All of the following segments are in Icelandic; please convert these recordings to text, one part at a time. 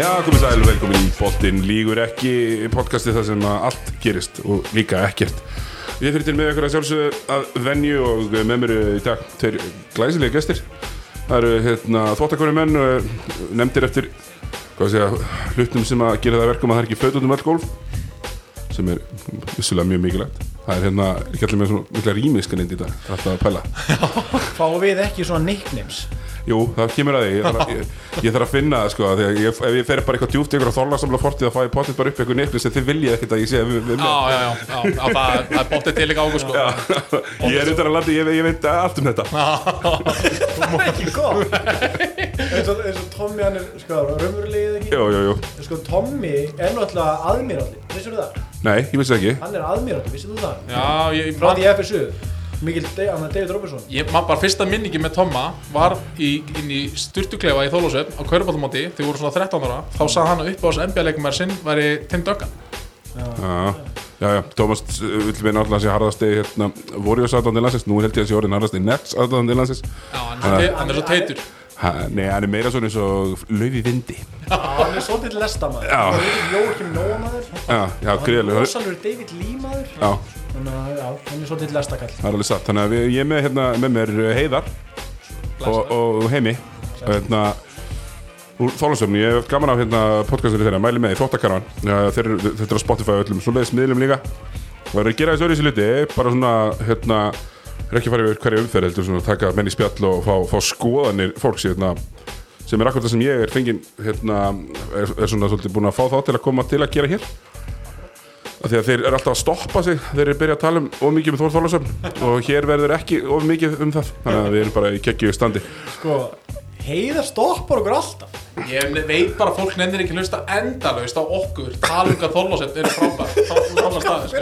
Já, komið sæl, velkomin í Bóttin Lígur ekki podcasti þar sem að allt gerist og líka ekkert. Ég fyrir til með ykkur að sjálfsögðu að venju og með mér í dag tveir glæsilega gestir. Það eru hérna, þvóttakonu menn og nefndir eftir að hlutum sem að gera það verkum að það er ekki föt út um öll gólf sem er vissulega mjög mikilvægt Það er hérna ekki allir með svona mikla rýmiskanind í dag, það er alltaf að pæla. Fáum við ekki svona nicknames? Jú, það kemur að því, ég þarf að, ég, ég þarf að finna það sko, því að ég, ef ég fer bara eitthvað djúpt ykkur á þorlarsamla fortið að fá ég potið bara upp eitthvað neikli sem þið viljið ekkert að ég sé við, við Já, já, já, já, já það, það er bóttið til líka águr sko. Ég er undan að landi, ég, ég veit allt um þetta. Það er ekki góð eins og, eins og Tommy hann er sko raunverulegið ekki? Jú, jú, jú, sko Tommy er náttúrulega aðmýralli vissur þú það? nei, ég vissi það ekki. Hann er aðmýralli, vissur þú það? Já, ég, frá því FSU Mikil, hann David Robertson. Ég man bara fyrsta minningi með Tomma var í, inn í styrtuklefa í Þólusöfn á Körbátumóti, þegar voru svona 13 ára. Þá sagði hann að upp á þessu NBA-leikumær sinn væri Tim Duggan Já, já, já, Tómas uh, vill við náttúrulega að sé harðasti hérna, Warriors aðdáðandi landsins, nú held ég að sé orðin harðasti Nets aðdáðandi landsins. Já, hann, er, te- hann er svo teitur. Ha, Nei, hann er meira svona eins og laufi vindi. Hann er svolítið lestamæður Já. hann er Jókim Nóamaður. Já, já, hann er greiðlega rosalur David Lee maður. Já, þannig að já, hann er svolítið lestakall. Það er alveg satt. Þannig að við, ég er með, hérna, með mér uh, Heiðar og, og Heimi. Og hérna úr Þólasöfni, ég hef gaman af hérna podcastinu þeirra, mæli með í Þóttakarvan þeir, þetta er á Spotify og öllum, svo leiðis miðlum líka. Og það er að gera þessu öðru í hluti. Bara svona, hérna er ekki fara yfir hverja umferð, heldur svona taka menn í spjall og fá, fá skoðanir fólks hérna, sem er akkur það sem ég er fenginn hérna, er, er svona svolítið búin að fá þá til að koma til að gera hér af því að þeir eru alltaf að stoppa sig þeir eru byrjað að tala um of mikið með Þór Þólasöfn og hér verður ekki of mikið um það. Þannig að við erum bara í kekkju standi. Sko heiðar stoppar okkur alltaf. Ég veit bara að fólk nefnir ekki hlusta endalaust á okkur. Tala um hvað Þólusöfn eru sko.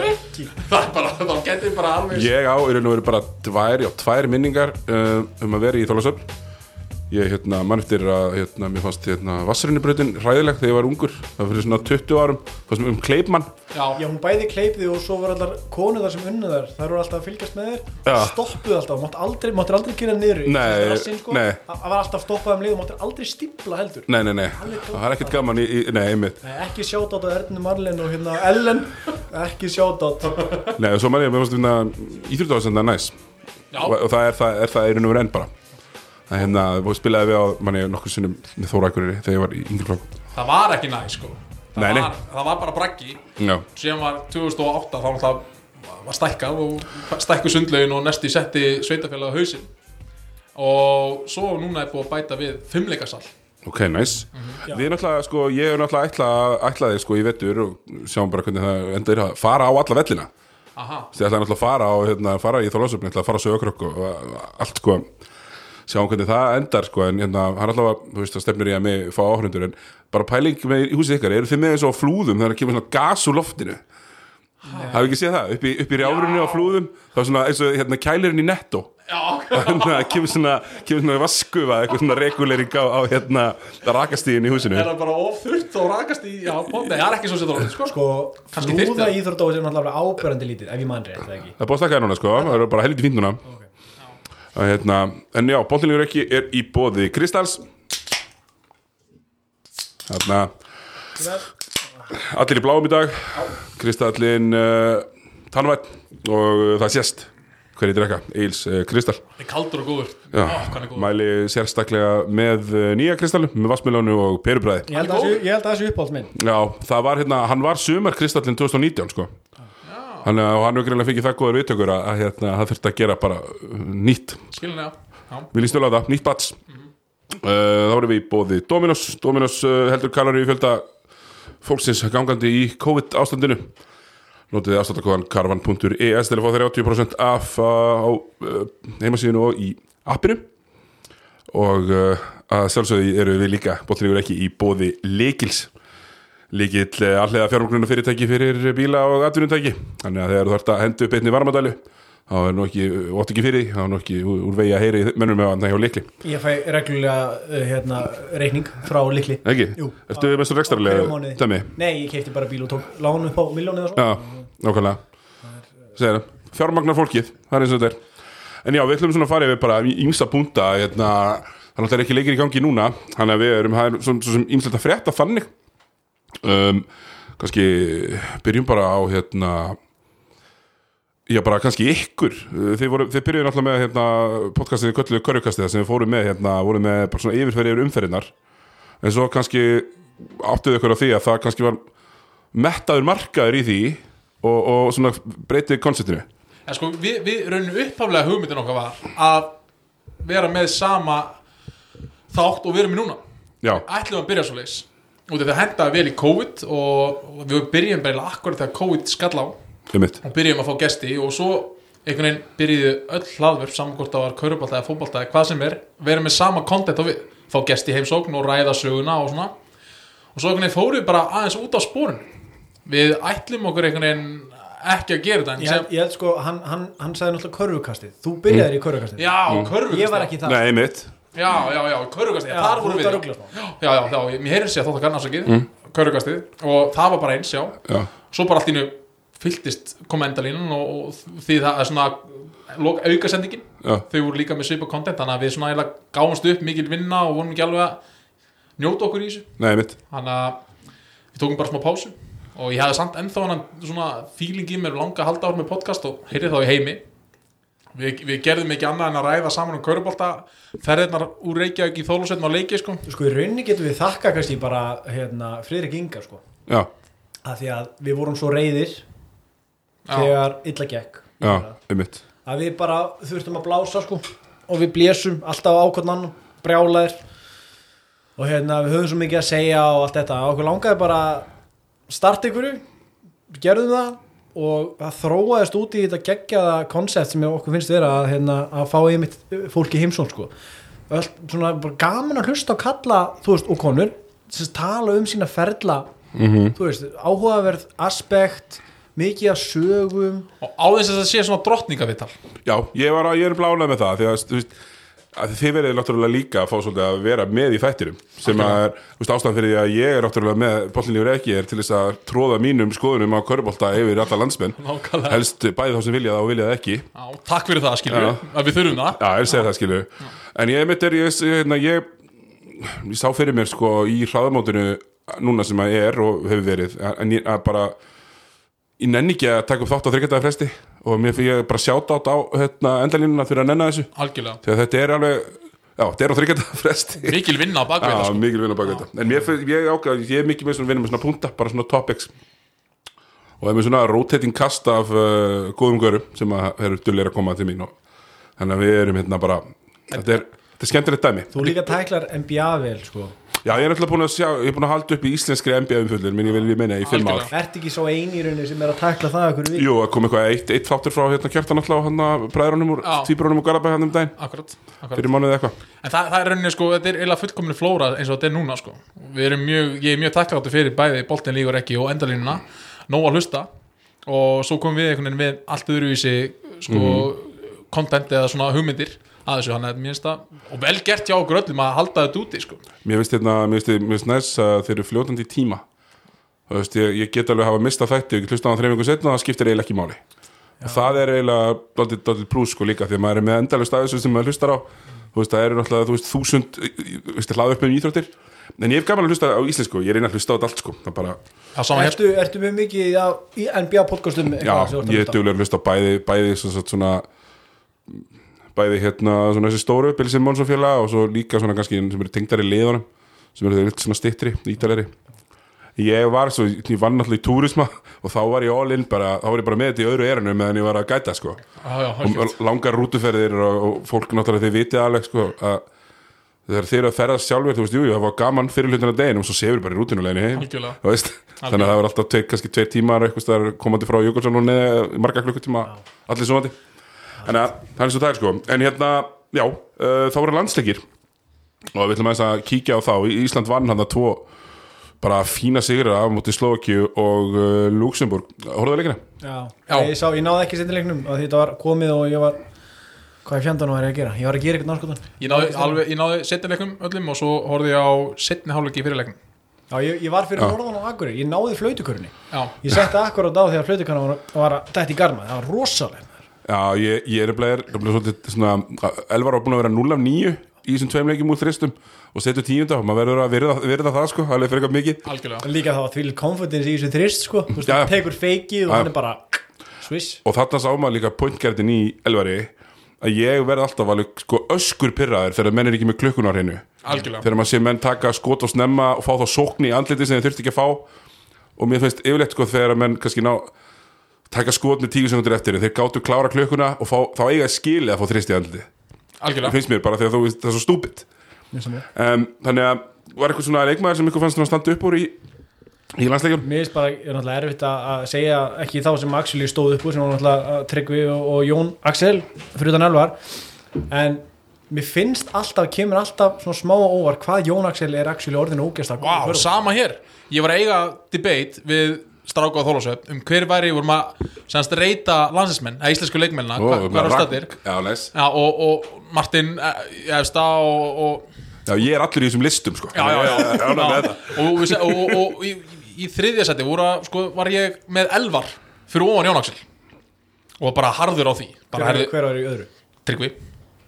ekki Það er bara, þá getur bara alveg Ég á í raun og veru bara tvær, já, tvær minningar uh, um að vera í Þólasöfn Ég hérna, mann eftir að hérna, mér fannst hérna, vassarinnbröðin hræðileg þegar ég var ungur. Það var fyrir svona 20 árum. Fannst mér um Kleipmann. Já, Já, hún bæði kleipði og svo var allar konuðar sem unnu þar þær voru alltaf að fylgjast með þér. Já. stoppuðu alltaf, mátt aldrei, máttir aldrei gera niður í Nei, rassinn, sko. nei. það það var alltaf stoppað um leið og máttir aldrei stípla heldur. Nei, nei, nei, það er ekkert gaman í, í nei, einmitt. Nei, ekki sjátt á Ernu Marlin og hérna Ellen. Ekki sjátt á Nei, og svo mann ég, mér fannst hérna já, og, það er það, er það í raun og veru enn bara Það hérna, spilaði við á manni nokkur sinnum með Þóra Akureyri þegar ég var í yngri flokk. Það var ekki næ sko. Það, Nei, nei. var, það var bara braggi. Já, síðan var 2008 þá náttúrulega var stækkað og stækku sundlaugin og næsti setti sveitafélag á hausinn. Og svo núna er búið að bæta við fimmleikasal ok, næs Við erum náttúrulega, sko, ég er náttúrulega ætla, ætlaði sko í vettur og sjáum bara hvernig það endur að fara á alla vellina. Aha, Þið ætlaði náttúrulega að fara á, hérna, fara í Þorlásöfni, ætlaði að fara á sögurkrökk og allt sko sjáum hvernig það endar sko en hérna, hann allavega, þú veist, það stefnir í að mig fá áhrundur en bara pæling með í húsið ykkar eru þið með eins og á flúðum þegar það kemur svona gas úr loftinu? Hafið ekki séð það? Upp í, upp í rjárunni á flúðum þá er svona eins og hérna kælirinn í netto. Já, Þannig að kemur svona, kemur svona vaskufa eitthvað svona regulering á, á hérna rakastíðin í húsinu. Er það bara ofþurrt og rakast í já, poti, það er ekki svo sér þótt sko. sko, flúða það. íþrórdóð sem náttúrulega ábærandi lítið ef ég mann rétt, eða ekki? Það er búið að stakka það núna sko, það eru bara helviti fínt núna að, hérna, En já, bóttinlegur ekki er í bóði Kristals. Þarna. Allir í bláum í dag. Kristallin uh, Tannvætt og uh, það sést Hverju drekka, Eils uh, Kristall það er kaldur og góður. Já, Ó, góður. mæli sérstaklega með uh, nýja kristallum með vassmiljónu og perubræði. Ég held að þessu- ég held að þessu uppáhalds minn. Já, það var hérna, hann var sumar kristallin 2019 sko Hann, hann hefur greinlega fengið það góður viðtökur að, að hérna, það þurfti að gera bara uh, nýtt. Við lístum alveg það, nýtt bats. Uh, Þá erum við í bóði Dominos. Dominos uh, heldur kalori í fjölda fólksins gangandi í COVID ástandinu Notið afstáttakóðan karvan.is til að fá þeirra 80% af uh, á uh, heimasíðinu og í appinu. Og uh, að sjálfsögði eru við líka bóttinlegur ekki í bóði Lekils Lekill uh, allega fjármögnuna fyrirtæki fyrir bíla og atvinnutæki þannig að þegar þú þarft að hendu upp einni varmadælu þá er nú ekki, ótt ekki fyrir þá er nú ekki úr, vegi að heyri mönnum með hann hjá Lekli ég fæ reglulega uh, hérna, reikning frá likli Ekki? Jú. Ertu hverjum rekstrarlega mánuði. dæmi? nei, ég keipti bara bíl og tók lánu upp á miljónu eða svo Já, nákvæmlega Segir það, fjármagnar fólkið, það er eins og þetta er En já, við ætlum svona að fara yfir bara ímsa punta hérna, Það er ekki leikir í gangi núna Þannig að við erum, það er svo, svo sem ímslegt að frétta þannig um, Kannski byrjum bara á hérna Já, bara kannski ykkur. Þið, voru, þið byrjuðu náttúrulega með hérna, podcastið Kölluðu Körjukastið sem við fórum með hérna, voru með bara svona yfirferði yfir umferðinar en svo kannski áttuðu ykkur á því að það kannski var mettaður markaður í því og, og svona breytið konceptinu En sko, við, við raunum upphaflega hugmyndin okkar var að vera með sama þátt og við erum í núna. Já, ætlum að byrja svo leis og þetta hendaði vel í COVID og, og við byrjum bara akkurat þegar COVID skall á. Um mitt og byrjum að fá gesti og svo einhvern veginn byrjuðu öll hlaðverf saman hvort það var kaurubálta eða fótbálta eða hvað sem er vera með sama content á við. Fá gesti heimsókn og ræða söguna og svona. Og svo einhvern veginn fórum við bara aðeins út á spórun við ætlum okkur einhvern veginn ekki að gera þetta en Ég held, sem, ég held sko, hann, hann, hann sagði náttúrulega körfukastið. Þú byrjaðir í körfukastið. Já, körfukasti Ég var ekki það Nei, já, já, já, körfukasti, Já, þar vorum við. já, já, já, já, mér heyrðir sér að þótt að kannar sakið mm. körfukastið og það var bara eins, já. Já, svo bara allt í nú fylltist komendalínan og, og því það er svona aukasendingin. Þau voru líka með svipa content þannig að við svona eiginlega gáumst upp mikil vinna og vonum ekki alveg að njóta okkur í þessu. Nei, mitt þannig að við tókum bara smá pásu. Og ég hefði samt ennþá hann svona feeling í mér langa halda ár með podcast og heyrði þá í heimi við, við gerðum ekki annað en að ræða saman um körubólta ferðirnar úr Reykjavík í Þólusveitn á leiki sko. Sko í rauninni getum við þakka kannski bara hérna, Friðrik Inga sko. Já, að Því að við vorum svo reyðir Já. Þegar illa gekk. Já, um mitt Að við bara þurftum að blása sko Og við blésum alltaf á ákvörn annan Brjálæðir. Og hérna við höfum svo mikið að segja og allt þetta. Og okkur langaði bara að starta ykkur Við gerðum það Og það þróaðist út í þetta geggjaða koncept sem okkur finnst vera að, hérna, að fá einmitt fólki heimsón sko. Öll, svona, bara gaman að hlusta og kalla þú veist, og konur sem tala um sína ferla Mhm. þú veist, áhugaverð aspekt mikið af sögum og á þess að það sé svona drottningavital Já, ég, var, ég er blánað með það því að, þú veist, að þið verið náttúrulega líka að fá svolítið að vera með í þættirum sem að er, þú veist, ástæðan fyrir því að ég er náttúrulega með bollinni yfir ekki er til þess að tróða mínum skoðunum á körbolta yfir alla landsmenn. Nákvæmlega. helst bæði þá sem vilja það og vilja það ekki. Já, takk fyrir það skilur Já. að við þurfum það. Já, ég segi það skilu En ég mitt er, ég, ég, hérna, ég, ég sá fyrir mér sko í hraðamótinu núna sem að er og hefur verið en ég bara ég nenni ekki að taka upp þátt á þryggjadaða fresti og mér fyrir ég bara sjáta át á hérna, endalínuna fyrir að nenna þessu. Algjörlega. Að þetta er alveg já, þetta er á þryggjadaða fresti. Mikil vinna á bakvið Já, það sko. mikil vinna baka þetta. En mér, fyrir- ég, ákvað, ég er mikið með svona vinna með svona punta bara svona topics. Og er með svona rotating kast af uh, góðum görum sem að eru dullir að koma til mín og þannig að við erum hérna bara þetta er, þetta er skemmtilegt dæmi. Þú líka tæklar NBA vel sko Já, ég er náttúrulega búin að sjá, ég er búin að halda upp í íslenskri NBA umfjöldin, minn ég vil við meina í fimm ár Algjörlega. ert ekki svo eini í rauninni sem er að tækla það okkur við Jú, það kom eitthvað eitt, eitt þáttur frá hérna kjartan alltaf á hann að bræðrunum úr Já. tvíbrunum og Garabæ hann um daginn akkurat, akkurat. fyrir mánuði eitthvað En það, það er rauninni sko, þetta er eiginlega fullkomni flóra eins og þetta er núna sko. Við erum mjög, ég er mjög takkláttur fyrir bæði boltin lígur ekki og endalínuna, nóg að að þessu, hann er finnst það og vel gert hjá okkur öllum að halda þetta úti sko. Mér finnst hérna, mér finnst, næst að þeir eru fljótandi í tíma. Þú veist, ég, ég get alveg hafa mistað þætti og ég hlusta á það þreim ykkur setna og það skiptir eiginlega ekki máli. Og það er eiginlega daldið, daldið plús sko líka því að maður er með endalust af þessu sem maður hlustar á. Þú veist, það eru náttúrulega, þú veist, þúsund þú veist, hlaða upp með íþróttir. En ég hef gaman að hlusta á íslensku, ég reyna að hlusta á þetta allt sko. Það bara, ertu, ertu með mikið á, í NBA podcastum? Já, ég er duglega að hlusta á bæði, bæði svona, svona bæði hérna svona þessi stóru Billy Simmons og félaga og svo líka svona kannski sem eru tengdari liðunum sem eru þeir svona stittri, ítalegri ég var svo, ég vann náttúrulega í túrisma og þá var ég all in bara, þá var ég bara með þetta í öðru erinu meðan ég var að gæta sko. Já, já, og langar rútuferðir og, og fólk náttúrulega þið vitið alveg sko að þegar þeir eru að ferðast sjálfur þú veist, jú, það var gaman fyrir hlutina degin og svo sefur bara í rútinuleginu þannig að það var alltaf tveir, kannski tveir tímar eitthvað komandi frá Jökulsson og neða marga klukkutíma allir svonandi þannig að það er svo það er sko. En hérna, já, uh, þá voru landsleikir. Og við ætlum aðeins að kíkja á þá. Í- Ísland vann hann að tvo bara fína sigra á móti Slovakíu og uh, Luxemburg, horfðu leikina? já. Já. Ég, sá, ég náði ekki setnilegnum að þetta var komið og ég var hvað í fjandanum var ég að gera? Ég var að gera eitthvað náskotan Ég náði, alveg, ég náði setnilegnum öllum og svo horfði ég á setni hálfleiki fyrirleiknum já, ég, ég var fyrir norðan og akkurir, ég náði flautukurni Já, ég setti akkurat á þegar flautukurna var, var að dætt í garma, það var rosalega Já, ég, ég er nefnilega er nefnilega svolítið svona, Elvar var búin að vera 0 af 9 í þessum tveim leikjum úr þristum og setur tíunda og maður verður að virða, virða það sko, alveg fyrir eitthvað mikið. Algjörlega. Líka þá að því confidence í þessu þrist sko. Þú veist, það tekur feikið og hann er bara swiss. Og þarna sá maður líka pointgerðin í Elvari að ég verð alltaf alveg sko öskur pyrraður þegar menn er ekki með klukkun á hreinu. Algjörlega. Þegar maður sé menn taka skot og snemma og fá þá sókn í andliti sem þeir þurfti ekki að fá. Og mér finnst yfirleitt sko þegar menn kannski ná taka skot með tíu sekundur eftir þeir gáttu klára klukkuna og fá, þá eiga skilið að fá þrist í andliti það algjörlega. Finnst mér bara þegar þú veist það er svo stúpid. Um, þannig að var eitthvað svona leikmaður sem ykkur fannst að standa upp úr í, í landsleikjum? Mér finnst bara, er náttúrulega erfitt að að segja ekki þá sem Axel stóð upp úr sem var náttúrulega uh, Tryggvi og, og Jón Axel fyrir utan elvar. En mér finnst alltaf, kemur alltaf svona smá og óvar hvað Jón Axel er actually orðinu ógæst að Vá, sama hér. Ég var að eiga debate við stráka á Þólasöf um hver væri vorum að semst reyta landsinsmenn, eða íslensku leikmennina hva, hvað er á stættir já, nice. Já, og, og Martin efsta og, og, já, ég er allur í þessum listum sko. Já, já, með og, og, og, og, og í, í þriðja seti voru, að, sko, var ég með elvar fyrir ofan Jón Axel. Og var bara harður á því. Bara, hver, herði, hver var í öðru? Tryggvi.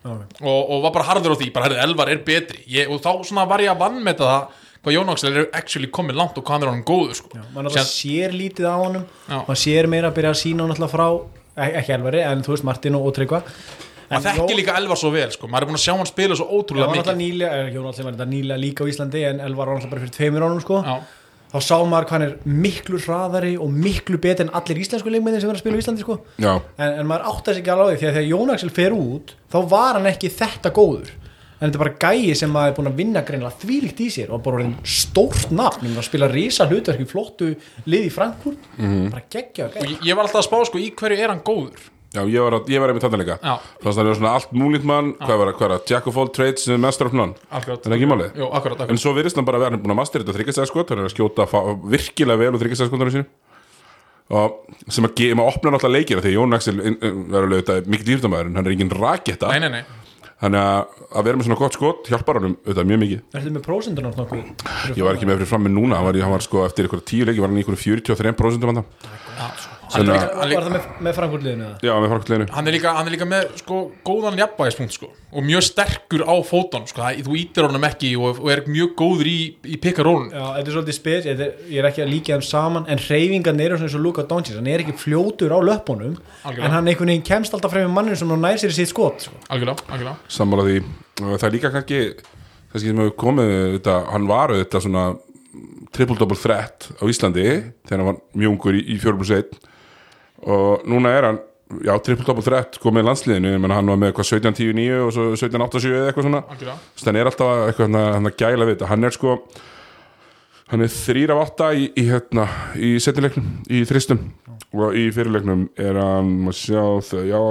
Okay. og, og var bara harður á því, bara herði elvar er betri. Ég, og þá svona var ég að vannmeta það hvað Jón Axel er actually komið langt og hvað er honum góður sko. mann alltaf Síðan- sér lítið á honum Já. mann sér meira að byrja að sína hann alltaf frá ek- ekki elvari, en þú veist Martin og, Tryggva maður þekki líka Elvar svo vel sko. maður er búin að sjá hann spila svo Já, ótrúlega hann mikið er Jón Axel var þetta nýlega líka á Íslandi en Elvar var alltaf bara fyrir tveimur ánum sko Já, þá sá maður hvað hann er miklu hraðari og miklu betur en allir íslensku leikmennir sem er að spila á Íslandi sko. já, en, en maður átti sig ekki alveg því því að þegar Jón Axel fer út þá var hann ekki þetta góður en þetta er bara gæi sem maður er búin að vinna greinlega þvílíkt í sér og bara stórt nafn. Um að spila risa hlutverki flottu lið í Frankfurt. Bara geggja og gæi ég, var alltaf að spá sko í hverju er hann góður? Já, ég var, að- ég var einmitt þarna líka. Þannig að það er svona allt múlít mann. Hvað var, hvað var það, Jack of all trades sem er master of none Akkurat. er ekki málið? Jú, akkurat, en akkurat. svo virðist hann bara að vera hann er búin að master þetta þryggjastæðskot hann er að skjóta virkilega vel úr þryggjastæðskotunum og sem að, maður opna náttúrulega leikina því Jón Axel er mikið dýrtamæður en hann er engin raketta. Nei, nei, nei, þannig að að vera með svona gott skot hjálpar hann auðvitað mjög mikið. Ertu með prósendunar nokkuð? ég var ekki með fyrir fram með núna hann var, hann var sko eftir ykkur tíu leiki var hann ykkur 43% hann hann er, líka, hann, Var líka, það með, með Frankfurt liðinu eða? já, með farkvöldleginu hann, er líka, hann er líka með sko, góðan jafnvægispunkt sko, og mjög sterkur á fótón sko, það- þú ítir honum ekki og, og er mjög góður í, í pikkarólun Já, þetta er svolítið spes, er- ég er ekki að líka þeim saman en reyfingarnir eru svona eins og Luka Doncic hann er ekki fljótur á löpunum Algjörlega. en hann einhvern veginn kemst alltaf frem með manninu sem hann nær sér í sitt skot sko. algjörlega, algjörlega sammála því og það er líka kannski það sem hefur komið þetta, hann var þetta svona triple-double threat á Íslandi þegar hann var mjög ungur í, í 4 plus 1 og núna er hann já, triple-double threat komið í landsliðinu. Menn hann var með eitthvað 17-10-9 og svo 17-8-7 eða eitthvað svona. Þannig hann er alltaf eitthvað hann að, að gæla við þetta. Hann er sko hann er þrýr af átta í, í, hérna, í setnilegnum, í þristum og í fyrirlegnum er hann maður sjá þau, já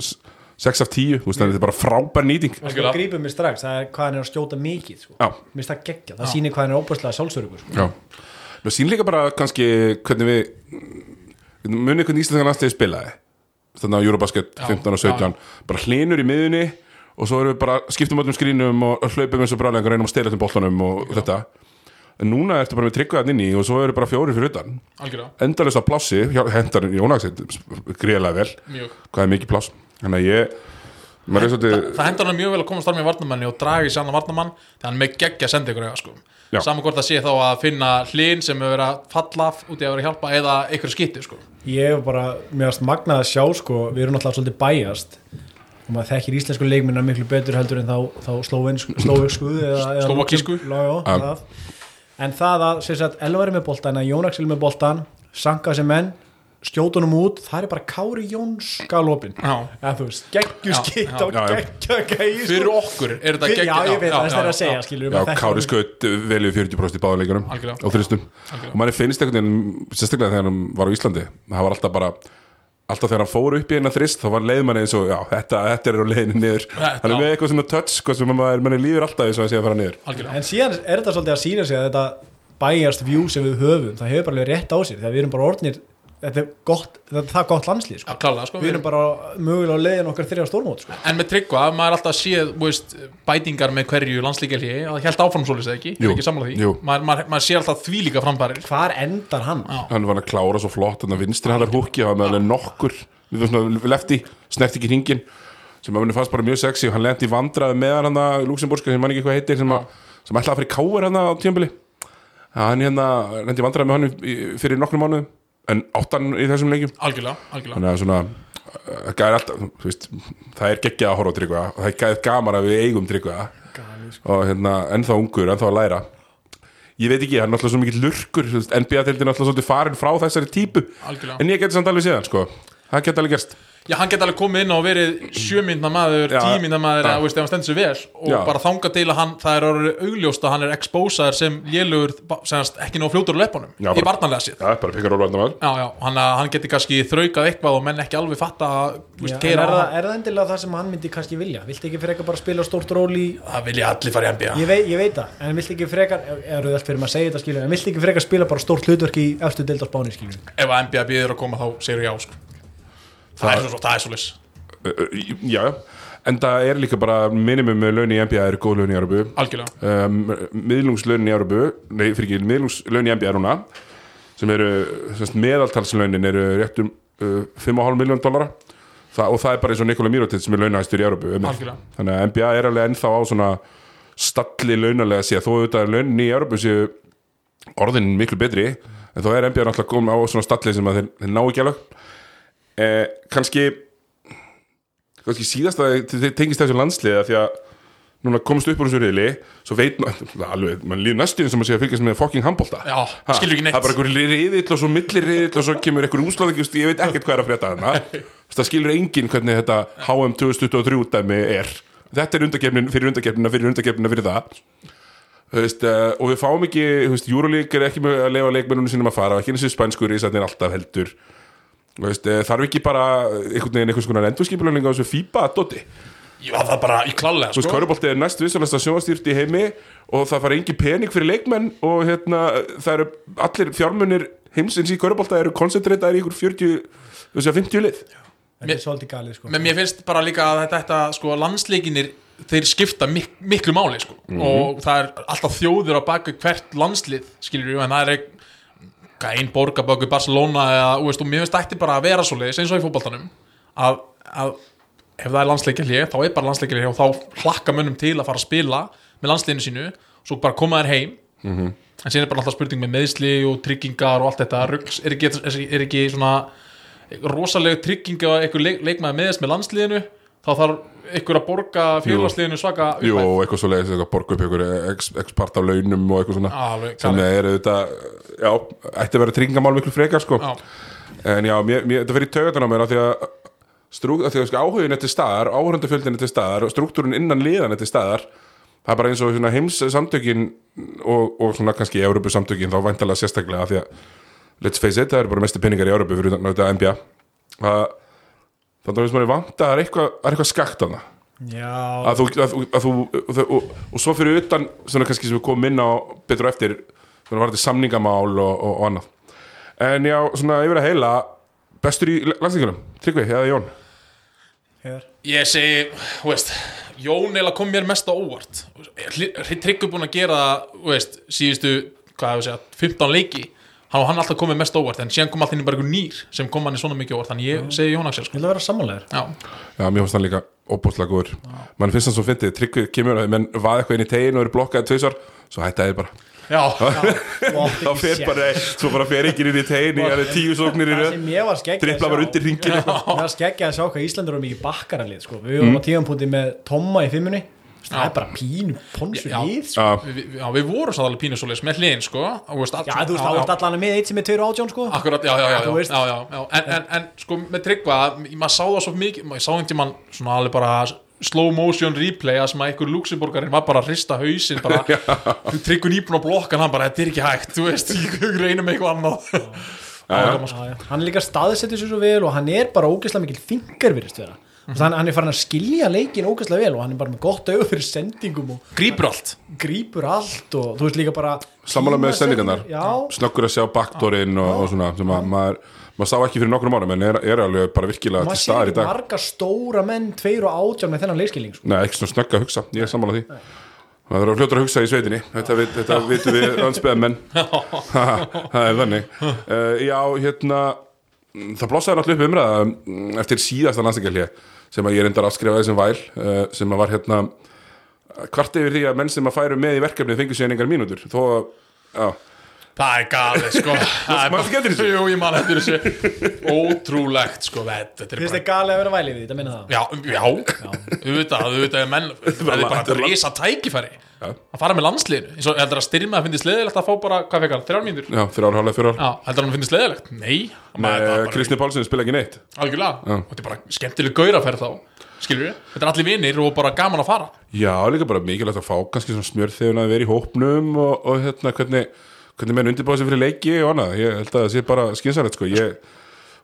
s- sex af tíu, þú veist, að þetta er bara frábær nýting. Það grípum mig strax, það er hvað hann er að skjóta mikið sko. Mér finnst það geggja, það sýnir hvað hann er óbærslega sjálfsörugur sko. já. Nú sín líka bara kannski hvernig við munið hvernig Íslandingar landsliði spilaði? Þannig að Eurobasket Já, 15 og 17 bara hlinur í miðunni og svo erum við bara skiptum öllum skrínum og hlaupum eins og brálega reynum að stela þessum boltanum og þetta. En núna ertu bara með tryggvaðan inni og svo eru bara fjóri fyrir utan. Endalist að plássi, hjá- hentar Jónaksett greiðlega vel, mjög. Hvað er mikið pláss? Þannig að ég er svolítið, það hendur hann mjög vel að komast þar með varnamanni og draga í sig annan varnamann þegar hann er með geggja sendi ykkur sko. Já. saman hvort það sé þá að finna hlinn sem hefur verið að falla út í að vera að hjálpa eða einhver skitti sko. Ég hef bara, mér finnst magnað að sjá sko, við erum náttúrulega svolítið bæjast og maður þekkir íslensku leikminna miklu betur heldur en þá, þá eða Slóvakísku. En það að sem sagt, Elvar er með boltan, að Jón Axel er með boltan Sanka sem menn skjótunum út, það er bara Kári Jóns galopin, Já. eða þú veist geggju Já, skitt já, á já, já. geggja gæi sko. fyrir okkur er þetta geggja já, ég veit það, það er að segja skilur já, Kári skaut vel við 40% í báðuleikunum þristum Algjörlega. og manni finnst einhvern veginn sérstaklega þegar hann var á Íslandi það var alltaf bara alltaf þegar hann fór upp í eina þrist þá var leið manni eins og já, þetta, þetta er á leiðinu niður hann er með eitthvað svona touch hvað sem manni, líður alltaf eins og að sé að fara niður algjörlega. en síðan er þetta svolítið að sína sig að þetta bæjast view sem við höfum það hefur bara alveg rétt á sér þegar við erum bara orðnir þetta er gott, þetta er það gott landslið sko. Klálega, sko, við erum bara mögulega á leiðin okkar þrjá stórmót sko. En með tryggva, maður er alltaf að sé veist, bætingar með hverju landslíkjalí að held áfram svolítið ekki, Jú, er ekki sammála því jú. maður, maður, maður sé alltaf því líka framfærir hvar endar hann? Já. hann var að klára svo flott þannig að vinstri hann er húki og hann alveg nokkur við svona lefti, snert ekki hringin sem að henni fannst bara mjög sexy og hann lendi vandraði með hann að Luxemburska sem mann ekki hvað heitir sem, að, sem ætlaði að fyrir káir hann á tímbili hann hérna lendi vandraði með hann í- fyrir nokkrum mánuðum en áttan í þessum leikjum? Algjörlega, algjörlega. Þannig að svona uh, gæði alltaf, þú veist, það er geggjað að horfa á tryggva. Og það er gæðið gaman að við eigum tryggva. Og hérna ennþá ungur, ennþá að læra. Ég veit ekki, hann er alltaf svo mikið lurkur NBA-tildin er alltaf svolítið farin frá þessari típu. Algjörlega. en ég geti samt alveg séð hann sko. Það geti alveg gerst Já, hann geti alveg komið inn og verið sjömynda maður, Já. tímynda maður, Já. eða veist, ef hann stendur sig vel og Já. bara þanga til að hann, það er orðið augljóst að hann er expósaður sem lélugur, semast ekki nóg fljótur á leppunum, Já, í barnanlega sér. það er bara pikkar orðan maður Já, já, hann, hann geti kannski þraukað eitthvað og menn ekki alveg fatta að, Já, keira er, á það, hann. er það endilega það sem hann myndi kannski vilja Viltu ekki frekar bara spila stórt ról í Það vilja allir fara í NBA. Ég, vei, ég veit það, en viltu ekki frekar er auðvitað fyrir maður að Það, er svo, það er svo lis. Uh, uh, já, en það er líka bara minimum laun í NBA eru góð laun í Európu Algjörlega. um, miðlungslaunin í Európu nei, fyrir ekki, miðlungslaunin í NBA núna sem eru, semst, meðaltalslaunin eru rétt um uh, 5,5 miljón dollara Þa, og það er bara eins og Nikola Mirotic sem er launahæstur í Algjörlega. þannig að NBA er alveg ennþá á svona stalli launalega séð þó auðvitað er launin í Európu séu orðin miklu betri en þá er NBA náttúrulega komið á svona stalli sem að þeir, þeir ná ekki alveg eh, kannski kannski síðast að þið tengist þessu landsliða því að núna komst upp úr þessu reyðli svo veit maður, alveg, mann líður næstíðin sem að að fylgjast með fucking handbólta Já, skilur ekki neitt. það er bara einhver reyðill og svo millir reyðill og svo kemur einhver úsláð ég veit ekkert hvað er að frétta þarna. Það skilur enginn hvernig þetta HM 2023 dæmi er. Þetta er undakefnin fyrir undakefnina fyrir undakefnina fyrir það. Veist, uh, og við fáum ekki, Euroleague er ekki með að lefa leikmennunum sínum að fara, ekki eins og spænskur í sættin alltaf heldur veist, uh, þarf ekki bara einhvern veginn einhvers konar endurskipulegning á þessu FIBA-doti Já, það er bara í klálega, Þú veist, sko. Körubolti er næst vissalasta sjónastýrt í heimi og það fara engin pening fyrir leikmenn og hérna, það eru allir fjármunir heimsins í Körubolta eru koncentritaðir í ykkur 40, þú veist, 50 lið. Er svolítið galið sko. Men mér finnst bara líka að þetta, þetta sko, landsleikinir, þeir skipta mik miklu máli, sko. Og það er alltaf þjóður á baku hvert landslið, skilur við, en það er ekki, hvað einn borga baku Barcelona eða, veist, og mér finnst þetta bara að vera svo leiðis, eins og í fótboltanum, að, að ef það er landsleikilið, þá er bara landsleikilið og þá hlakka mönnum til að fara að spila með landsliðinu sínu, svo bara koma þær heim. En síðan er bara alltaf spurning með meðsli og tryggingar og allt þetta. Rugls, er ekki, er, er ekki svona rosalega trygging að einhver leik, leikmaður meðist með landsliðinu þá þarf einhver að borga félagsliðinu svaka Jú, upphæð. og eitthvað svo leiðis, eitthvað borga upp ykkur ex, ex part af launum og eitthvað svona. Alveg, sem er auðvitað, já, ætti að vera tryggingamál miklu frekar, sko. Já. en já, mér, mér, þetta fyrir taugatana á mér af því að af því að sko, áhugin eftir staðar, áhörndafjöldin eftir staðar og struktúrin innan liðan eftir staðar það er bara eins og svona, heims samtökin og, og svona kannski Európu samtökin þá væntalega sérstaklega af því að let's face it, það eru bara mestu peningar í Európu fyrir auðvitað NBA að þannig að að það er eitthvað, það eitthvað skakt á það Já, að þú, að, þú- að þú og, og, og svo fyrir utan svona kannski sem við komum inn á betur á eftir svona var þetta samningamál og, og, og annað. En já, svona yfir að heila bestur í landsleikunum, Tryggvi eða Jón? Hér. Ég segi, þú veist Jón eða kom mér mest á óvart. Tryggur búin að gera þú veist, síðustu, hvað hefur segja 15 leiki, hann hann alltaf komið mest óvart en síðan kom alltaf inn bara einhver nýr sem kom hann í svona mikið óvart, þannig ég segi Jón Axel Ég sko. vil að vera sammálegur Já, Já, mér finnst hann líka óbúslega góður. Mann finnst hann svo fyndið, Tryggvi kemur menn vaða eitthvað inn í tegin og eru blokkaði tvisar svo hættaði bara. Já, þá fer bara, svo bara fer ekki inn í tegin í tíu sóknir í Það röð. sem ég var skeggjað drippla bara undir ringin Mér var skeggjað að sjá hvað Íslandur var mikið bakkaralið sko. Við vorum á tíðanpúti með Tomma í fimmunni Það er bara pínu ponsu Já. lið sko. Já, við, við- já, við vorum alveg pínu svoleiðis með hliðin sko, og, veist, Já, þú veist, þá varst allan með eitt sem er 2 átjón sko. Akkurat, já, já, já, Þú já, veist. já, já, já. En, en, en sko með tryggva, maður sá það svo mikið maður sá einhvern tímann svona alveg bara slow motion replay að sem að einhver Luxemburgarinn var bara að hrista hausinn bara, tryggur nýbúin á blokkan hann bara, þetta er ekki hægt, þú veist, ég reynum eitthvað annað já. Já, já. Hann er líka staðsettir sér svo vel og hann er bara ógeðslega mikil fingar virðist vera mm. hann, hann er farin að skilja leikin ógeðslega vel og hann er bara með gott auð fyrir sendingum og Grípur allt. Grípur allt og þú veist líka bara Sammála með sendingarnar. Snöggur að sjá backdoorinn og, og svona sem að maður, maður sá ekki fyrir nokkrum árum en er, er alveg bara virkilega maður til sé staðar í ekki dag. marga stóra menn 2 og átjón með þennan leikskilning sko. Nei, ekki svona snögg að hugsa, ég er sammála því. Það er fljótur að hugsa í sveitinni. Þetta, vit, þetta vitum við landsbyðamenn Það er þannig. Uh, Já, hérna Það blossaði náttúrulega upp umræða mm, eftir síðasta landsleikalið sem að ég reyndar að skrifa þessum væl uh, sem að var hérna hvart yfir því að menn sem að færu með í verkefnið fengur sér engar mínútur. Þó að, já, Það er galið sko. Það er eftir þessu? Jú, ég man eftir þessu. Ótrúlegt sko Þetta þetta er bara galið að vera vælið við þetta, minna það? Já, já, auðvitað, auðvitað er menn Það er bara er risa tækifæri. Að fara með landsliðinu eins og heldur að styrma að finnist leðilegt að fá bara, hvað fekar, þrjár mínútur? Já, fyrir ár Já, heldur að hann finnist leðilegt? Nei, er Nei, bara- Kristni Pálsson spila ekki neitt. Algjörlega, og þetta er bara skemmtileg gauraferð þá, skilur við, þetta er allir vinir og bara gaman að fara. Já, líka bara mikilvægt að fá kannski svona smjörð þegar að vera í hópnum og, og hérna hvernig, hvernig menn undirbúið sér fyrir leiki og annað, ég held að það sé bara skynsanlegt sko, ég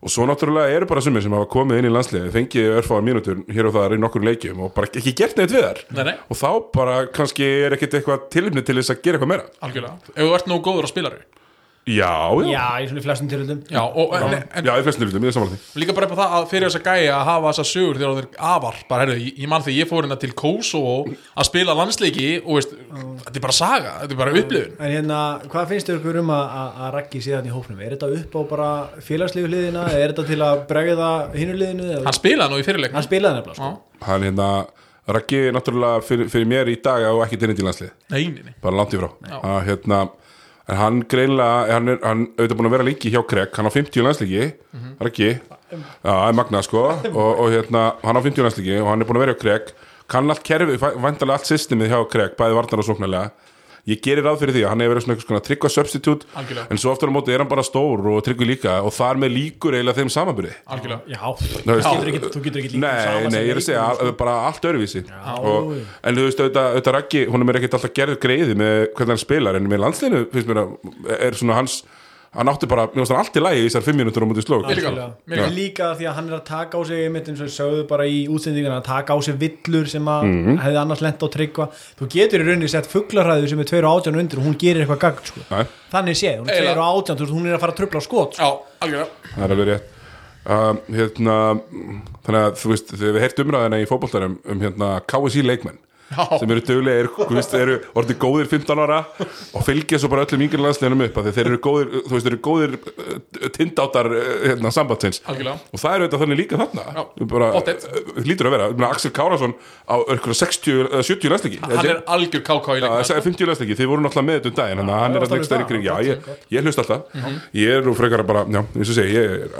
og svo náttúrulega eru bara sumir sem hafa komið inn í landsliði fengið örfáðar mínútur hér og þar í nokkur leikjum og bara ekki gert neitt við þar Nei, nei. og þá bara kannski er ekkit eitthvað tilumni til þess að gera eitthvað meira. Algjörlega, ef þú ert nógu góður á spilari Já, já, Já, í svona flestum tilhundum Já, og en, en, já, í flestum hlutum, ég er samanlega því líka bara upp á það að fyrir þess að gæja að hafa þessa sögur þegar þeir afar, bara herðu, ég, ég man því ég fór hérna til Kosovo að spila landsleiki og veist, þetta er bara saga, þetta er bara upplifun En hérna, hvað finnst þér ykkur um að, að, að raggi síðan í hópnum? Er þetta upp á bara félagslífu hliðina? Er þetta til að bregða hinu hliðinu? eða- hann spilaði nú í fyrirleik Hann spilaði nefnilega, sko. Hann hérna, Raggi náttúrulega fyrir, fyrir mér í dag á ekki til landslið nei, nei, nei. bara langt í frá að, hérna, en hann greinlega hann er hann auðvitað búin að vera lengi hjá Krek hann á 50 landslíki, Mhm. það er ekki það er magnað sko. Og, og hérna, hann á 50 landslíki og hann er búin að vera hjá Krek kann allt kerfi, væntalega allt systemið hjá Krek, bæði varnar og sóknarlega ég gerir ráð fyrir því að hann hefur verið svona eitthvað tryggva substitute, Algjörlega. en svo aftur á móti er hann bara stór og tryggvi líka og þar með líkur eiginlega þeim samanbyrði algjörlega Já, Þú getur ekki, þú getur ekki líka Nei, nei, ég er að segja al- bara allt öðruvísi og. En þú veist, auðvitað, auðvitað Raggi hún er ekkert alltaf gerð greiði með hvernig hann spilar en með landsliðinu, finnst mér að er svona hans, hann átti bara mér finnst hann allt í lagi í þessar fimm mínútur á mútið slók Mér líka. Því að hann er að taka á sig einmitt eins og ég sögðu bara í útsendingana að taka á sig villur sem að Mhm. hefði annars lent á tryggva þú getur í rauninni sett fugglarhæðu sem er 2 og 18 undir og hún gerir eitthvað gagn sko. Þannig séð, hún er 2 Eiginlega. og 18 þú veist, hún er að fara að trubla á skot sko. Já, algjörlega það er alveg rétt um, hérna, þannig að þú veist, þegar við heyrt umræðina í fótboltarum um hérna KSI leikmenn Já. sem eru veist, eru orðið góðir 15 ára og fylgja svo bara öllum yngri landsliðunum upp, af því þeir eru góðir þú veist, þeir eru góðir uh, tindáttar uh, hérna, sambandsins. Algjörlega. og það er auðvitað þannig líka þarna. Bara, uh, lítur að vera, Ég meina, Axel Kárasson á einhverja 60, eða 70 landsleiki. Hann er algjör káká í er 50 landsleiki, þið voru náttúrulega með þetta um daginn þannig að hann er alltaf ekki stærri kring. Já, ég, ég hlust alltaf. Ég er nú frekar að bara, já, eins og segi ég er,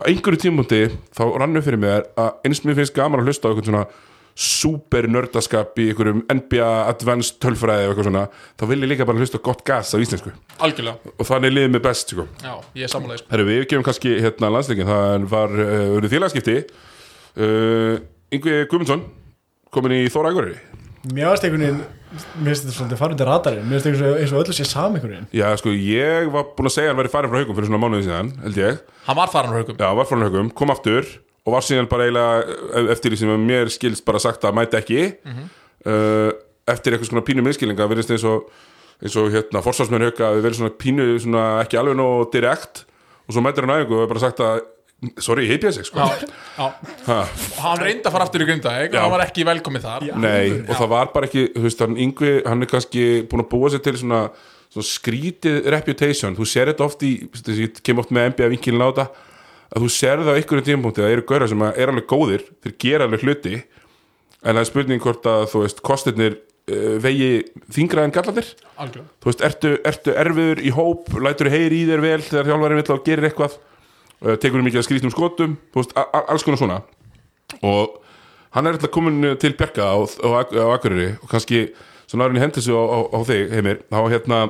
á einhverju tímundi þá rannu fyrir mér að eins mér finnst gaman að hlusta á einhvern svona super nördaskap í einhverjum NBA Advanced tölfræði og eitthvað svona þá vil ég líka bara hlusta gott gas á íslensku. Algjörlega, og þannig er liðið mig best, sko. Já, ég er sammálaðis Herru, við gefum kannski hérna landsleikin það var uh, uh, félagskipti uh, Yngvi Guðmundsson komin í Þóra Ægurri mér varst einhvern veginn mér finnst þetta svolítið farið til radarinn. Mér finnst eins og- eins og öllu sé sam einhvern veginn. Já, sko, ég var búinn að segja að hann væri farin frá haugum fyrir svona mánuði síðan, held ég. Hann var farin á haugum Já, var frá haugum, kom aftur og var síðan bara eiginlega eh, eftir því sem mér skilst bara sagt að mæta ekki uh, eftir eitthvað svona pínu minnskilinga verðist eins og eins og hérna forsvarsmenn hauga við verðum svona pínu svona ekki alveg nóg direkt. Og svo mætir hann æfingu og er bara sagt að sorry, heipja sig sko. Já, já. ha, hann reyndi að fara aftur í Grindavík og Já. hann var ekki velkomið þar. Nei, og það var bara ekki þú veist, hann yngvi, hann er kannski búin að búa sér til svona, svona skrítið reputation, þú sér þetta oft í þú veist, ég kem oft með NBA vinkilin á þetta að þú það á einhverjum tímpúnti að það eru gaurar sem er alveg góðir, þeir gera alveg hluti en það er spurning hvort að þú veist, kostirnir uh, vegi þingra en algjörlega, þú veist, ertu, ertu erfiður í hóp lætur heyri í þér vel þegar þjálfarinn vill að gerir eitthvað uh, tekur mikið að skrýtnum skotum þú veist, alls konar svona. Og hann er alltaf komin til Bjarka á, á, á Akureyri og kannski svona árinni hendi sig á, á, á þig heimir, þá hérna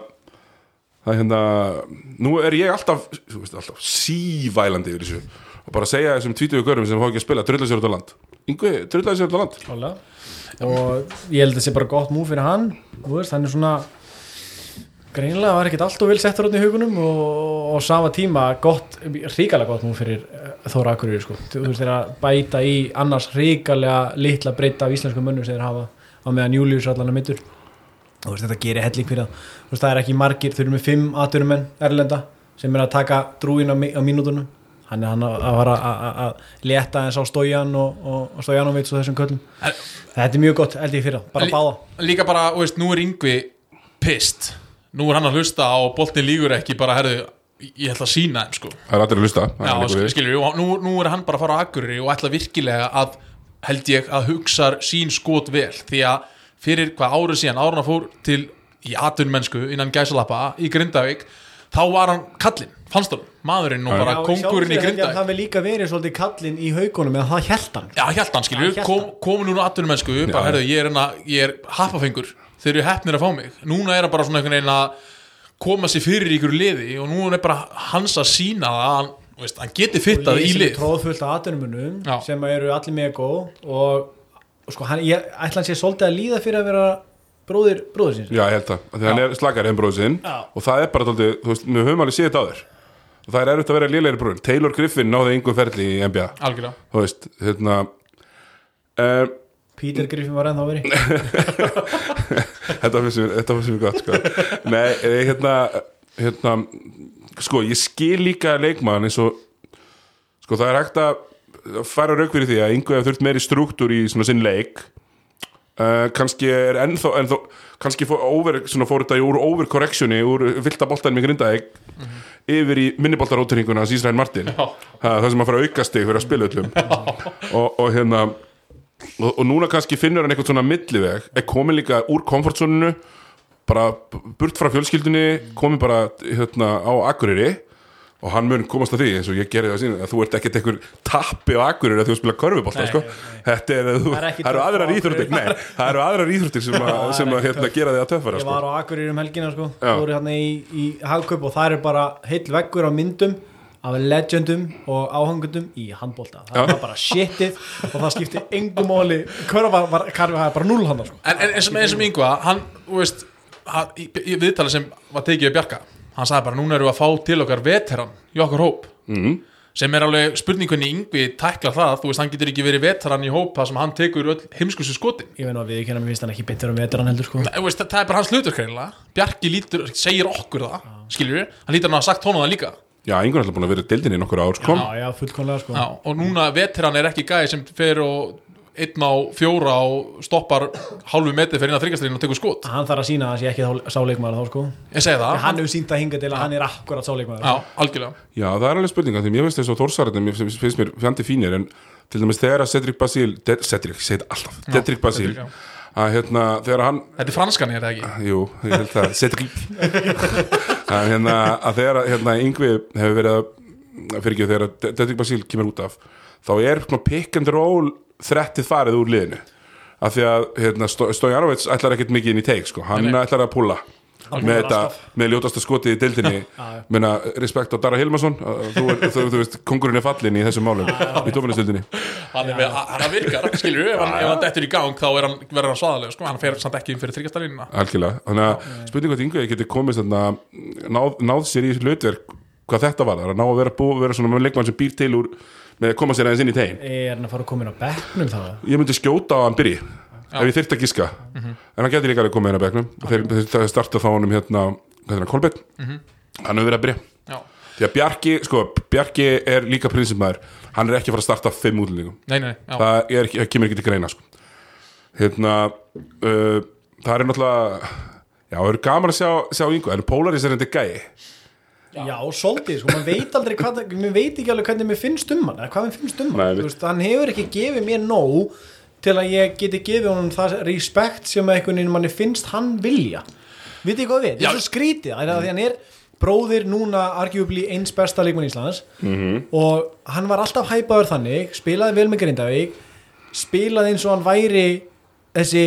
það er hérna, nú er ég alltaf veist, alltaf sívælandi yfir þessu. Og bara segja þessum tvítugu görum sem fá ekki að spila drulla sér út á land. Yngvi, drulla sér út á land. Klálega. og ég held að það sé bara gott múf fyrir hann. Veist, hann er svona greinilega var ekkert allt og vel settur átni í hugunum og á sama tíma gott, ríkalega gott múf fyrir eh, Þóra Akureyri sko. þú veist þeir að bæta í annars ríkalega litla breyta af íslensku mönnum sem þeir hafa á meðan Július allan að mittur þú veist þetta gerir helling fyrir það þú veist það er ekki margir, þau eru með fimm aturumenn erlenda sem er að taka drúin á, á mínútunum. Hann er hann að að fara að- létta eins á Stojan og, og, og Stojanovits og þessum köllum. Þetta er mjög gott, held ég fyrir það, bara Lí- báða. líka bara, þú veist, nú er Yngvi pist, nú er hann að hlusta á boltin lígur ekki, bara herðu ég ætla að sína þeim, sko. Það er allir að hlusta Já, skilur, og nú, nú er hann bara að fara á Akureyri og ætla virkilega að held ég að hugsa sín skot vel. Því að fyrir hvað árið síðan árun að fór til í atvinnmennsku innan gæsalappa í Grindavík þá var hann kallinn, fannst hann maðurinn og bara Já, kongurinn í held Grindavík. Það vil líka verið svolítið kallinn í haugunum eða það held hann. Já, hjælt hann skilju, kom, komin úr atvinnumennsku, bara Já. herðu, ég er, enna, ég er happafengur, þeir eru heppnir að fá mig. Núna er hann bara svona einhvern veginn að koma sér fyrir í ykkur liði og nú er bara hans að sína að hann, veist, hann geti fittað í lið. tróðfullt af Já. sem eru allir mega góð og, og sko, hann, ég ætla hann sé svolítið að líða fyrir að vera bróðir, bróðir síns. Já, ég held það, því hann er slakari en bróðið sinn. Já. og það er bara tóldi, þú veist, við höfum alveg séð þetta áður og það er erfitt að vera lélegri bróðin Taylor Griffin náði yngum ferli í NBA algjörlega, þú veist, hérna um, Peter Griffin var ennþá verið þetta finnst mér, þetta finnst mér gott sko. Nei, eh, hérna hérna, sko, ég skil líka leikmann eins og sko, það er hægt að fara rauk fyrir því að yngve hefur þurft meiri struktúr í svona sinn leik. Uh, kannski er ennþá, ennþá kannski fór, over, svona fór þetta úr overcorrectioni úr vilda boltan með grindaðeg yfir í minniboltaróturinguna hans Ísrael Martin. Það sem að fara að aukast fyrir að spila öllum. Og, og hérna og, og núna kannski finnur hann eitthvað svona milliveg er komin líka úr komfortzóninu bara burt frá fjölskyldunni komin bara hérna á Akureyri og hann mun komast að því eins og ég gerði það síðan að þú ert ekkert einhver tappi á Akureyri að þú spila körfubólta Nei, sko. þetta er, þú, Það er það eru aðrar íþróttir nei, það eru aðrar íþróttir sem, að, það er sem að, hérna, gera þig að töffara Ég sko. var á Akureyri um helgina sko, Já. fóru hérna í, í hagkaup og það er bara heill veggur á myndum af legendum og áhangundum í handbólta það Já. var bara shitið og það skipti engum móli hverfa var, var, var, var bara null hann sko. en, en eins og eins og yngva hann, þú veist hann, í, í viðtala sem var tekið við Bjarka hann sagði bara, núna erum við að fá til okkar veteran í okkar hóp mm. sem er alveg spurningunni yngvi tækla það, þú veist, hann getur ekki verið veteran í hóp það sem hann tekur öll heimskustu skotin ég veit nú að við ekki mér finnst hann ekki betur um veteran heldur sko. Þú veist, það, það er bara hans hlutur greinilega Bjarki lítur, segir okkur það skilur við, hann lítur hann að hafa sagt honum það líka já, einhvern veginn búin að vera deildinni í nokkur ár sko. já, já, fullkonlega sko. Já, og núna veteran er ekki gæði sem fer og einn á fjóra og stoppar hálfu metri fyrir inn að þryggjastlegin og tekur skot hann þarf að sína að hann sé ekki þá- sáleikmaður þá sko. ég segi það, hann hefur sínt að hinga til að hann er akkurat sáleikmaður já, algjörlega já, það er alveg spurninga því mér finnst þess að Þórsarðin finnst mér fjandi fínir en til dæmis þegar að Cedric Basil De, Cedric, ég segi þetta alltaf, Cedric Basil Cedric, já. að hérna, þegar hann þetta er franskan, er það ekki? Jú, ég held það, Cedric að hérna, að þegar að, hérna, Yngvi hefur verið að fyrir ekki þegar að Dedrick Basíl kemur út af þá er pick and roll þrettið farið úr liðinu. Af því að hérna, Stojanovic ætlar ekkert mikið inn í teik sko. hann ætlar að púla með, þetta, með ljótasta skotið í deildinni. Já. menna respekt á Dara Hilmarsson. Þú, er, þú, þú veist, kongurinn er fallin í þessum málum í tófinistildinni hann er með, hann virkar, skilur við. Ef hann, ef hann dettur í gang þá er hann, verður hann svaðalega sko. hann fer samt ekki inn fyrir algjörlega, þannig að spurning hvort Yngvi geti komist þarna, náð, náð sér í hlutverk hvað þetta var, það er að ná að vera, bú, vera svona leikmann sem býr til úr með að koma sér aðeins inn í tegin er hann að fara að koma inn á bekknum þá? Ég myndi skjóta á að hann byrji ef ég þyrfti að giska. En hann geti líka alveg komið inn á bekknum. Og þeir, þeir starta þá honum hérna er hann, Kolbeinn? Hann hefur verið að byrja. Já, því að Bjarki, sko, Bjarki er líka prinsipmaður. Hann er ekki að fara að starta fimm útlendingum. Nei, nei, já, það, er, ekki- það kemur ekki til greina sko. hérna uh, það er náttúrulega já, það er gaman að sjá, sjá yngu en Polaris er endi gæi Já, svolítið, sko, maður veit aldrei hvað, maður veit ekki alveg hvernig mér finnst um hann, eða hvað mér finnst um hann, þú veist, hann hefur ekki gefið mér nóg til að ég geti gefið honum það respekt sem einhvern veginn manni finnst hann vilja, veit ekki hvað við, Já. er svo skrítið, það er að því hann er bróðir núna arguably eins besta leikmann Íslands Mhm. og hann var alltaf hæpaður þannig, spilaði vel með Grindavík, spilaði eins og hann væri þessi,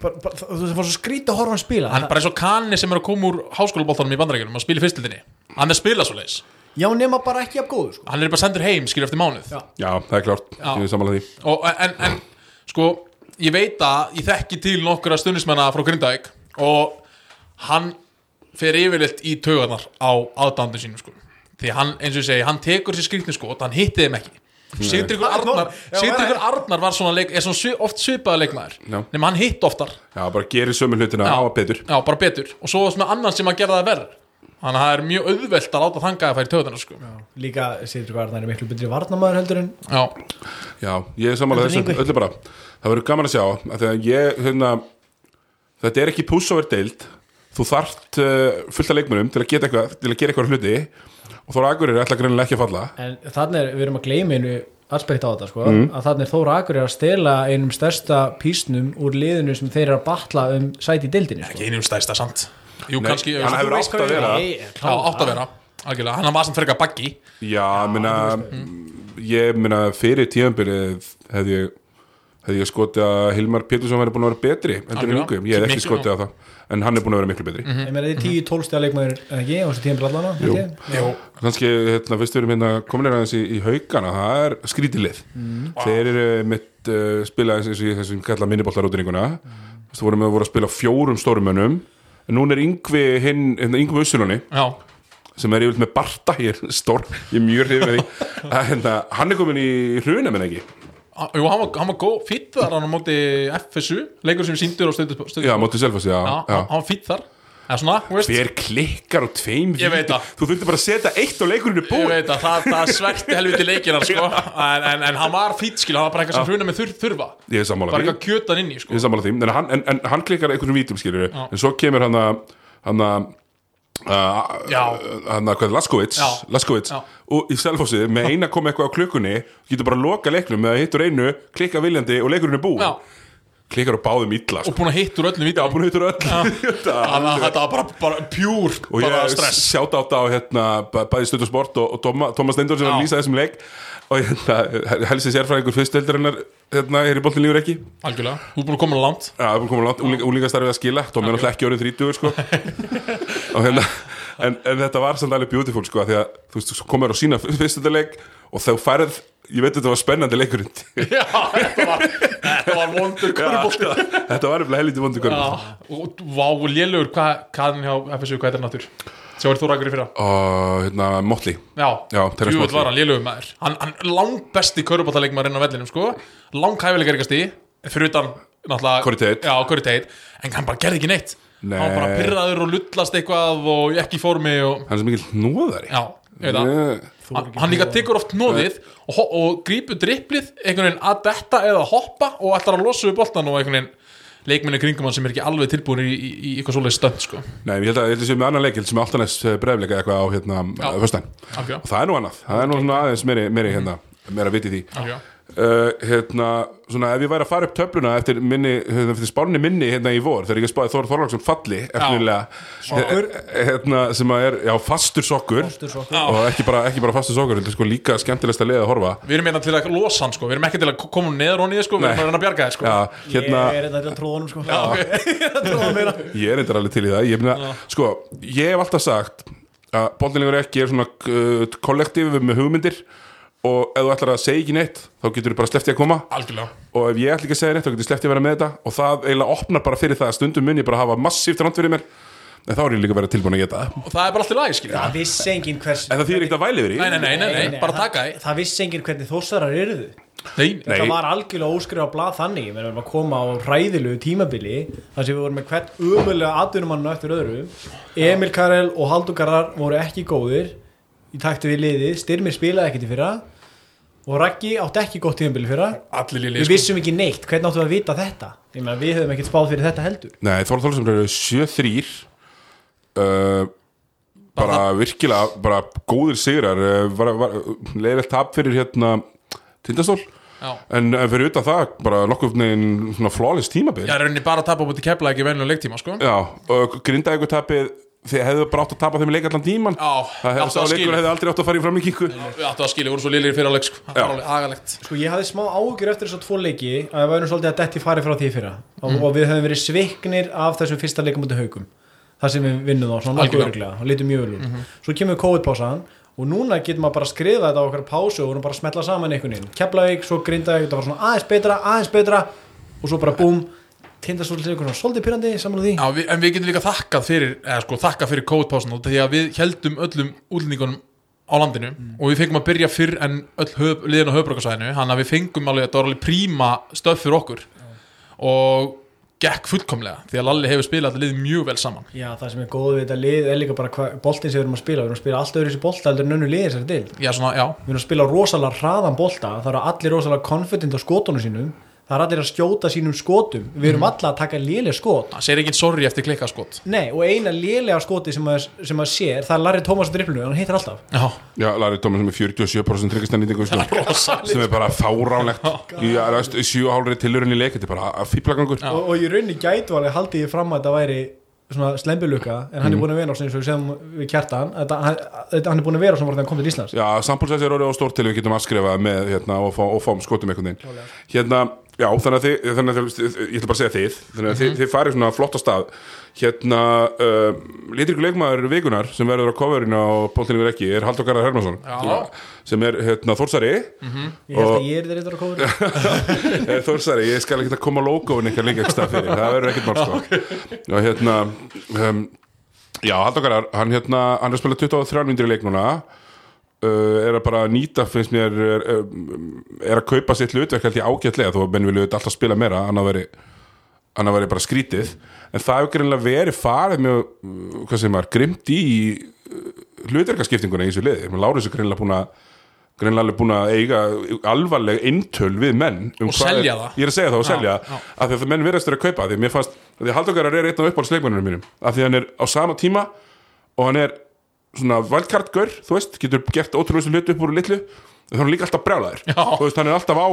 bara, bara, þú veist, það var svo skrítið að horfa hann spila, hann er bara eins og kanni sem er að koma úr háskólaboltanum í bandarækjunum og spila í fyrstildinni hann er spilað svo leis, já, nema bara ekki af góðu, sko. hann er bara sendur heim skilur eftir mánuð. Já. já, það er klárt, Já. ég er samanlega því. Og, en, en sko ég veit að ég þekki til nokkura stundismenna frá Grindavík og hann fer yfirleitt í taugarnar á aðdándu sínum sko. Því hann, eins og ég segi, hann tekur sér skrýtni skot hann hitti þeim ekki. Er Arnar, maður- Arnar var svona leik, er svona svi, oft svipaða leikmaður. Nema hann hitt oftar. Já, bara gerir sömu hlutina á að betur. Já, bara betur. Og svo var svona annan sem að gera það verð þannig að það er mjög auðvelt að láta þanga að færi taugarnar sko. líka Sýður Varnar er miklu betri varnamaður heldur en já, já, ég er samanlega þessu, öllu bara. Það verður gaman að sjá, að þegar ég hérna, þetta er ekki pussover deild. Þú þarft uh, fullt af leikmunum til að geta eitthvað, til að gera eitthvað hluti. Og þá er Akureyri ætla greinilega ekki að falla. En þannig er við erum að gleyma einu aspekt á þetta sko, Mhm. að þannig Þóra Akur er að stela einum stærsta písnum úr liðinu sem þeir eru að batla um sæti í dildinni sko. ekki einum stærsta samt Jú, Nei, kannski, hann já, hefur átt að vera. átt að vera algjörlega, hann var sem frekar baggi Já, minna ég minna fyrir tíðanbyrðið hefði ég hefði ég skotið að Hilmar Pétursson væri búin að vera betri heldur en yngum, ég hef ekki skotið að það en hann er búin að vera miklu betri. Ég meina þið 10-12 stæða leikmaður eða ekki? Á þessu tíðan brallana kannski, hérna, fyrst við erum hérna komin aðeins í, í haugana, það er skrítilið þeir eru mitt uh, spila eins og í þessum kalla minnibollarútininguna mm. þú vorum að voru að spila fjórum stórumönnum en núna er Yngvi hinn, hérna, Yngvi Ussulóni já, sem er yfirleitt með Barta, ég er stór ég er mjög hrifin að því. Hérna, hann er komin í hruna menn ekki? Jú, hann var, hann var góð, fýtt þar hann á móti FSU, leikur sem síndur á stöðu, stöðu já, mótið Selfoss, já, hann var fýtt þar svona, hver klikkar á tveim þú þurfti bara að setja eitt og leikurinn er Ég búin veit að það, það sverti helviti leikinar sko. en, en, en hann var fýtt skil, hann var bara eitthvað sem hruna með þur, þurfa. Er bara eitthvað kjötan inn í sko. ég er sammála því, en hann, en, en hann klikkar einhvern vítum skilur en svo kemur hann að hann að Laskovits. Laskovits, og í Selfossi með eina kom eitthvað á klukkunni, getur bara að loka leiknum með að hittur einu, klikka viljandi og leikurinn er búin, Já, klikkar á báðum illa og sko. öllum vítum búin að hittur öll Þannig að þetta var bara, bara pjúr og bara ég stress. sjátt átt á hérna, bæ- bæði stödd og sport og, og Thomas Steindor sem var að lýsa þessum leik. Og hérna, helsi sérfræðingur fyrstöldarinnar hérna, er í boltin lífur ekki. Algjörlega, þú er búin að koma langt. Já, það er búin að koma langt, úlinga, úlingastarfið að skila. Tom er náttúrulega ekki orðin 30 sko. og hérna en, en þetta var samt alveg beautiful sko, því að þú veist, komur á sína fyrstöldarleik og þá færð, ég veit þetta var spennandi leikurinn. Já, þetta var, þetta var vondur körubólti þetta var eftir helviti Já, og vá, lélugur, hvað hvað er hann hjá FSU, hvað er þetta náttúr? Sjá er þú rækur í fyrra. Og hérna, Motley. Já, Motley. var hann lélugur maður. Hann, hann langt besti körubóltaleikmaður inn á vellinum, sko. Langt fyrir utan náttúrulega Corey Tate. Já, Corey Tate, en hann bara gerði ekki neitt. Nei. Hann bara pyrraður og lullast eitthvað og ekki í formi og, hann er sem mikil nóðari já, hann, hann líka tekur oft nóðið og, og grípur dripplið einhvern veginn að detta eða hoppa og ætlar að losa við boltan og einhvern veginn leikminni kringum hann sem er ekki alveg tilbúin í, í, í eitthvað svoleið stönd sko. Nei, ég held að ég held að sé með annan leik, ég held að sé með Altanes breyfleika eitthvað á hérna Algjörlega. og það er nú annað, það er nú svona aðeins meiri, meiri hérna, meira viti því Algjörlega. Uh, hérna, svona ef ég væri að fara upp töfluna eftir minni, hérna, eftir spárni minni hérna í vor, þegar ég spáði Þór Þorlagsson falli eftirlega, Sokkur. hérna, sem að er, já, fastur sokkur Fastur sokkur. og ekki bara, ekki bara fastur sokkur, þetta er sko líka skemmtilegsta leið að horfa við erum hérna til að losa hann sko. við erum ekki til að koma neður honni sko. við erum að reyna að bjarga þér sko. Já, hérna, ég er þetta til að tróða honum sko Já, ok. tróða meira Ég er eitthvað alveg til í það ég, meina, sko, ég hef alltaf sagt að boltinlegur ekki er svona uh, kollektíf með hugmyndir og ef þú ætlar að segja ekki neitt þá getur þú bara sleppti að koma. Algjörlega. Og ef ég ætla ekki að segja neitt þá getur sleppti að vera með þetta. Og það eiginlega opnar bara fyrir það að stundum mun ég bara hafa massíft rand fyrir mér. En þá er ég líka verið tilbúin að geta það. Og það er bara allt í lagi skilja það vissi enginn hvers en það þýr ekkert að væli yfir í nei, nei, nei, nei, nei, bara taka því. það vissi enginn hvernig þósarar eruðu. Það var algjörlega óskrifað blað þannig. Við erum að koma á hræðilegu tímabili þar sem við vorum með hvert umulega atvinnumannu eftir öðru. Emil Karel og Haldur Garðar voru ekki góðir í takti við liðið, Styrmir spilaði ekkert í fyrra og Raggi átti ekki gott tímabili fyrra. Allir líli við sko. vissum ekki neitt, hvernig áttu að vita þetta? Ég meina, við höfum ekkert spáð fyrir þetta heldur. Nei, Þór Þórsson eru 7-3 uh, bara virkilega bara góðir sigrar. Uh, var, var, leiðilegt tap fyrir hérna tindastól. Já. en, en fyrir utan það bara nokkuð neginn svona flawless tímabil. Já, rauninni bara að tapa á búti kepla ekki venjulega leiktíma sko. Já, og grinda ykkur tapið þið hefðu bara átt að tapa þeim leik allan tíman Já, það hefði áttu sá að leikur hefði aldrei átt að fara í framlíkingu Við áttu að skilja, voru svo liðlir fyrir á leik sko. Það var alveg agalegt. Sko ég hafði smá ágjur eftir þess að tvo leiki að við værum svolítið að detti fari frá því fyrra. Og, Mhm. og við höfum verið sviknir af þessum fyrsta leikum út haugum. Þar sem við vinnum þá, svona nokkuð örglega og litum mjög vel út. Svo kemur COVID-pásan og núna getur maður bara að skrifa þetta á okkar pásu og við erum bara að smetla saman einhvern veginn. Keflavík, svo Grindavík, þetta var svona aðeins betra aðeins betra og svo bara búm tindastólið einhvern svona svolítið pyrrandi samanlega því. Já, við, en við getum líka þakkað fyrir eða sko, þakkað fyrir COVID-pásun því að við heldum öllum útlendingunum á landinu og við fengum að byrja fyrr en öll höf, liðin á höfbrukarsvæðinu hann að við fengum alveg, þetta var alveg príma stöð fyrir okkur og gekk fullkomlega því að Lalli hefur spilað þetta lið mjög vel saman. Já, það sem er góð við þetta lið er líka bara hva, boltin sem við erum að spila, við erum að spila alltaf öðru þessi bolta heldur en önnu liðið þessari deild. Já, svona, já, við erum að spila rosalega hraðan bolta það eru allir rosalega confident á skotunum sínum það er allir að skjóta sínum skotum. Við erum alla að taka léleg skot. Hann segir ekki sorry eftir klikkaskot Nei, og eina lélega skoti sem að, sem að sér það er Larry Thomas á driplinu, hann heitir alltaf. Já, Já, Larry Thomas sem er 47% tryggastendingu sko, sem er bara fáránlegt. Í 7,5 tilurinn í leik þetta er bara að fýblagangur og, og í rauninni gætu alveg haldið ég fram að þetta væri svona slembilukka en hann er búin að vera sem við kjartan þetta, hann, hann er búin að vera sem var þegar hann kom til Íslands. Já, sambúlsæs er orðið á stórt til við getum afskrifað með hérna, og, fá, og fáum skotum einhvern veginn. Hérna, já, þannig að þið, þannig að þið ég ætla bara að segja þið, þannig að þið, þið farið svona flott á stað. Hérna uh, litur ykkur leikmaður vikunar sem verður á coverinu á Póntinni við ekki er Haldur Garðar Hermansson Já. sem er hérna Þórsari. Ég held að ég er eitthvað að kóður Eh, Þórsari, ég skal ekki að koma logoin eitthvað líka ekki stað fyrir, það verður ekkert mál sko. og hérna um, já, Haldur Garðar, hann hérna hann er að spila 23 myndir í leik núna. uh, er að bara nýta finnst mér er, er að kaupa sitt hlutverk held ég ágætlega þó að menn vilja alltaf spila meira annað veri, annað veri bara skrítið en það hefur greinlega verið farið mjög, uh, hvað sem var, grimt í uh, hlutverkaskiptinguna í þessu liði Lárus er greinlega búin að greinlega búin að eiga alvarleg eintöl við menn um Og hvað er- selja það. ég er að segja það og Já, selja já. af því að menn verðast þeirra að kaupa af því að mér fannst af því að Halldókarar er einn af uppáhaldsleikmennunum mínum af því að hann er á sama tíma og hann er svona valdkartgör þú veist, getur gert ótrúlega hluti upp úr litlu en þá er hann líka alltaf brjálæður Já. þú veist, hann er alltaf á,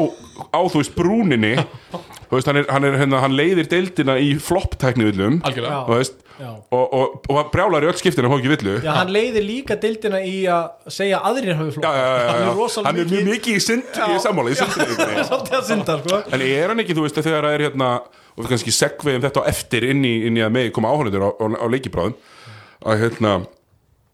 á þú veist, brúninni þú veist, hann, er, hann, er, hérna, hann leiðir deildina í flopptækni villum algjörlega Já. þú veist, Já. og, og, og brjálæður í öll skiptina og hóki villu Já, hann leiðir líka dildina í að segja að aðrir hafi Já, já, já, já. hann er rosalega hann er mjög mikið í synd ég er sammála, í synda sko. En er hann ekki, þú veist, þegar það er hérna og við kannski segveðum þetta á eftir inn í, inn í að megi koma áhörnundur á, á, á leikibráðum að hérna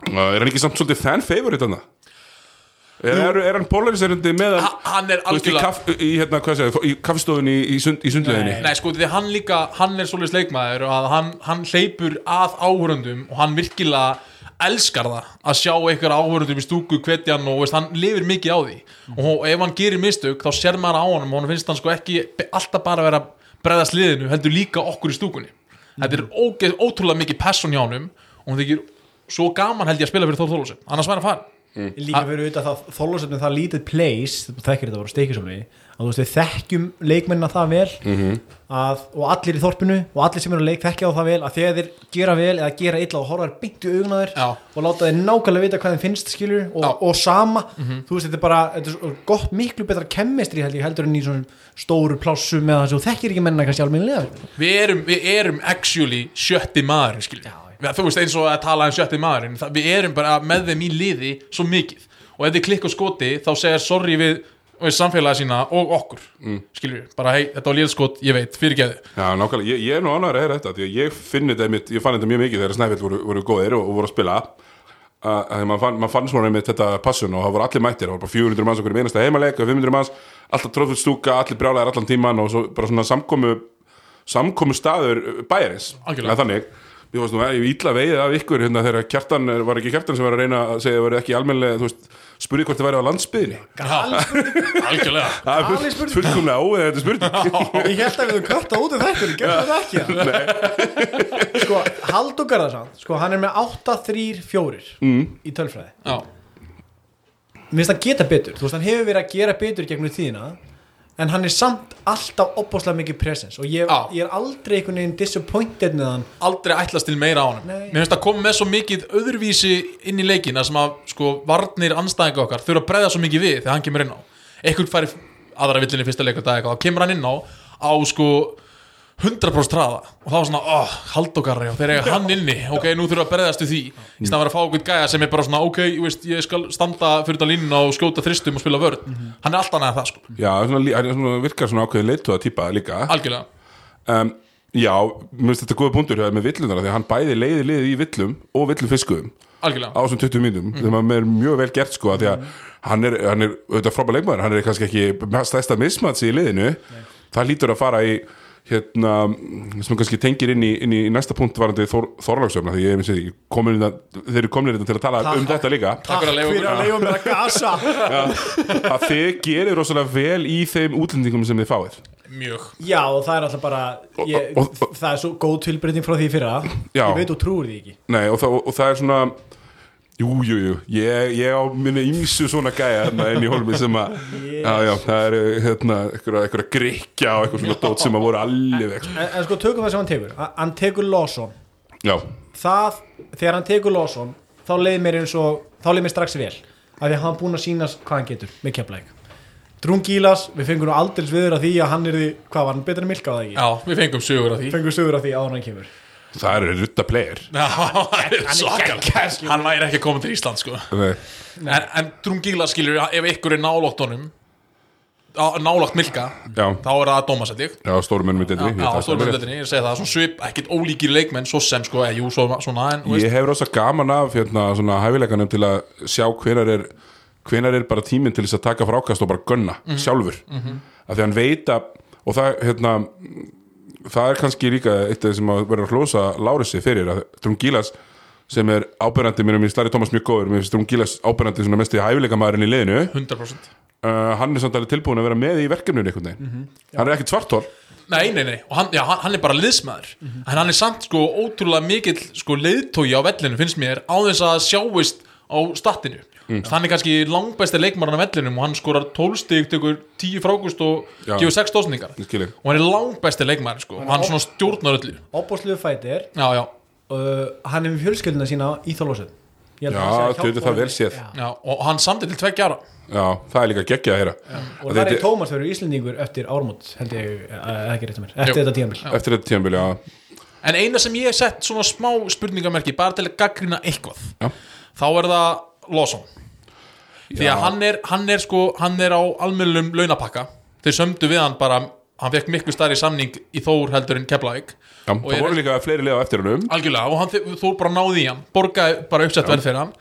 er hann ekki samt svolítið fan favorite hann er, er, er hann polariserandi með hann Ha- hann er þú veist, í, algjörlega kaff, í, hérna, í kaffstofunni í, sund, í sundleginni Nei, sko, því hann líka, hann er svolítið sleikmaður og hann, hann hleypur að áhörundum og hann virkilega elskar það að sjá einhver áhörundum í stúku hvetjan og veist, hann lifir mikið á því. Og ef hann gerir mistök þá sér maður á honum og hann finnst hann sko ekki alltaf bara vera að bregðast liðinu heldur líka okkur í stúkunni. Þetta er ótrúlega mikið passion hjá honum og hann þykir svo gaman held ég að spila fyrir Þór Þólusson annars væri hann farin líka fyrir auðvitað það þólusefni það lítið place þekkir þetta voru steikisofni að þú veist við þekkjum leikmennina það vel að, og allir í þorpinu og allir sem eru að leik þekkja á það vel að þegar þeir gera vel eða gera illa og horfa þær beint í augun á þér Já. og láta þeir nákvæmlega vita hvað þeim finnst skilur og, Já. og sama. Þú veist þetta er bara þetta er gott miklu betra kemmistri held ég heldur en í svona stóru plássum eða þess að þú þekkir ekki mennina kannski almennilega. Við erum, við erum actually sjötti maðurinn skilja þú veist eins og að tala um sjötti maðurinn það, við erum bara með þeim í liði svo mikið. Og ef þið klikka á skoti þá segir sorry við, við samfélagi sína og okkur. Mm. skilju, bara hei, þetta var liðskot ég veit, fyrirgeðu Já, nákvæmlega, ég, ég er nú ánægður að heyra þetta því að ég finn þetta einmitt, ég fann þetta mjög mikið þegar Snæfell voru, voru góðir og, og voru að spila. Að að maður fann, mað fann svona einmitt þetta passun og það voru allir mættir, það voru bara 400 manns okkur í einasta heimaleik og 500 manns, alltaf tróðfull stúka allir brjálæðir allan tíman og svo bara svona samkomu samkomu staður bæjarins þannig, ég varst nú ég ítla veiðið af ykkur hérna þegar kjartan var ekki kjartan sem var að reyna að segja að það var ekki almennilega, þú veist, spurði hvort það væri á landsbyðinni algjörlega. Það er fullkomlega óeða þetta spurning. Ég held að við höfum kvarta út um þetta ég gerði það ekki? Sko, Haldur Garðarsson sko, hann er með 8-3-4 mm. í tölfræði. Já, mér finnst hann geta betur, þú veist hann hefur verið að gera betur gegnum tíðina en hann er samt alltaf opbáslega mikið presence og ég, ég er aldrei einhvern veginn disappointed með hann. Aldrei ætlast til meira á honum. Nei. mér finnst að koma með svo mikið öðruvísi inn í leikina sem að sko varnir anstæðinga okkar þurfa að breyða svo mikið við þegar hann kemur inn á. Einhvern færi aðra villinni fyrsta leikadag eitthvað, þá kemur hann inn á á sko 100% traða og þá svona, oh, haldokarri og þeir eiga hann inni, ok, nú þurfa að breyðast við því. Í staðan að vera að fá okkur gæja sem er bara svona ok, veist, ég skal standa fyrir þetta línuna og skjóta þristum og spila vörð hann er alltaf næða það sko, Já, svona, virkar svona ákveðin leituða típa líka. Algjörlega. Um, Já, mér finnst þetta góða hjá þér með villunar því hann bæði leiði liðið í villum og villum fiskuðum algjörlega, á þessum 20 mínútum mm. þegar maður er mjög vel gert sko því að hann er, hann er auðvitað frábæð leikmaður hann er kannski ekki stæsta mismatsi í liðinu. Það lítur að fara í hérna, sem kannski tengir inn í, inn í næsta punkt varandi Þor, Þorlagsöfna því ég er komin að, þeir eru komin inn til að tala Takk. um þetta líka Takk fyrir að leyfa okkur. að leifa mér að gasa að þið gerir rosalega vel í þeim útlendingum sem þið fáið mjög já og það er alltaf bara ég, Og- og- og- það er svo góð tilbreyting frá því fyrra Já. ég veit og trúir því ekki Nei, og, það, og það er svona Jú, jú, jú, ég, ég á minni ymsu svona gæja hérna inn í holmi sem að Já, já, það er hérna eitthvað, grikja og eitthvað svona dót sem að voru alveg sko. en, en sko tökum það sem hann tekur. Hann- tekur Lawson Já, það, þegar hann tekur Lawson þá leið mér eins og þá leið mér strax vel. Af því að hann búin að sína hvað hann getur með keflæk Drungilas, við fengum nú aldrei viður af því að hann er því, hvað var hann betur en Milka á það ekki? Já, við fengum sögur af því það er rutta player. Er. Hann væri ekki komin til Ísland sko. Nei. En, en Drungíla skilur, ef ykkur er nálátt honum á- Nálátt Milka Já, Þá er það dómasætting já, stórum ennum í ég já er rétt. hlutinni, ég segi það Svona svip, ekkit ólíkir leikmenn Svo sem sko, eða, jú, svo, svona en, Ég hef rosa gaman af hérna, svona hæfileikanum til að sjá hvenar er hvenar er bara tíminn til þess að taka frákast og bara gunna Mhm. sjálfur. Af því hann veit að og það, hérna, það er kannski líka eitt af því sem að vera að hlósa Lárusi fyrir að Drungilas sem er ábyrrandi, mér mér Slari Tómas mjög góður mér finnst Drungilas ábyrrandi svona mest í hæfileikamæðurinn í liðinu. 100% uh, hann er samt alveg tilbúin að vera með í verkefninu einhvern veginn, Mhm. hann er ekkit svartól Nei, nei, nei, og hann, já, hann, er bara liðsmaður. En hann er samt sko ótrúlega mikill sko leiðtói á vellinu finnst mér á þess að sjáist á statinu Hann er kannski langbæsti leikmaran á vellinum og hann skorar 12 stig, tekur 10 frákust og Já. gefur 6 stóðsningar Ég skil ég. og hann er langbæsti leikmaður sko. Og hann svona stjórnar öllu. opbóðsluðu fætir Já, já, uh, hann er með fjölskylduna sína í Þorlósöð Já, þú veitir það vel séð. Já. já, og hann samtið til tveggja ára. Já, það er líka geggjað að heyra. Og Að það er Tómas verður Íslendingur eftir ármót held ég, eða ekki rétt að mér. Eftir þetta tíðanbíl Eftir þetta tíðanbili, já. En eina sem ég hef sett svona smá spurningamerki bara til að gaggrina eitthvað Já. þá er það Lawson. Því að hann er, hann er sko hann er á almennum launapakka. Þeir sömdu við hann bara hann fekk miklu starri samning í Þór heldur en Keflavík. Já, Og það voru líka fleiri liða eftir hennum algjörlega og hann, Þór bara náði í hann borgaði bara uppsett vel fyrir hann.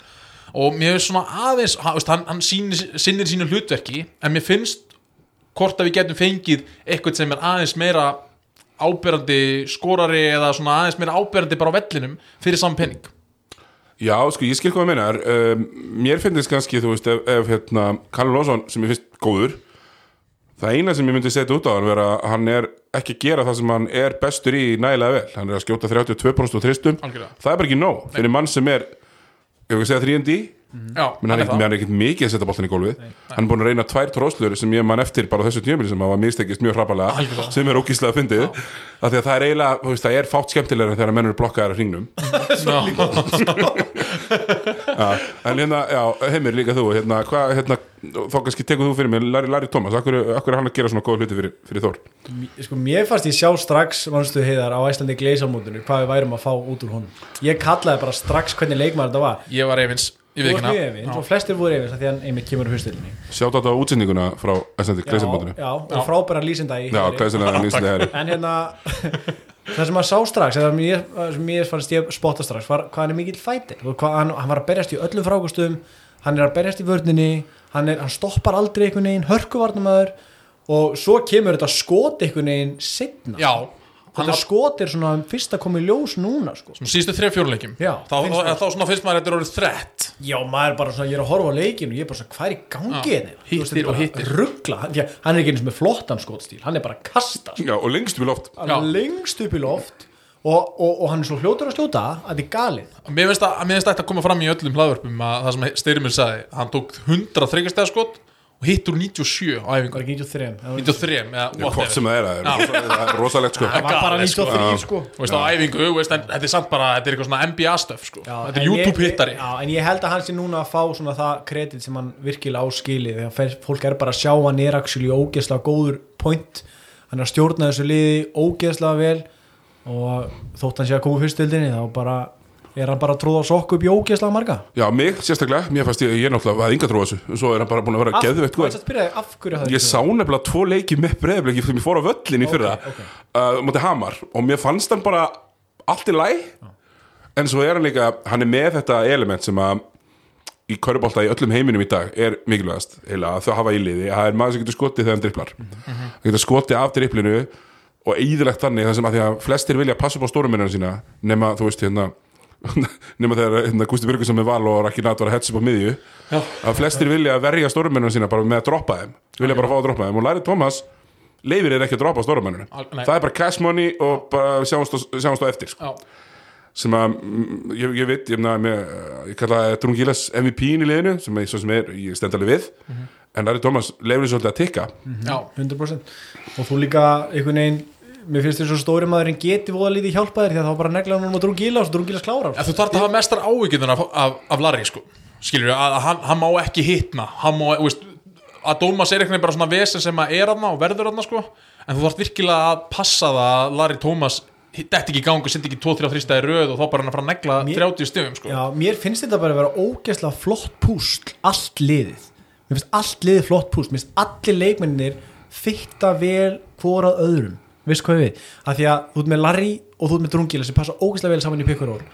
Og mér finnst svona aðeins hann, hann, hann sýnir, sinnir sínu hlutverki en mér finnst hvort að við getum fengið eitthvað sem er aðeins meira áberandi skorari eða svona aðeins meira áberandi bara á vellinum fyrir saman penning Já, sko, ég skil hvað það meinar. Um, Mér finnst kannski, þú veist, ef, ef hérna, Karl Lónsson, sem ég finnst góður Það eina sem ég myndi setja út á hann vera að hann er ekki að gera það sem hann er bestur í nægilega vel. Hann er að skjóta 32% og þristum Algjörlega. Það er bara ekki nóg, fyrir mann sem er Ég vil segja 3D Já, menn hann er ekkert- er mikið að setja boltan í gólfið. Hann er búin að reyna tvær tróslur sem ég man eftir bara þessu tímabili sem hafa mistekist mjög hrapalega sem er ógíslega að fyndið af því að það er eiginlega, þú veist, það er fátt skemmtilega þegar menn eru blokkaðar á hringnum. En hérna, já, heimir líka þú hérna, hvað, hérna, þá kannski tekur þú fyrir mig Larry, Larry Thomas, akkur, akkur er hann að gera svona góða hluti fyrir, fyrir Þór? Sko mér fannst ég sjá strax mannstu heiðar á Æslandi að ég var ég var Ég þú mjög efins og flestir voru af því að hann einmitt kemur á fyrstöldinni sjátt á þetta á útsendinguna frá Æslandi Gleisambandinu já, og frábæra lýsinda í já. Gleisambandinu er nýslega herri en hérna það sem maður sá strax mér, sem mér fannst ég spotta strax var hvað hann er mikill fæti. Hann, hann var að berjast í öllum frákustum hann er að berjast í vörninni hann, er, hann stoppar aldrei einhvern veginn hörkuvarnamöður og svo kemur þetta skot einhvern veginn setna Já, þetta var skot er svona fyrst að koma í ljós núna sko. svona síðustu þrejum fjóruleikjum Já, þá, þá, þá svona finnst maður að þetta er orðið þrett já maður er bara svona, ég er að horfa á leikinu og ég er bara svona, hvað er í gangi Já, hérna veist, hittir þetta og hittir. ruggla, hann, er ekki eins með flottan skotstíl hann er bara að kasta sko. já, og lengst loft hann er Já. lengst upp í loft og, og, og hann er svo fljótur að skjóta að þetta er galið Mér finnst að, mér finnst að þetta koma fram í öllum hlaðvörpum að það sem Styrmir sagði hann tók 100 þryggjastega skot og hittur 97 á æfingu. Var ekki 93 það 93 eða hvort sem það er, það er rosa- það er rosalegt sko. Var bara galið, sko. 93 sko. Þú veist á æfingu, þú veist, en þetta er samt bara þetta er eitthvað svona NBA stöf sko. Já, þetta er YouTube ég- hittari já, en ég held að hann sé núna að fá svona það kredit sem hann virkilega áskili þegar fólk er bara að sjá hann er actually ógeðslega góður point. Hann er að stjórna þessu liði ógeðslega vel og þótt hann sé að koma fyrstöldinni þá bara er hann bara að tróða sokku upp í ógeðslega marga? Já, mig sérstaklega, mér fannst ég, ég náttúrulega hafði inga trú á þessu, svo er hann bara búin að vera byrjaði, af hverju hafði Ég sá nefnilega tvo leiki með breyðbliki sem ég fór á völlin í fyrra ok. uh, mútið Hamar. Og mér fannst hann bara allt í læ en svo er hann líka, hann er með þetta element sem að í körubólta í öllum heiminum í dag er mikilvægast. Að þau hafa í liði, það er maður sem getur skotið þegar hann dripplar nema þegar hérna, Gusti Byrgusson með val og Raki Nat var að hetsa upp á miðju. Já. að flestir vilja verja stórumennina sína bara með að droppa þeim. Vilja bara fá að droppa þeim. Og Larry Thomas leifir er ekki að droppa nei. það er bara cash money og bara sjáumst á, eftir sko. Já, sem að, mm, ég, ég veit ég, með, með, ég kalla það Drungilas MVP-in í liðinu, sem ég, svo sem er, ég stend alveg við. En Larry Thomas lefur svolítið að tikka. Já, 100% og þú líka einhvern veginn mér finnst þér svo stóri maður en geti voða lítið hjálpa þér því að þá bara negla hann um að drungíla og svo drungíla klára En þú þarf að hafa mestar áhyggjurnar af, af, af Larry sko. Skilur við, að hann, hann má ekki hitna. Hann má, þú veist, að Dómas er eitthvað bara svona vesen sem að er aðna og verður aðna sko, en þú þarf virkilega að passa það að Larry Thomas detti ekki í gangu, sendi ekki 2-3 stæði röð og þá bara hann að fara að negla Mér- 30 stöfum sko. Já, mér finnst þetta bara að vera ógeðslega flott púsl allt liðið. Mér finnst allt liðið flott púsl. Mér finnst allir leikmennir fitta vel hvorað öðrum veist hvað við, af því að þú ert með Larry og þú ert með Drungila sem passa ógeðslega vel saman í Pickford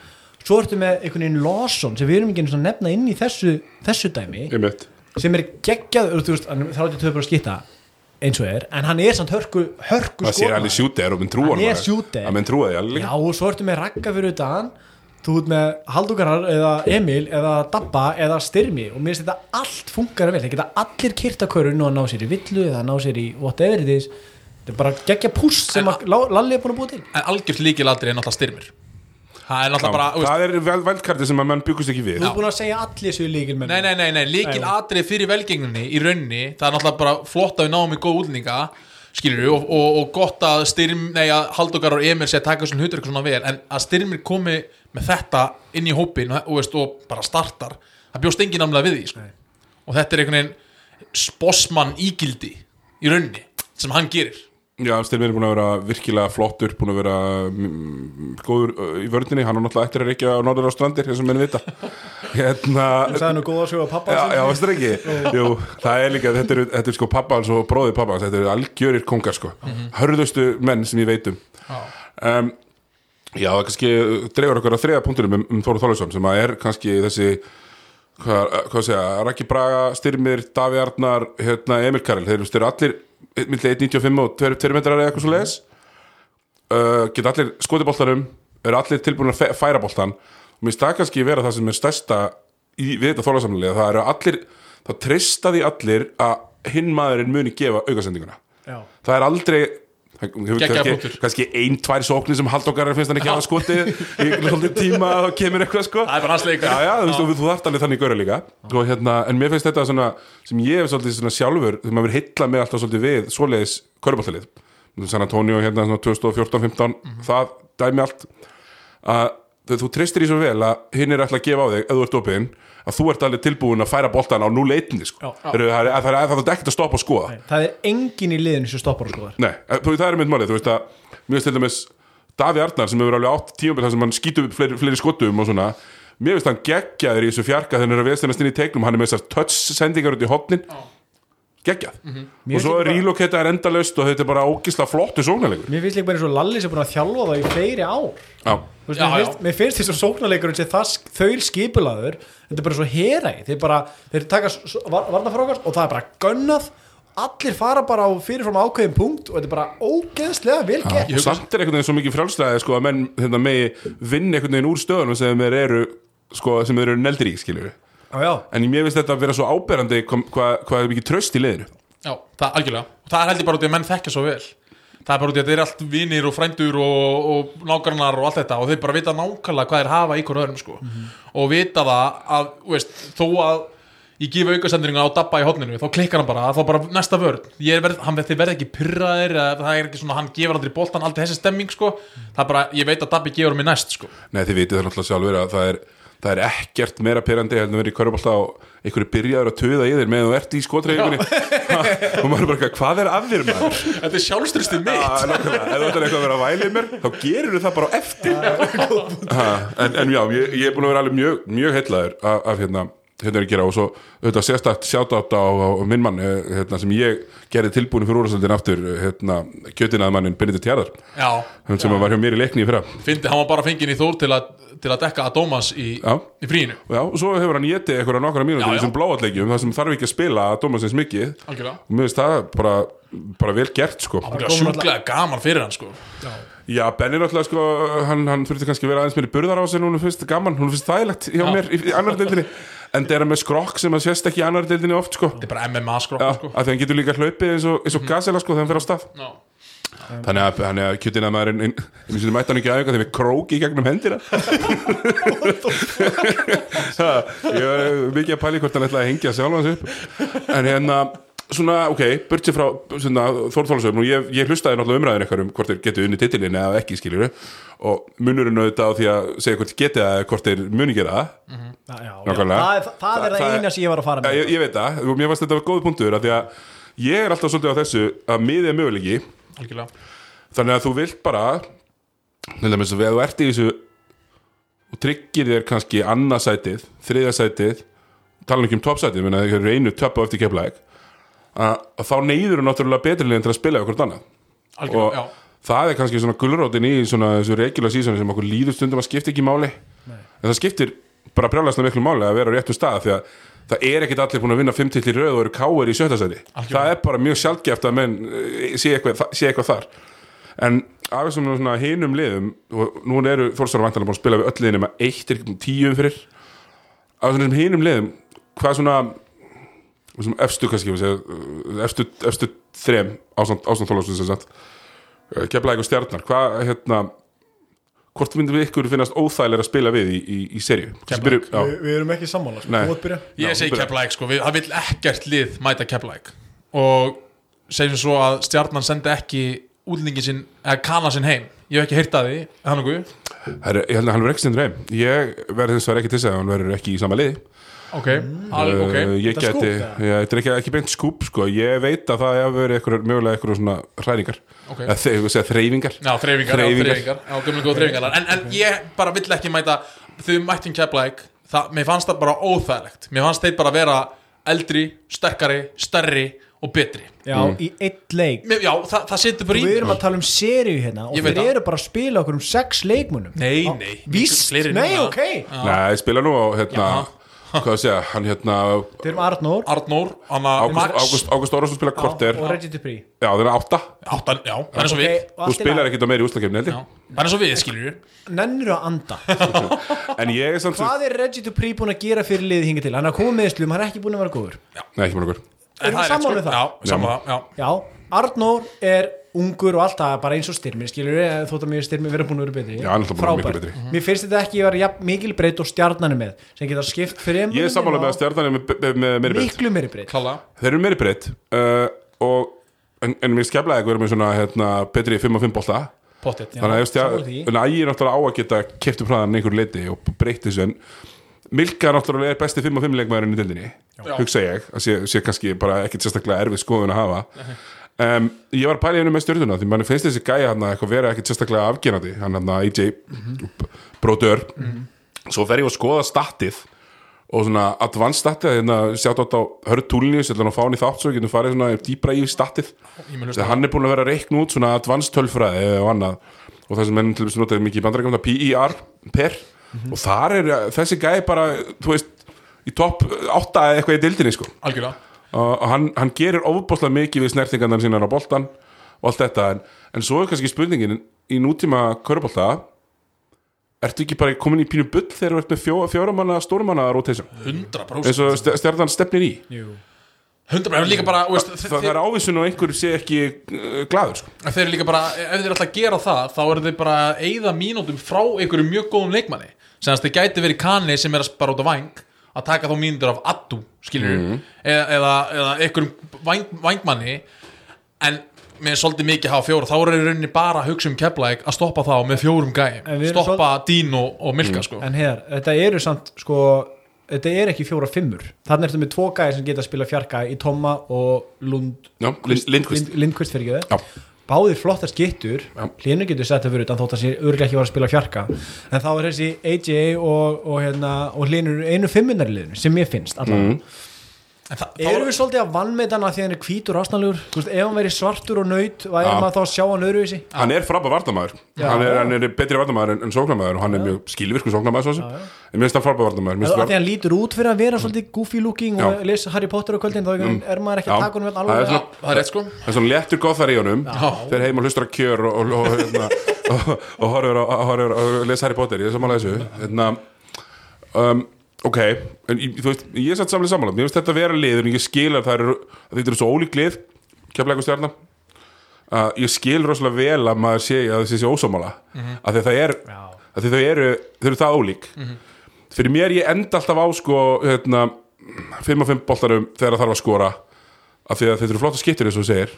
svo ertu með einhvern veginn Lawson sem við erum ekki sinni að nefna inn í þessu, þessu dæmi ég mitt sem er geggjað, hann er 32 bara að skita eins og er, en hann er samt hörku hörku sé alveg skotmaður. sjúter og minn trúa Hann er að alveg. Já, og svo ertu með ragga fyrir utan þú ert með Haldugarar eða Emil eða Dabba eða Styrmi og mér finnst þetta allt funkar vel, það geta allir kyrta körun og ná sér í villu eða ná sér í whatever it is þetta er bara geggja púst sem að Lalli er búin að búa til. En algjört líkiladri er náttúrulega styrmir. Það er náttúrulega bara, þú veist, það er vel, velkarti sem að mann byggust ekki við. Þú ert búin að segja allir þessu líkil menn Nei, nei, nei, nei, líkil atrið fyrir velgengninni í raunni, það er náttúrulega bara flott að við náum í góð útlendinga skilur og, og, og gott að styrm nei, að Halldókar og Emil sé að taka svona hlutur svona vel, en að styrmir komi með þetta inn í hópin og, veist, og bara startar, það bjóst engin námlega við því sko. og þetta er einhvern veginn spossmann ígildi í raunni, sem hann gerir Já, Styrmir er búin að vera virkilega flottur búin að vera mm, góður uh, í vörðinni, hann er náttúrulega eftir að reykja á norður á strandir, eins og menn vita. Hérna Það sagði nú sögu að pappa Já, já, veist það ekki? Jú, það er líka, þetta er, þetta er sko pappa hans og bróðið pappa hans, þetta er algjörir kongar sko, hörðustu menn sem ég veit um. Um, Já, það kannski dregur okkur að þriða punktunum um, um Þóru Þólusson sem að er kannski þessi hvað, hvað segja, Raki Braga, Styrmir, Davi Arnar, hérna, Emil Karel. Þeir eru allir milli 1.95 og 2, 2 metrar eða eitthvað svo leiðis uh, geta allir skotið boltanum eru allir tilbúin að færa boltan og mér stað kannski vera það sem er stærsta í, við þetta þólasamlega, það eru allir það treysta því allir að hinn maðurinn muni gefa aukasendinguna. Já. það er aldrei kannski, punktur. kannski ein, tvær sóknir sem haldokkar finnst hann ekki hafa skotið í svolítið tíma og þá kemur eitthvað sko. Það er bara hans leikur. Já, já, þú veist, þú, þarft alveg þannig göra líka. Og, hérna, en mér finnst þetta svona sem ég hef svolítið svona sjálfur þegar maður heilla mig alltaf svolítið við svoleiðis köruboltalið San Antonio hérna svona 2014-15 það dæmi allt að þú, treystir í svo vel að hinn er alltaf að gefa á þig ef þú ert opinn að þú ert alveg tilbúin að færa boltan á 0-1 sko. Já. það er, það er, það er, það er ekkert að stoppa og skoða. Það er engin í liðinu sem stoppar og skoðar. Nei, það er mynd málið, þú veist að mér finnst til dæmis Daví Arnar sem hefur alveg átt tímabil þar sem hann skýtur upp fleiri, fleiri skotum og svona mér finnst hann geggjaður í þessu fjarka þegar hann er að veðstennast inn í teiknum, hann er með þessar touch sendingar út í hotnin geggjað. Mér og finnst svo er ríloketta er endalaust og þetta er bara ógisla flottu sóknarleikur. Mér finnst líka bara eins og Lalli sem búin að þjálfa það í fleiri ár. Já, veist, Já, mér, já. finnst, mér finnst þess að sóknarleikurinn sé það þau skipulaður þetta er bara svo heræg þeir bara, þeir taka varnafrákast og það er bara gönnað. Allir fara bara á fyrirfram ákveðin punkt og þetta er bara ógeðslega vel gert. og samt er einhvern veginn svo mikið frjálslega sko, að menn hérna, megi vinna einhvern veginn úr stöðunum sem þeir eru sko, eru neldir í, skiljur já, já. en mér finnst þetta að vera svo áberandi hvað hva, hva er mikið tröst í liðinu Já, það er algjörlega og það er heldur bara út í að menn þekkja svo vel það er bara út í að þeir eru allt vinir og frændur og, og nágrannar og allt þetta og þeir bara vita nákvæmlega hvað þeir hafa í hverju öðrum sko. og vita það að þú veist, þó að ég gefa aukasendringa á Dabba í hotninu þá klikkar hann bara, þá bara næsta vörð ég verð, hann þeir verð ekki pyrraðir eða það er ekki svona, hann gefur aldrei boltan aldrei þessi stemming sko. það er bara, ég veit að Dabbi gefur mér næst sko. Nei, þið vitið það náttúrulega sjálfur að það er, það er ekkert meira heldur en að vera í körubálta og einhverju byrjaður að töða í þér meðan þú ert í skotreifingunni og maður bara, hvað er að þér maður? þetta er sjálfströstið mitt. ef þú ætlar eitthvað að vera að væla í mér þá gerir það bara á eftir. Ha, en, en já, ég, ég er búin að vera alveg mjög, mjög heillaður af, af hérna hérna er að gera og svo auðvitað sérstætt sjátátt á, á minn mann eh, hérna, sem ég gerði tilbúinu fyrir úrstældin aftur hérna, kjötinaði mannin Benedikt já, hann sem var hjá mér í leikni í fyrra. Fyndi, hann var bara fenginn í þór til að, til að dekka að Dómas í, Já. í fríinu. Já, og svo hefur hann getið eitthvað nokkra mínútur Já, í já. þessum bláatleikjum þar sem þarf ekki að spila að Dómasins mikið. Algjörlega. Og mér finnst það bara, bara vel gert sko. Það var sjúklega gaman fyrir hann sko. Já, Benni náttúrulega sko hann, hann þurfti kannski að vera aðeins meiri burðar á sig núna finnst gaman, hún finnst þægilegt hjá mér í, í annar deildinni en það er með skrokk sem að sést ekki í annar deildinni oft sko. Þetta er bara MMA skrokk sko. að því hann getur líka hlaupið eins og, eins og gasela sko þegar hann fer á stað. Já. þannig að, þannig að kjötin að maður einu sinni mætti hann ekki aðeins þegar við króki í gegnum hendina. Ha, ég var mikið að pæli hvort hann ætlaði að hengja sjálf hans upp. En hérna svona, ok, sér frá Þór Þólasöfn og ég, ég hlustaði náttúrulega umræðin eitthvað um hvort þeir getu unni titilin eða ekki skiljur og munurinn auðvitað á því að segja hvort þeir geti það eða hvort þeir muni gera það. Já, já, já. Það, er- það er Það- það það- eina sem ég var að fara með. Ég, ég veit það, og mér varst þetta góð punktur af því að ég er alltaf svolítið á þessu að miðið er möguleiki. Algjörlega. Þannig að þú vilt bara til dæmis að þú ert í þessu og tryggir þér kannski annarsætið, þriðasætið tala ekki um toppsætið, menn að þeir eru einu töpp á eftir keflæk að, að þá neyður þú náttúrulega betri leginn til að spila okkur annað. Og algjörlega, já. það er kannski svona gulrótin í svona þessu regular season sem okkur líður stundum að skipta ekki máli. En það skiptir bara brjálæslega miklu máli að vera á réttu stað því að það er ekkit allir búin að vinna 5 til í röð og eru káir í sjötta sæti. Algjörlega. það er bara mjög sjálfgeft að menn eh, sé eitthvað, sé eitthvað þar. En af þessum svona hinum liðum og nú eru Þórsara vantalega búin að spila við öll liðin með 1 til 10 fyrir. Af þessum hinum liðum hvað svona þessum efstu kannski eh, efstu, efstu þrem sem sagt. Kefla eitthvað stjarnar hvað hérna hvort myndum við ykkur finnast óþægilega að spila við í, í, í serju við, við erum ekki sammála sko. Ég segi. Keflæk sko, það vil ekkert lið mæta Keflæk og segjum svo að stjarnan sendi ekki útlendingin sinn, eða kana sinn heim. Ég hef ekki heyrt að því, hann og guð ég held að hann verður ekki stendur heim. Ég verður þess að vera ekki til þess að hann verður ekki í sama lið ok, alveg ok. Uh, ég geti, já, þetta er ekki, ekki beint skúp sko. ég veit að það hefur verið eitthvað, mögulega eitthvað svona hræringar. Ok. eða segja þreyfingar Já, þreyfingar, já, þreyfingar Já, þreyfingar en, en ég bara vill ekki mæta þau mættum Keflæk það, mér fannst það bara óþægilegt. Mér fannst þeir bara vera eldri, sterkari, stærri og betri. Já, í eitt leik. Já, það, það setur bara í Við erum að tala um seríu hérna og þeir eru bara að spila okkur um sex leikmunum Nei, Já, nei, Víst, nei, ok. Já. Nei, ég spila nú á hérna, hvað að segja, hann hérna Þeir eru Arnór. Arnór, Anna Ágúst, Max. Ágúst, Órásson spila korter og Reggie Dupree. Já, það er átta. Áttan, já, það er eins og við. Þú spilar ekkit á meiri úslakefni held Já, ég það er eins og við, skilur við. Nennir að anda. En ég er samt Hvað er Reggie Dupree búin að gera fyrir liðið hingað til? Hann er að koma með slum, hann er ekki búin að vera góður. Nei, ekki með okkur Erum við sammála um það? Já, sammála, já. Já, Arnór er ungur og allt það bara eins og styrmir skilur við, þótt að mér styrmir vera búin að vera betri Já, hann er alltaf búinn að vera miklu Frábært. betri. Mér finnst þetta ekki að vera jafn mikil breytt og stjarnanir með sem geta skipt fyrir Ég er sammála með að stjarnan er með, með, með meiri breytt miklu meiri breytt Þeir eru meiri breytt uh, og, En, en mér skeflaði eitthvað með svona hérna, betri 5 og 5 bolta Pottet Þannig að því. stjarnan Ægir náttúrulega á að geta keft upp hraðan einhver leiti og breytt þessu en Milka náttúrulega er besti 5 og 5 leikmaðurinn í dildinni Já. hugsa ég, að sé, sé kannski bara ekkit sérstaklega erfið skoðun að hafa um, Ég var að pæla henni með stjórnuna því mann finnst þessi gæja hann eitthvað vera ekkit sérstaklega afgerandi hann hann AJ bróður svo fer ég að skoða statið og svona advanced statið hérna sjátt átt á hörð túlinni sem hann að fá hann í þátt svo getum farið svona dýbra í statið Þegar hlusta hann er búin að vera að reikna út svona advanced tölfræði og annað. Og það sem menn til þess að notaði mikið í bandarækjum það PER, per og þar er þessi gæði bara þú veist, í topp 8 eða eitthvað í dildinni sko. Algjörlega og hann, hann gerir ofbáslega mikið við snertingarnar sínar á boltan og allt þetta. En, en svo er kannski spurningin í nútíma körbólta ertu ekki bara komin í pínu bull þegar þú ert með fjó, fjóramanna stórumanna rotation? 100% eins og st- stjarnan stefnir í. 100% en líka bara, veist, það, það er ávísun og einhver sé ekki uh, glaður sko. þeir eru líka bara, ef þeir ætla að gera það þá eru þeir bara að eyða mínútum frá einhverju mjög góðum leikmanni. Sem þess þeir gæti verið kanni sem er að bara út á væng að taka þá mínútur af addu skilur eða, eða, eða einhverjum væng, vængmanni. En með svolítið mikið hafa fjóra þá eru rauninni bara að hugsa um keflæk að stoppa þá með fjórum En gæjum við erum stoppa Dino og Milka sko. En heiðar, þetta eru samt sko þetta er ekki fjóra fimmur. Þannig ertu með tvo gæði sem geta að spila fjarka í Tomma og Lund Já, Lind- Lindqvist. Lind, Lindqvist ekki báðir flottar skittur Já. hlinu getur sett að fyrir utan þótt að sé örglega ekki var að spila fjarka. En þá er þessi AJ og, og, hérna, og hlinur einu fimmunari liðinu sem ég finnst allavega. Þá, Erum við svolítið að vannmeitana því að hann er hvítur ásnalur, þú veist, ef hann veri svartur og nöyt væri Já. maður þá að sjá hann öðruvísi? Hann er frábæð vardamaður Já. hann er, hann er betri vardamaður en, en sóknamaður og hann er mjög skilvirku sóknamaður svo sem. En mér finnst það frábæð mér Af finnst því að hann lítur út fyrir að vera svolítið goofy looking og lesa Harry Potter á kvöldin þá er maður ekki að taka honum vel Það er alveg það er sko. það er svona léttur góðar í honum. Þegar heim og hlustar að kjör og, og, og, hérna, og, og horfur og, horfur og les Harry Potter, ég er samanlega þessu. Hérna, um, ok en þú veist, ég er satt samlega samanlega mér finnst þetta vera liður en ég skil að það eru að þetta eru svo ólík lið keflega stjarnan að ég skil rosalega vel að maður sé að það sé ósámála af því að það er því þau eru, þau eru það ólík. Fyrir mér ég enda alltaf á sko hérna, 5 og 5 boltarum þegar það þarf að skora. Af því að þetta eru flotta skiptir eins og þú segir.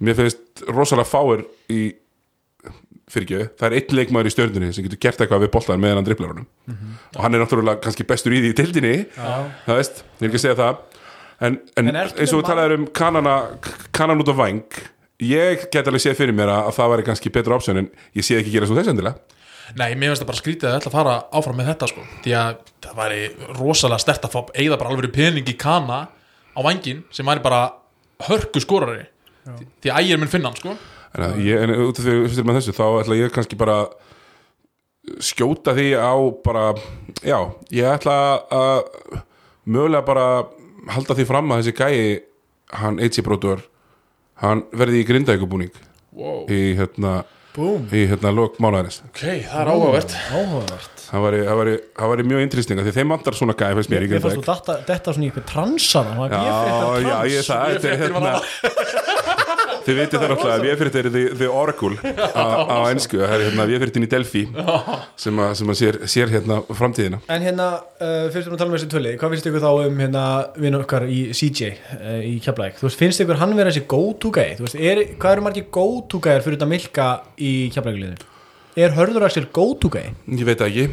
Mér finnst rosalega fáir í fyrirgjöðu, það er einn leikmaður í stjörnunni sem getur gert eitthvað við boltan meðan hann driblar honum. Og hann er náttúrulega kannski bestur í því í tildinni það veist, ég er ekki að segja það. En, en, En eins og við talaður um kanana, kanan út af væng ég get alveg séð fyrir mér að, að það væri kannski betra option en ég sé ekki gera svo þess endilega. Nei, mér finnst það bara skrítið að ætla að fara áfram með þetta sko. Því að það væri rosalega stert að fá eigða bara alveg pening í kana á vangin sem væri bara hörku skorari Því- Því að ægir minn finna hann sko En, ég, en út af því að fyrir með þessu þá ætla ég kannski bara skjóta því á bara, já, ég ætla að mögulega bara halda því fram að þessi gæi hann Eitsi-brótur hann verði í grindækubúning wow. í hérna Búm, í hérna lok mánaðarins. Ok, það er áhugavert. Það væri mjög interesting því þeim vantar svona gæi fyrst mér í Ég fannst þú detta, svona í eitthvað var Já, já, ég það, þetta er var hérna Þið vitið það náttúrulega að véfyrirtin er the, the oracle á, á ennsku, það er hérna véfyrirtin í Delphi sem að, sem að sér, sér hérna framtíðina En hérna, uh, fyrst um að tala um þessi töli hvað finnst ykkur þá um hérna vinn okkar í CJ uh, í Keflæk þú veist, finnst ykkur hann vera þessi guy þú veist, er, hvað eru margir guyar fyrir þetta Milka í Keflækuliðinu? Er Hörður Axel go-to guy? Ég veit það ekki,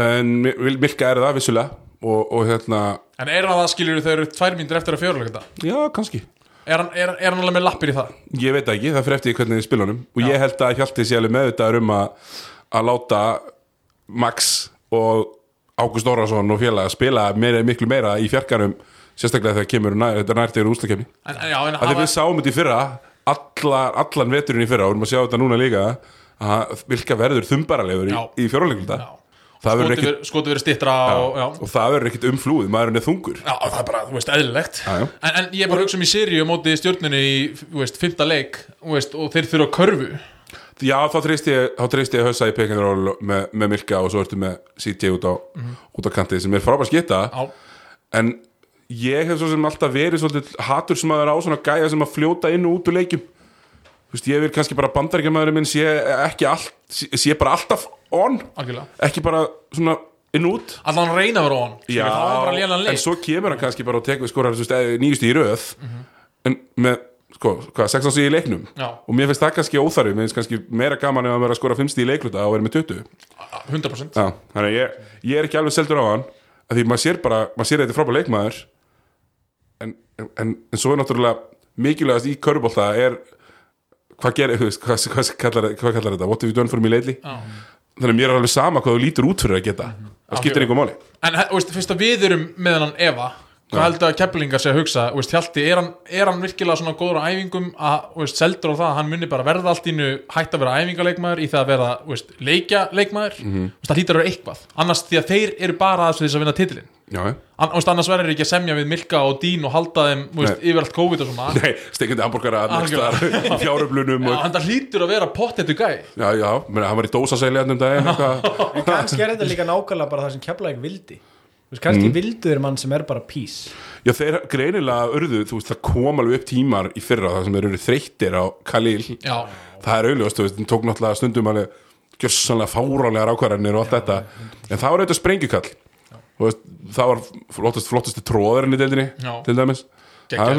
en Mil- Milka er það vissulega og, og hérna, En er hann að það skilur þau eru tvær mínútur eftir að fjöruleika þetta? já, kannski Er hann, er, er hann alveg með lappir í það? Ég veit ekki, það fyrir eftir hvernig þið spilunum og ég held að Hjalti sé alveg meðvitaður um að að láta Max og Ágúst Orrason og félag spila meira, miklu meira í fjarkarum sérstaklega þegar kemur nær, þetta nærtegur úslakefni já, að því við sáum þetta í fyrra alla, allan veturinn í fyrra og við erum að sjá þetta núna líka að vilka verður þumbaralegur í, Já. í fjórleikulta Ekkit verið- stittra og, og það verður ekkit umflúið, maðurinn er þungur. Já, það er bara, þú veist, eðlilegt. Já, já. en, en ég er bara hugsa um í seríu móti stjórnunni í, þú veist, fymta leik veist, og þeir þurfa að körfu. Já, þá treyst ég, að hausa í pekinról með, með Milka og svo ertu með CJ út á, út á kantið sem er frábært Já, en ég hef svo sem alltaf verið svolítið hatur sem að er á svona gæja sem að fljóta inn og út úr leikjum. Þú veist, ég vil kannski bara bandaríkjamaðurinn minn sé ekki allt, sé bara alltaf on, algjörlega. Ekki bara svona inn út Allan hann reyna að vera hann Já, en svo kemur hann kannski bara og tekur skorar þú veist, nýjustu í röð. En með, sko, hvað, 16 stíð í leiknum? Já. og mér finnst það kannski óþarfi mér finnst kannski meira gaman ef að vera að skora 5 stíð í leikluta og vera með 20 100% Já, þannig að ég, ég er ekki alveg seldur á hann að því maður sér bara, maður sér að þetta frábær leikmaður. En, en, en svo er náttúrulega mikilvægast í körubólta er hvað gerir, hvað, hvað, kallar, hvað kallar þetta? What have you done for me lately? Já. Þannig að mér er alveg sama hvað þú lítur út fyrir að geta. Það skiptir einhver máli. En veist, fyrst að við erum með hann Eva Hvað heldur að keplingar sé að hugsa? Veist, Hjalti, er hann, er hann virkilega svona góður á æfingum? Að, veist, seldur á það að hann muni bara verða allt innu hægt að vera æfingaleikmaður í það að vera, þú veist, leikja leikmaður? Mm -hmm. það hlýtar að vera eitthvað. Annars því að þeir eru bara að þess að vinna titilin Já, já. An, þú veist, annars verður ekki að semja við Milka og Dín og halda þeim, veist, yfir allt COVID og svona. Nei, stekandi hambúrgara Algjörlega. í fjáröflunum það hlýtur að vera pottetu gæ Já, já, hann var í dósasæli um daginn eitthvað. En kannski er þetta líka nákvæmlega bara það sem Keflæk vildi. Veist, kannski mm. vildu þeir mann sem er bara peace. Já, þeir greinilega veist, það kom alveg upp tímar í fyrra þar sem þeir eru þreyttir á Khalil. Já, það er veist, það tók náttúrulega stundum alveg gjörsanlega fáránlegar ákvarðanir og allt þetta, en það var auðvitað sprengjukall Þú veist, það var flottast, flottasti tróðurinn í deildinni Já. til dæmis. Geggjað.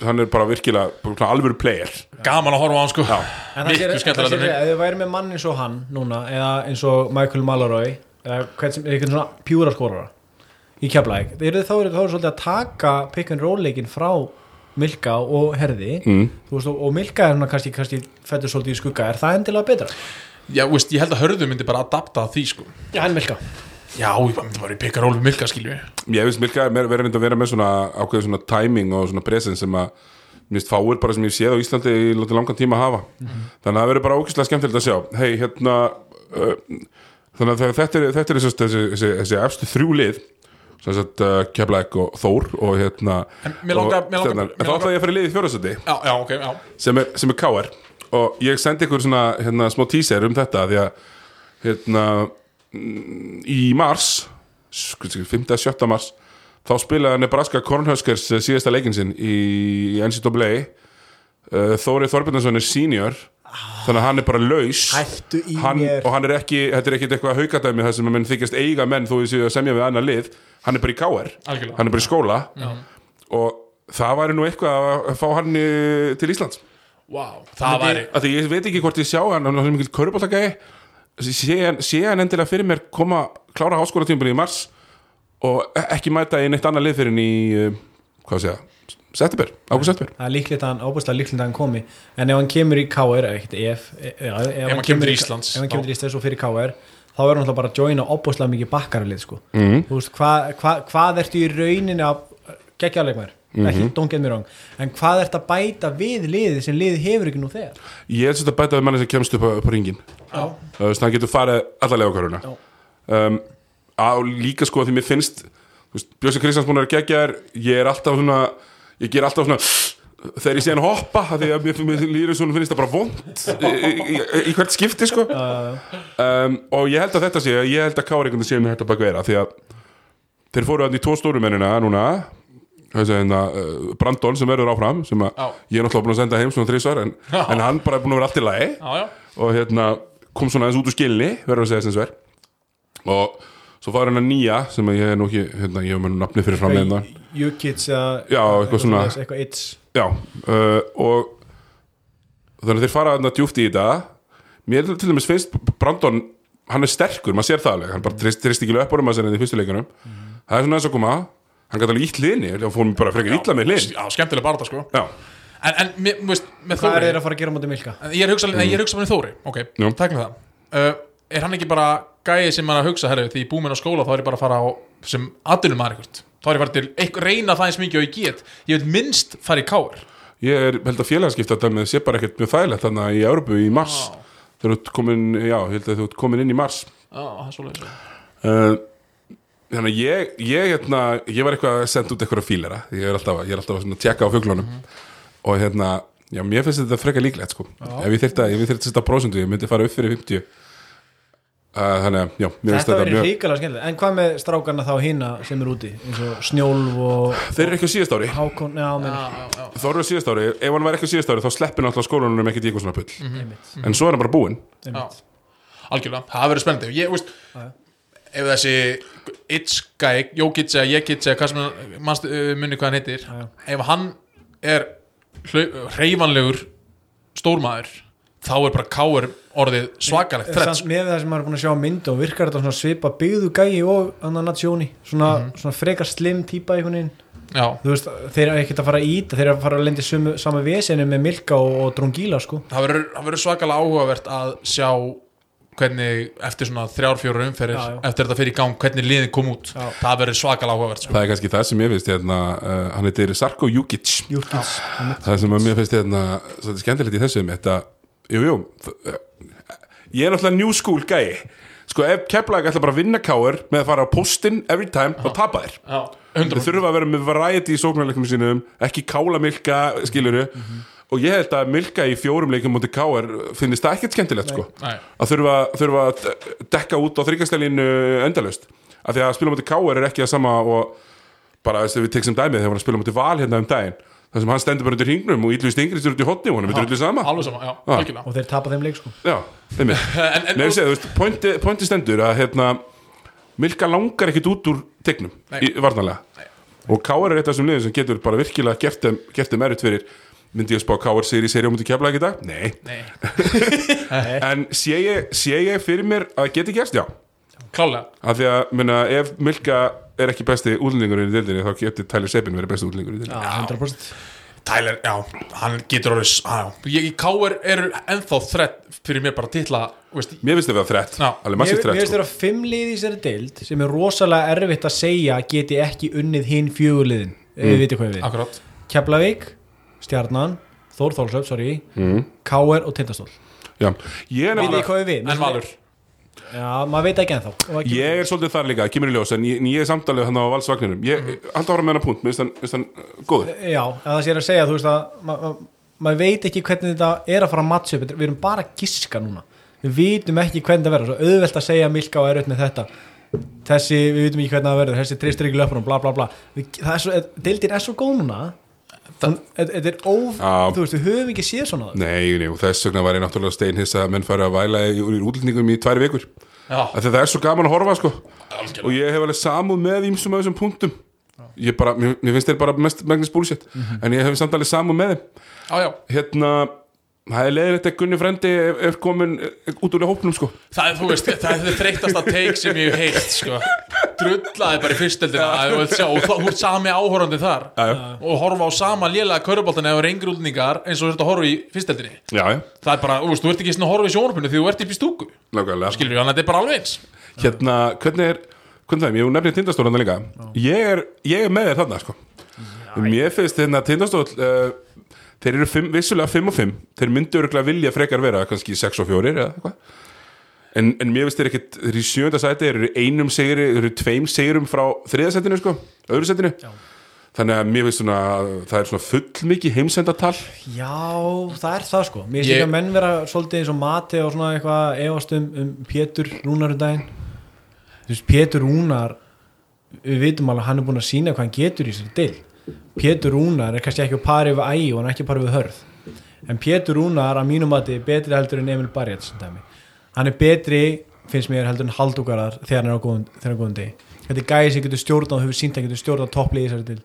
hann er, er bara virkilega alvöru player. Gaman að horfa á hann sko. En það Miklu sé- skemmtilega ef þið væri með mann eins og hann núna eða eins og Michael Mallory eða hvern sem, eitthvað svona pjúra skorara í Keflæk þá eru þá eru þá eru svolítið að taka pick and roll leikin frá Milka og Herði. Mm. veist, og, og Milka er svona kannski, kannski fættur svolítið í skugga, er það endilega betra? Já, þú veist, ég held að hörðu myndi bara adapta að því sko. Já, hann Milka Já, ég bara í pekaról við Milka skilju Ég veist, Milka er verið að vera með svona ákveðið svona timing og svona presence sem að mist fáir bara sem ég séð á Íslandi í langan tíma að hafa þannig að það verður bara ókvæslega skemmtilegt að sjá. Hei, hérna uh, þannig að þetta er, þetta er þessi, þessi, þessi, þessi efstu þrjú lið sem sagt uh, Keflæk og Þór og hérna En mér langar- og mér en þá langar- ætla ég að fara í lið í fjórasöndi Já, já, ok, já. Sem er, sem er KR og ég sendi ykkur svona hérna, smá teaser um þetta því að hérna mm, í mars 5-7 mars þá spilaði Nebraska Cornhuskers síðasta leikin sinn í, NCAA uh, Þóri Þorbjörnsson er senior þannig að hann er bara laus. Hann, og hann er ekki, þetta er ekki eitthvað haukadæmi það sem að menn þykjast eiga menn þó þið séu að semja við annað lið. Hann er bara í KR, Algjörlega. hann er bara í skóla. Og það væri nú eitthvað að fá hann í- til Íslands. Wow, það væri að því ég veit ekki hvort ég sjá hann hann er mikil körubáltagæði sé, hann- endilega fyrir mér koma klára háskólatímabili í mars og e- ekki mæta í neitt annað lið fyrir hann í uh, hvað sé það, september, ágúst september það er líklegt að hann, óbúslega líklegt að hann komi en ef hann kemur í KR ekkert ef, ef, ef, ef hann kemur í- Íslands, ef hann kemur til Íslands og fyrir KR þá verður hann alltaf bara að joina óbúslega mikið bakkaralið sko. Mhm. þú veist, hvað hva, hvað ertu í rauninni að gegja leikmær Mhm. ekki, don't get me wrong en hvað ertu að bæta við liðið sem liðið hefur ekki nú þegar ég held að bæta við manni sem kemst upp á, upp á ringin. Þannig að hann getur farið allarlega Já. um, á líka sko því mér finnst þú veist, Björsi Kristjáns búin að vera geggjar ég er alltaf svona ég ger alltaf svona þegar ég sé hann hoppa að mér, mér líður svona finnst það bara vond í, í, í, hvert skipti sko. Um, og ég held að þetta sé ég held að Kári einhvern veginn sé með þetta bak vera því að þeir fóru hann í tvo stórumennina núna hérna uh, Brandon sem verður áfram sem að Já. ég er náttúrulega búin að senda heim svona þrísvar en, en hann bara er búin að vera allt í lagi. Já, já, og hérna kom svona aðeins út úr skilni verður að segja sem sver. Og svo fara hann að nýja sem að ég er nú ekki hérna, ég hef með nafni fyrir fram með það Jukits eða Já, eitthvað svona- eitthvað it's. Já, uh, og þannig að þeir fara þarna djúpt í þetta. Mér til dæmis finnst Brandon hann er sterkur, maður sér það alveg. Hann bara trist, trist ekki upp á maður sér í fyrstu leikunum það er svona eins og koma. Hann gæti alveg ítt liðni, hann fór mér bara frekar illa með lið já, skemmtileg barða sko. Já, en, en mér, veist, með hvað er Þóri þeir að fara að gera móti Milka? ég er hugsa, mm. ég er hugsa með Þóri, ok, Já. takk með það. Uh, er hann ekki bara gæði sem hann að hugsa herri, því ég búið minn á skóla þá er ég bara að fara á sem aðdunum maður eitthvað? Þá er ég bara til eitthvað, reyna það eins mikið og ég get. Ég vil minnst fara í káir ég er, held að félagskipta þetta sé bara ekkert mjög þægilegt þannig að í Európu í mars. Þegar þú ert komin, já, held að þú ert komin inn í mars. Svoleiðis uh, þannig að ég, ég, hérna, ég var eitthvað að senda út eitthvað fílera. Ég er alltaf, ég er alltaf að tjekka á fuglunum og hérna, já, mér finnst þetta frekar líklegt sko, ef ég þyrfti að, ef ég þyrfti að setja prósentu, ég myndi fara upp fyrir 50 uh, þannig að, já, mér finnst Þetta þetta verður mjög ríkala skemmtilegt. En hvað með strákarna þá hina sem er úti? Eins og Snjólf og þeir eru ekki á síðast ári, Já, já, já, já. þá eru á síðast ári. Ef hann væri ekki á síðast ári, þá sleppir náttúrulega skólanum eitthvað svona pull, einmitt, en svo er hann bara búinn. Já. algjörlega, það verður spennandi. Ég, veist, ef þessi It's guy, Jókits eða Jekits eða hvað sem manst, uh, munni hvað hann heitir. Já, já. ef hann er hreyfanlegur stórmaður þá er bara káir orðið svakalegt þrett Samt með það sem maður er búin að sjá mynd og virkar þetta svona svipa byggðu gæi og annan natsjóni svona, svona frekar slim típa einhvern veginn. Veist, þeir eru ekkert að fara að íta þeir eru að fara að lendi sumu, sama vesenu með Milka og, og Drongíla sko. Það verður svakalega áhugavert að sjá hvernig eftir svona þrjár, fjórar umferðir Já, já. eftir þetta fyrir í gang, hvernig liðin kom út. Já. það verður svakalega áhugavert sko. það er kannski það sem ég finnst hérna, uh, hann heitir Sarko Jukic. Það sem mér finnst hérna svolítið skemmtilegt í þessu um þetta jú, jú, uh, ég er náttúrulega new school gæi sko ef Keflag ætla bara að vinna káir með að fara á postin every time, þá tapa þér 100 þurfa að vera með variety í sóknarleikum sínum ekki kála milka, skiluru og ég held að milka í fjórum leikum mútið káir finnist það ekkert skemmtilegt sko. Að þurfa, þurfa að dekka út á þryggjastælinu endalaust. Af því að spila mútið káir er ekki að sama og bara þess að við tekstum dæmið þegar hann spila mútið val hérna um daginn þar sem hann stendur bara undir hringnum og Ítlu Stingri styrir út í hotni og hann er drullu sama. Alveg sama, já, Já. algjörlega. Og þeir tapa þeim leik sko. Já, en, en, Nei, ég segi, þú veist, pointi, pointi stendur að hérna, Milka langar ekkit út úr tegnum Nei. í varnarlega. Og Káar er eitt af þessum liðum sem getur bara virkilega gert þeim erut fyrir myndi ég að spá Káar sér í serið á mútið kefla ekki í dag? Nei, nei, en sé ég, sé ég fyrir mér að geti gerst? Já, klálega. Af því að minna, ef Milka er ekki besti útlendingurinn í deildinni þá getur Tyler Sebin verið besti útlendingurinn í deildinni. Já, 100% Tyler, já, hann getur orðið já, ég, í Káir eru ennþá þrett fyrir mér bara að titla veist, Mér finnst þetta þrætt, Já. alveg Mér massíft mér finnst sko. þeirra fimm lið í þessari deild sem er rosalega erfitt að segja geti ekki unnið hinn fjöguliðin mm. við veitum hvað við. Akkurat. Keflavík, Stjarnan Þór Þórsöf, sorry mm. Káer og Tindastól. Já, ég er nefnilega en Valur, Já, maður veit ekki ennþá. Ég er svolítið þar líka, kemur í ljós en ég, ég er samtalið hann á valsvagninum. Ég, mm. hann ára með hennar punkt, minnst hann, uh, góður. Já, að það sé að segja, þú veist að ma ma maður veit ekki hvernig þetta er að fara að matcha upp. Við erum bara að giska núna. Við vitum ekki hvernig það verður Svo auðvelt að segja Milka og erut með þetta. Þessi, við vitum ekki hvernig það verður. Þessi löpunum, bla bla bla. Við, það er svo, Deildin er svo góð núna Þetta þetta er óf, Já. þú veist, við höfum ekki séð svona. Nei, nei, og þess vegna var ég náttúrulega steinhiss að menn fara að væla í, útlendingum í tvær vikur. Það er svo gaman að horfa sko. Og ég hef alveg samúð með ímsum af þessum punktum. Ég bara, mér, mér finnst þeir bara mest megnis bullshit. En ég hef samt alveg samúð með þeim. Já. Hérna, það er leiðilegt að Gunni frendi er, komin eh, út úr hópnum sko. Það er, þú veist, það er þreytasta teik sem ég heilt, sko. Drullaði bara í vilt sjá og þú ert sami áhorandi þar. Já, já, og horfa á sama lélega köruboltan eða reyngir útlendingar eins og þú ert að horfa í já, Það er bara, veist, þú ert ekki svona að horfa í sjónarpinu því þú ert í stúku. Nákvæmlega. Skilur við, þannig að þetta er bara alveg eins. Hérna, hvernig er, hvernig það er, ég nefnir tindastólan líka. Ég er, ég er með þér þarna sko. Mér finnst hérna tindastól uh, Þeir eru fimm, vissulega 5 og 5 Þeir myndu örgulega vilja frekar vera kannski 6 og 4 eða eitthvað. En, en mér finnst þeir ekkit, þeir eru í sjönda sæti þeir eru einum segri, þeir eru tveim segurum frá þriðasætinu sko, öðru sætinu. Þannig að mér finnst svona það er svona full mikið heimsendatal. Já, það er það sko. Mér finnst Ég- líka menn vera svolítið eins og mati og svona eitthvað efast um, um Pétur Rúnar um Pétur Rúnar við vitum alveg að hann er búin að sína hvað hann getur í sér til Pétur Rúnar er kannski ekki á pari við ægi og hann er ekki á pari við hörð. En Pétur Rúnar að mínum mati er betri heldur en Emil Barjets hann er betri, finnst mér, heldur en Haldúkarar þegar hann er á góðum, degi. Þetta er gæði sem getur stjórnað og hefur sínt að getur stjórnað topplið í sér til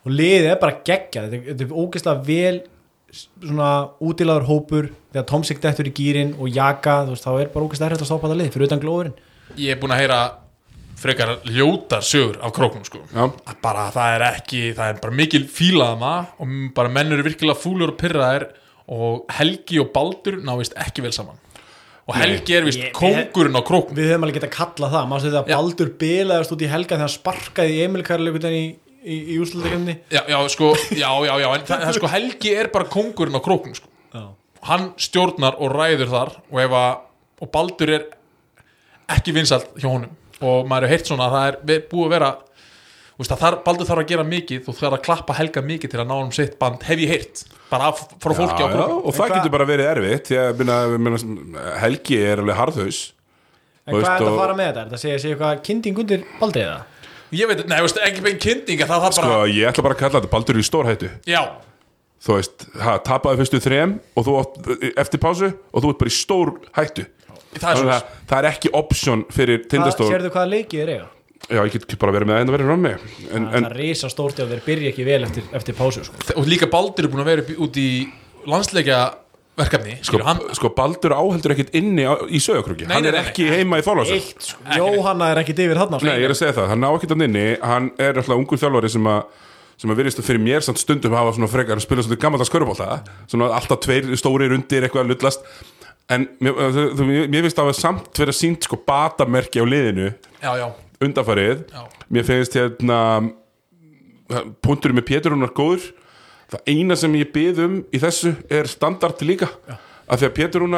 og liðið er bara geggjað. Þetta, er- ógeðslega vel svona útilaður hópur. Þegar Tomsik dettur í gýrin og Jaka veist, þá er bara ógeðslega erfitt að stoppa þetta lið fyrir utan glóðurinn. Ég er búin að heyra frekar ljótar sögur af króknum sko. Að bara það er ekki, það er bara mikil fílaðama og bara menn eru virkilega fúlur og pyrraðir og Helgi og Baldur náist ekki vel saman. Og Helgi er vist kóngurinn á króknum. við höfum alveg getað kallað það. Maður þegar Já. Baldur bilaðast út í helga þegar hann sparkaði í Emil Karleikutin í, í, í úrslutakefni já, já, sko, já, já, já en það, sko, Helgi er bara kóngurinn á króknum sko. hann stjórnar og ræður þar og ef að og Baldur er ekki vinsalt hjá honum og maður hefur heyrt svona að það er búið að vera þú veist, að þar, Baldur þarf að gera mikið þú þarf að klappa Helga mikið til að ná um sitt band hef ég heyrt, bara af, frá fólki á já, já, og það getur bara verið erfitt því að minna, minna, Helgi er alveg harðhaus en Þú hvað veist, er þetta að fara með þetta? Er þetta að segja, segja eitthvað kynding undir Baldur eða? ég veit, nei, veist, ekki bein kynnting það þarf Sko, bara, ég ætla bara að kalla þetta Baldur í stórhættu já Þú veist, ha, tapaði fyrstu þrem og þú átt eftir pásu og þú ert bara í stór hættu það er Þannig svo að það er ekki option fyrir tindastól Sérðu hvaða leikið er eiga? Já, ég get bara verið með það en það verið rammi en, Það er risa stórt ef þeir byrja ekki vel eftir, eftir pásu sko. og líka Baldur er búin að vera út í landsleikja verkefni sko, hann, sko Baldur áheldur ekkit inni á, í sögurkrúki Nei, Hann nei, er nei, nei. ekki heima í þólasöf Eitt sko. Jóhanna er ekki yfir þarna Nei, ég er að segja það, hann ná ekkit hann inni. Hann er alltaf ungur þjálfari sem að sem að virðist fyrir mér samt stundum hafa svona frekar að spila svona gammaldags körubólta svona alltaf tveir stórir undir eitthvað að lullast en mér, mér finnst það að samt vera sínt sko batamerki á liðinu. Já, já, undanfarið. Já. mér finnst hérna punkturinn með Pétur hún er góður. Það eina sem ég bið um í þessu er standard líka. Já. af því að Pétur hún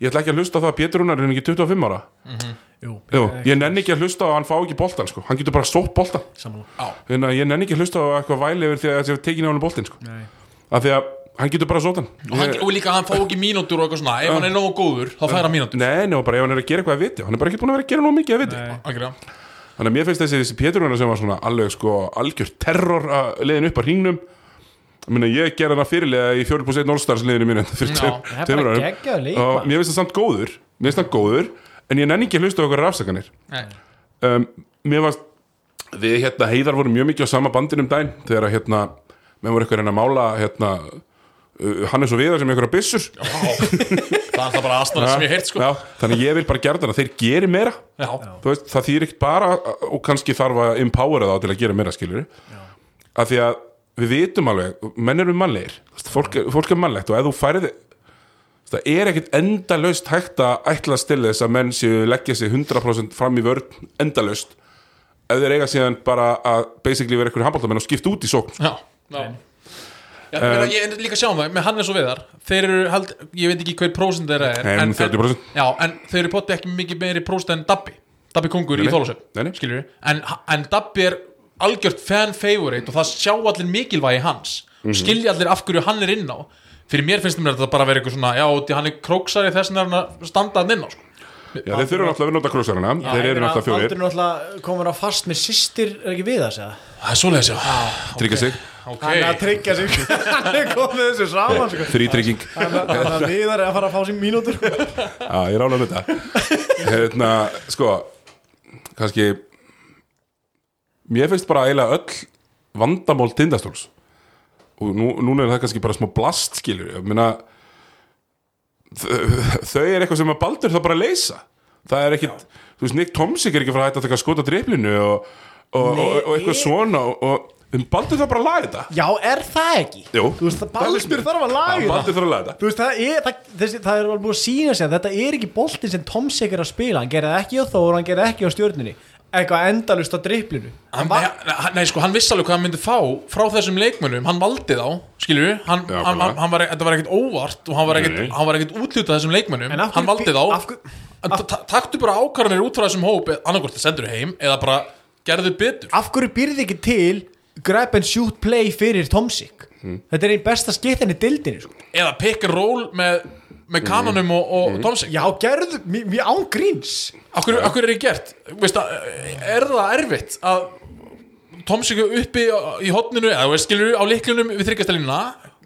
ég ætla ekki að hlusta á það að Pétur hún er ekki 25 ára? Jú, Jú, ég nenni ekki að hlusta á að hann fá ekki boltan sko. hann getur bara sótt að ég nenni ekki að hlusta á eitthvað væli yfir því að það sé tekin á hann boltin sko. Nei. af því að hann getur bara sótt hann. Og, hann, og líka hann fá ekki mínútur og eitthvað svona. Ef hann er nógu góður, þá fær hann mínútur. Nei, nei, og bara ef hann er að gera eitthvað að viti. Hann er bara ekki búin að vera að gera nóg mikið að viti. Þannig að mér finnst þessi, þessi Pétur sem var svona alveg sko algjör terror að leiðin upp að hringnum. Meina, ég ger hann að fyrirlega í 4.1 All-Stars leiðinu mínu og mér finnst það samt góður. Mér finnst það góður, en ég nenni ekki að hlusta á okkur rafsakanir Nei. um, Mér varst við hérna heiðar vorum mjög mikið á sama bandin um daginn þegar að hérna með voru eitthvað að reyna að mála hérna uh, Hannes og Viðar sem einhverja byssur. Það er það bara aðstæða sem ég heirt sko. Já, þannig ég vil bara gera það að þeir geri meira. Já, Þú veist, það þýr ekkert bara og kannski þarf að empowera þá til að gera meira skilur af því að við vitum alveg, menn eru mannlegir. Fólk, er- fólk er mannlegt og ef þú færið það er ekkert endalaust hægt að ætla til þess að menn séu leggja sig 100% fram í vörn endalaust. Ef þeir eiga síðan bara að basically vera einhverjum handbóltamenn og skipta út í sókn. Já, já. Já, ég, meina, ég er líka að sjá um það, með Hannes og Viðar þeir eru, held, ég veit ekki hver prósent þeirra er en, 30%. en, já, en þeir eru potti ekki mikið meiri prósent en Dabbi. Dabbi kongur Nei, í Nei, nei. skilur en, en Dabbi er algjört fan favorite og það sjá allir mikilvægi hans. Mhm. skilja allir af hverju hann er inn á. Fyrir mér finnst mér þetta bara að vera eitthvað svona já, því hann er króksari þess hann að hann inn á sko. Já, þeir þurfa náttúrulega að vinna út af krúsarana þeir eru náttúrulega fjórir Baldur er náttúrulega komin á fast með systir er ekki við það segja? Það er svoleiðis já. Tryggja sig ok. Hann er að tryggja sig. Hann er komið þessu saman sko. þrítrygging hann er viðar að fara að fá sér mínútur. Sko. Já, ég er með þetta. Hérna, sko kannski mér finnst bara eiginlega öll vandamál tindastóls. Og nú, núna er það kannski bara smá blast skilur ég. Meina þau er eitthvað sem að Baldur það bara að leysa. Það er ekkit, þú veist, Nick Tomsik er ekki að fara að hætta að taka driplinu og, og, og, og, og eitthvað svona og, um Baldur það bara að laga þetta. Já, er það ekki? Jú. þú veist. Baldur þarf að laga það Baldur þarf að laga þetta. Þú veist, það er, það, þessi, það er alveg búið að sína sig að þetta er ekki boltinn sem Tom Sig er að spila. Hann gerði það ekki á Þór, hann gerði ekki á stjórninni eitthvað endalust á driplinu Hann, nei, hann- nei, sko, hann vissi alveg hvað hann myndi fá frá þessum leikmönnum, hann valdi þá hann var, þetta var ekkit óvart og hann var Nei, nei. var ekkit útlutað þessum En hverju hann valdi þá. af hverju- En ta- ta- taktu bara ákvarðanir út frá þessum hóp annarkvort það sendur heim eða bara gerðu betur. Af hverju byrði ekki til grab and shoot play fyrir Tom Sig þetta er einn besta skittan í dildinni sko. eða pick and roll með, með kanonum og, og mm. Tomsik já, gerðu, mér mér án gríns Akkur, akkur er ég gert? Veist að, er það erfitt að Tomsik uppi í hotninu eða þú veist, skilur á liklunum við þryggjastelínuna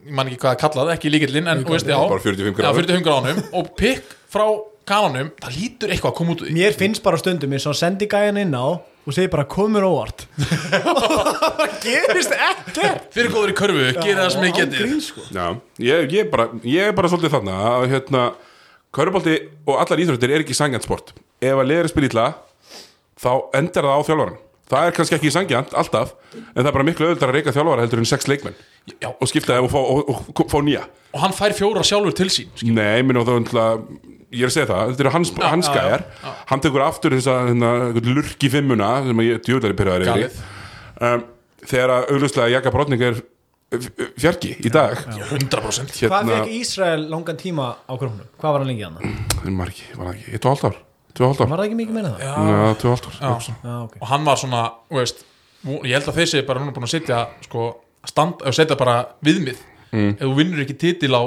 ég man ekki hvað það kallað, ekki líkillinn en þú veist, já, Bara 45 já, gráður. 45 gráðunum og pikk frá kanonum það lítur eitthvað að koma út mér finnst bara stundum eins og sendi gæjan inn á og segi bara komur óvart. Það gerist ekkert. Fyrir góður í körfu, gera það sem ég án getið. gríns sko. Já, ég, ég, bara, ég er bara svolítið þarna að hérna, kaurubolti og allar íþróttir er ekki sangjant sport. Ef að liður spil ítla þá endar það á þjálfaran það er kannski ekki sangjant, alltaf en það er bara miklu auðvitað að reyka þjálfara heldur en sex leikmenn Já. og skipta þeim og fá, og, og, og fá nýja og hann fær fjóra sjálfur til sín Nei, minn og þá ætla, ég er að segja það þetta eru hans, hans já, gæjar hann tekur aftur þess að hérna, lurki fimmuna sem ég djúðlega pyrraður yfir um, þegar að auglustlega Jaka Brotning er fjarki í dag 100% hvað fekk Ísrael langan tíma á krónum? hvað var hann lengi hann? Hérna, var ekki, var ekki, eitt og hálft ár tvö og hálft ár, var það ekki mikið meina það? já, tvö og hálft ár Já. Já, ok. og hann var svona, þú veist ég held að séu bara núna búin að setja sko, stand, að setja bara viðmið. Mm. ef þú vinnur ekki titil á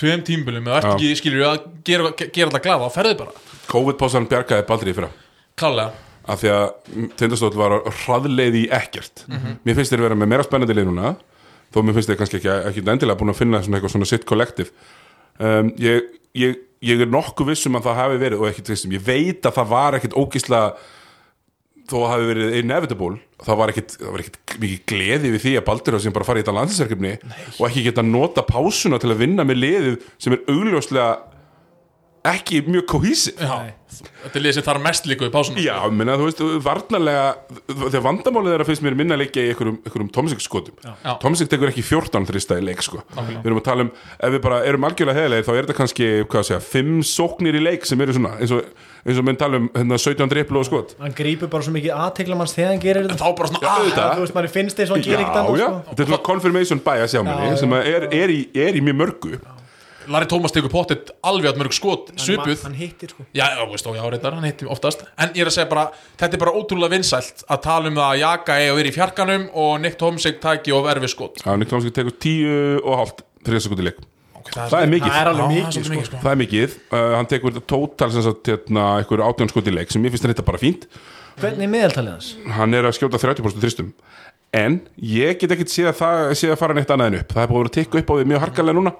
tveim tímbölum eða ert ekki, skilur við, að gera, gera þetta glaða, þá ferðu bara, COVID-pásan bjargaði Baldri í fyrra. Klálega. Af því að Tindastóll var hraðleið í ekkert. Mér finnst þér vera með meira spennandi leið núna þó mér finnst þér kannski ekki, ekki endilega búin að finna svona eitthvað svona sitt kollektiv. Um, ég, ég, ég er nokkuð vissum að það hafi verið og ekkit vissum, ég veit að það var ekkit ógisla þó að hafi verið inevitable það var ekkit, það var ekkit mikið gleði við því að Baldur sem bara farið í þetta landsinsverkefni og ekki geta nota pásuna til að vinna með liðið sem er augljóslega ekki mjög kohísið Já, þetta er lið sem þarf mest líka í pásunum Já, minna, þú veist, varnarlega þegar vandamálið þeirra finnst mér minna leikja í einhverjum, Tomsik skotum. Já. Tomsik tekur ekki 14 þrista í leik sko. við erum að tala um, ef við bara erum algjörlega heðilegir þá er þetta kannski, hvað að segja, 5 sóknir í leik sem eru svona, eins og eins og menn tala um hérna, 17 driplu og skot. Hann grípur bara svo mikið aðteglamanns þegar hann gerir þetta. þá bara svona, ah, auðvitað. þú veist, manni finnst þess að hann Já, gerir ekkert annað já, sko. þetta er svona confirmation bias hjá manni Já, sem að er, er, í, er í mjög mörgu Larry Thomas tekur pottet alveg að mörg skot, svipuð. hann hittir sko. Já, já, veist, og já, reyndar, hann hitti oftast. En ég er að segja bara, þetta er bara ótrúlega vinsælt að tala um það að Jaka eigi að vera í fjarkanum og Nick Tomsik taki of erfi skot. Já, Nick Tomsik tekur 10 og hálft þrista skot í leik. Okay, Það er mikið. það er alveg Já, mikið, svolítið sko. Það er mikið, uh, hann tekur tótal sem sagt, hérna, einhver átján skot í leik sem ég finnst þetta bara fínt. Hvernig er meðaltalið hans? hann er að skjóta 30% þristum en ég get ekkit séð að það séð að fara neitt annað en upp, það er vera að tikka upp á því mjög harkalega núna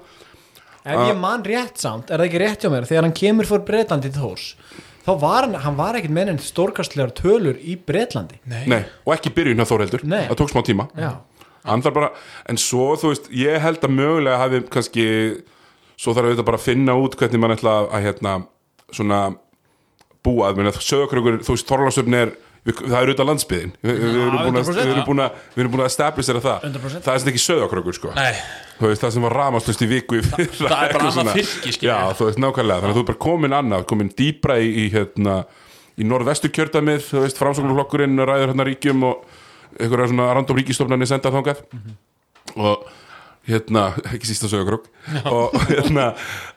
ef ég man rétt samt, er það ekki rétt hjá mér þegar hann kemur fór Breitlandi til Þórs þá var hann, hann var ekkit með enn stórkastlegar tölur í Breitlandi Nei, og ekki byrjun hjá Þórheldur, Nei. það tók smá tíma. Já, hann þarf bara, en svo þú veist ég held að mögulega hafi kannski svo þarf auðvitað bara að finna út hvernig mann ætla að hérna svona búa að, sögurkrökur, þú veist Þorlásöfn er við, það er auðvitað landsbyðin við, við, erum búin að, 100%. við erum búin að við erum búin að establisera það. 100%. það er sem ekki sögurkrökur sko. Veist, það sem var ramaslust í viku í fyrra, það er bara annað skilur já, þú veist, nákvæmlega, þannig að þú er bara komin annað komin dýbra í, í hérna í norðvestu kjördamið, þú veist, framsóknarflokkurinn ræður hérna ríkjum og einhverja svona random ríkistofnarnir senda þangað. Og hérna ekki sísta sögurkrökk og hérna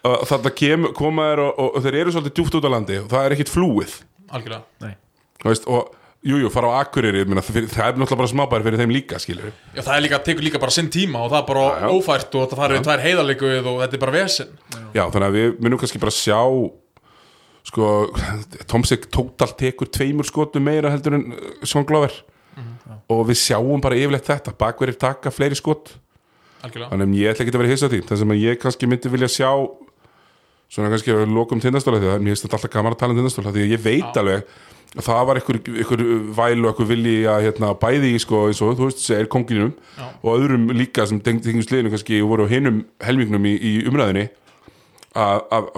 og þarna koma þér og, og, og þeir eru svolítið djúpt út á landi og það er ekkit flúið. Algjörlega. Nei veist, og Jújú, jú, fara á Akureyri, meina, það fyrir- það er náttúrulega bara smábæri fyrir þeim líka, skilur Já, það er líka, tekur líka bara sinn tíma og það er bara Já, já. ófært og það við tvær heiðarleikuð og þetta er bara vesen. Já, þannig að við munum kannski bara sjá sko, Tomsik tótal tekur tveimur skotum meira heldur en Svon Glover. Og við sjáum bara yfirleitt þetta bakverðir taka fleiri skot. Algjörlega. Þannig að ég ætla ekki að vera hissa því. Sem að ég kannski myndi vilja sjá svona kannski lokum tindastóla því að mér finnst þetta alltaf gaman að tala um tindastóla því að ég veit alveg að það var einhver, einhver væl og einhver vilji að hérna, bæði í sko eins og þú veist er konginum Já. og öðrum líka sem tengum sliðinu kannski voru á hinum helmingnum í, í umræðinni að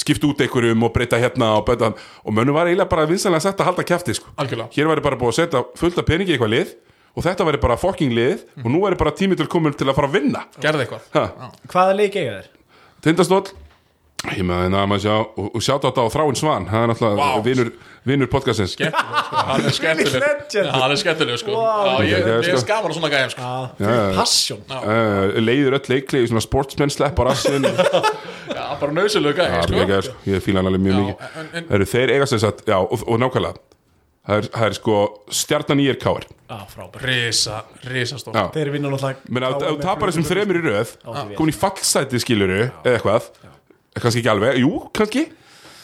skipta út einhverjum og breyta hérna og bæta og mönnum var eiginlega bara vinsanlega sagt að halda kjafti sko. Algjörlega. Hér væri bara búið að setja fullt af peningi í eitthvað lið og þetta væri bara fucking lið og nú væri bara tími til komin til að fara að vinna. Gerði eitthvað. Ha. Hvaða leik eiga þér? Tindastóll ég með það að maður sjá og, og sjátt á þetta á Þráin Svan. Það er náttúrulega Vá. vinur, vinur podcastins skemmtileg sko. hann er skemmtileg. Já, hann er skemmtileg sko. Vá. Já, ég, Já, ég er skaman á svona gæðum sko. Já, Já, já. passion. Uh, leiður öll leikli í svona sportsmenn sleppar rassin Já, bara nöðsulegu gæði sko? sko sko. ég fíla hann alveg mjög Já, mikið. en- en- Heru, þeir eiga sér satt, já, og, og nákvæmlega. Það er, það er sko stjarnan í Já, risa stór já. Þeir vinna náttúrulega menn að þú tapar þessum þremur í röð komin í fallsæti skiluru eða eitthvað kannski ekki alveg, jú, kannski.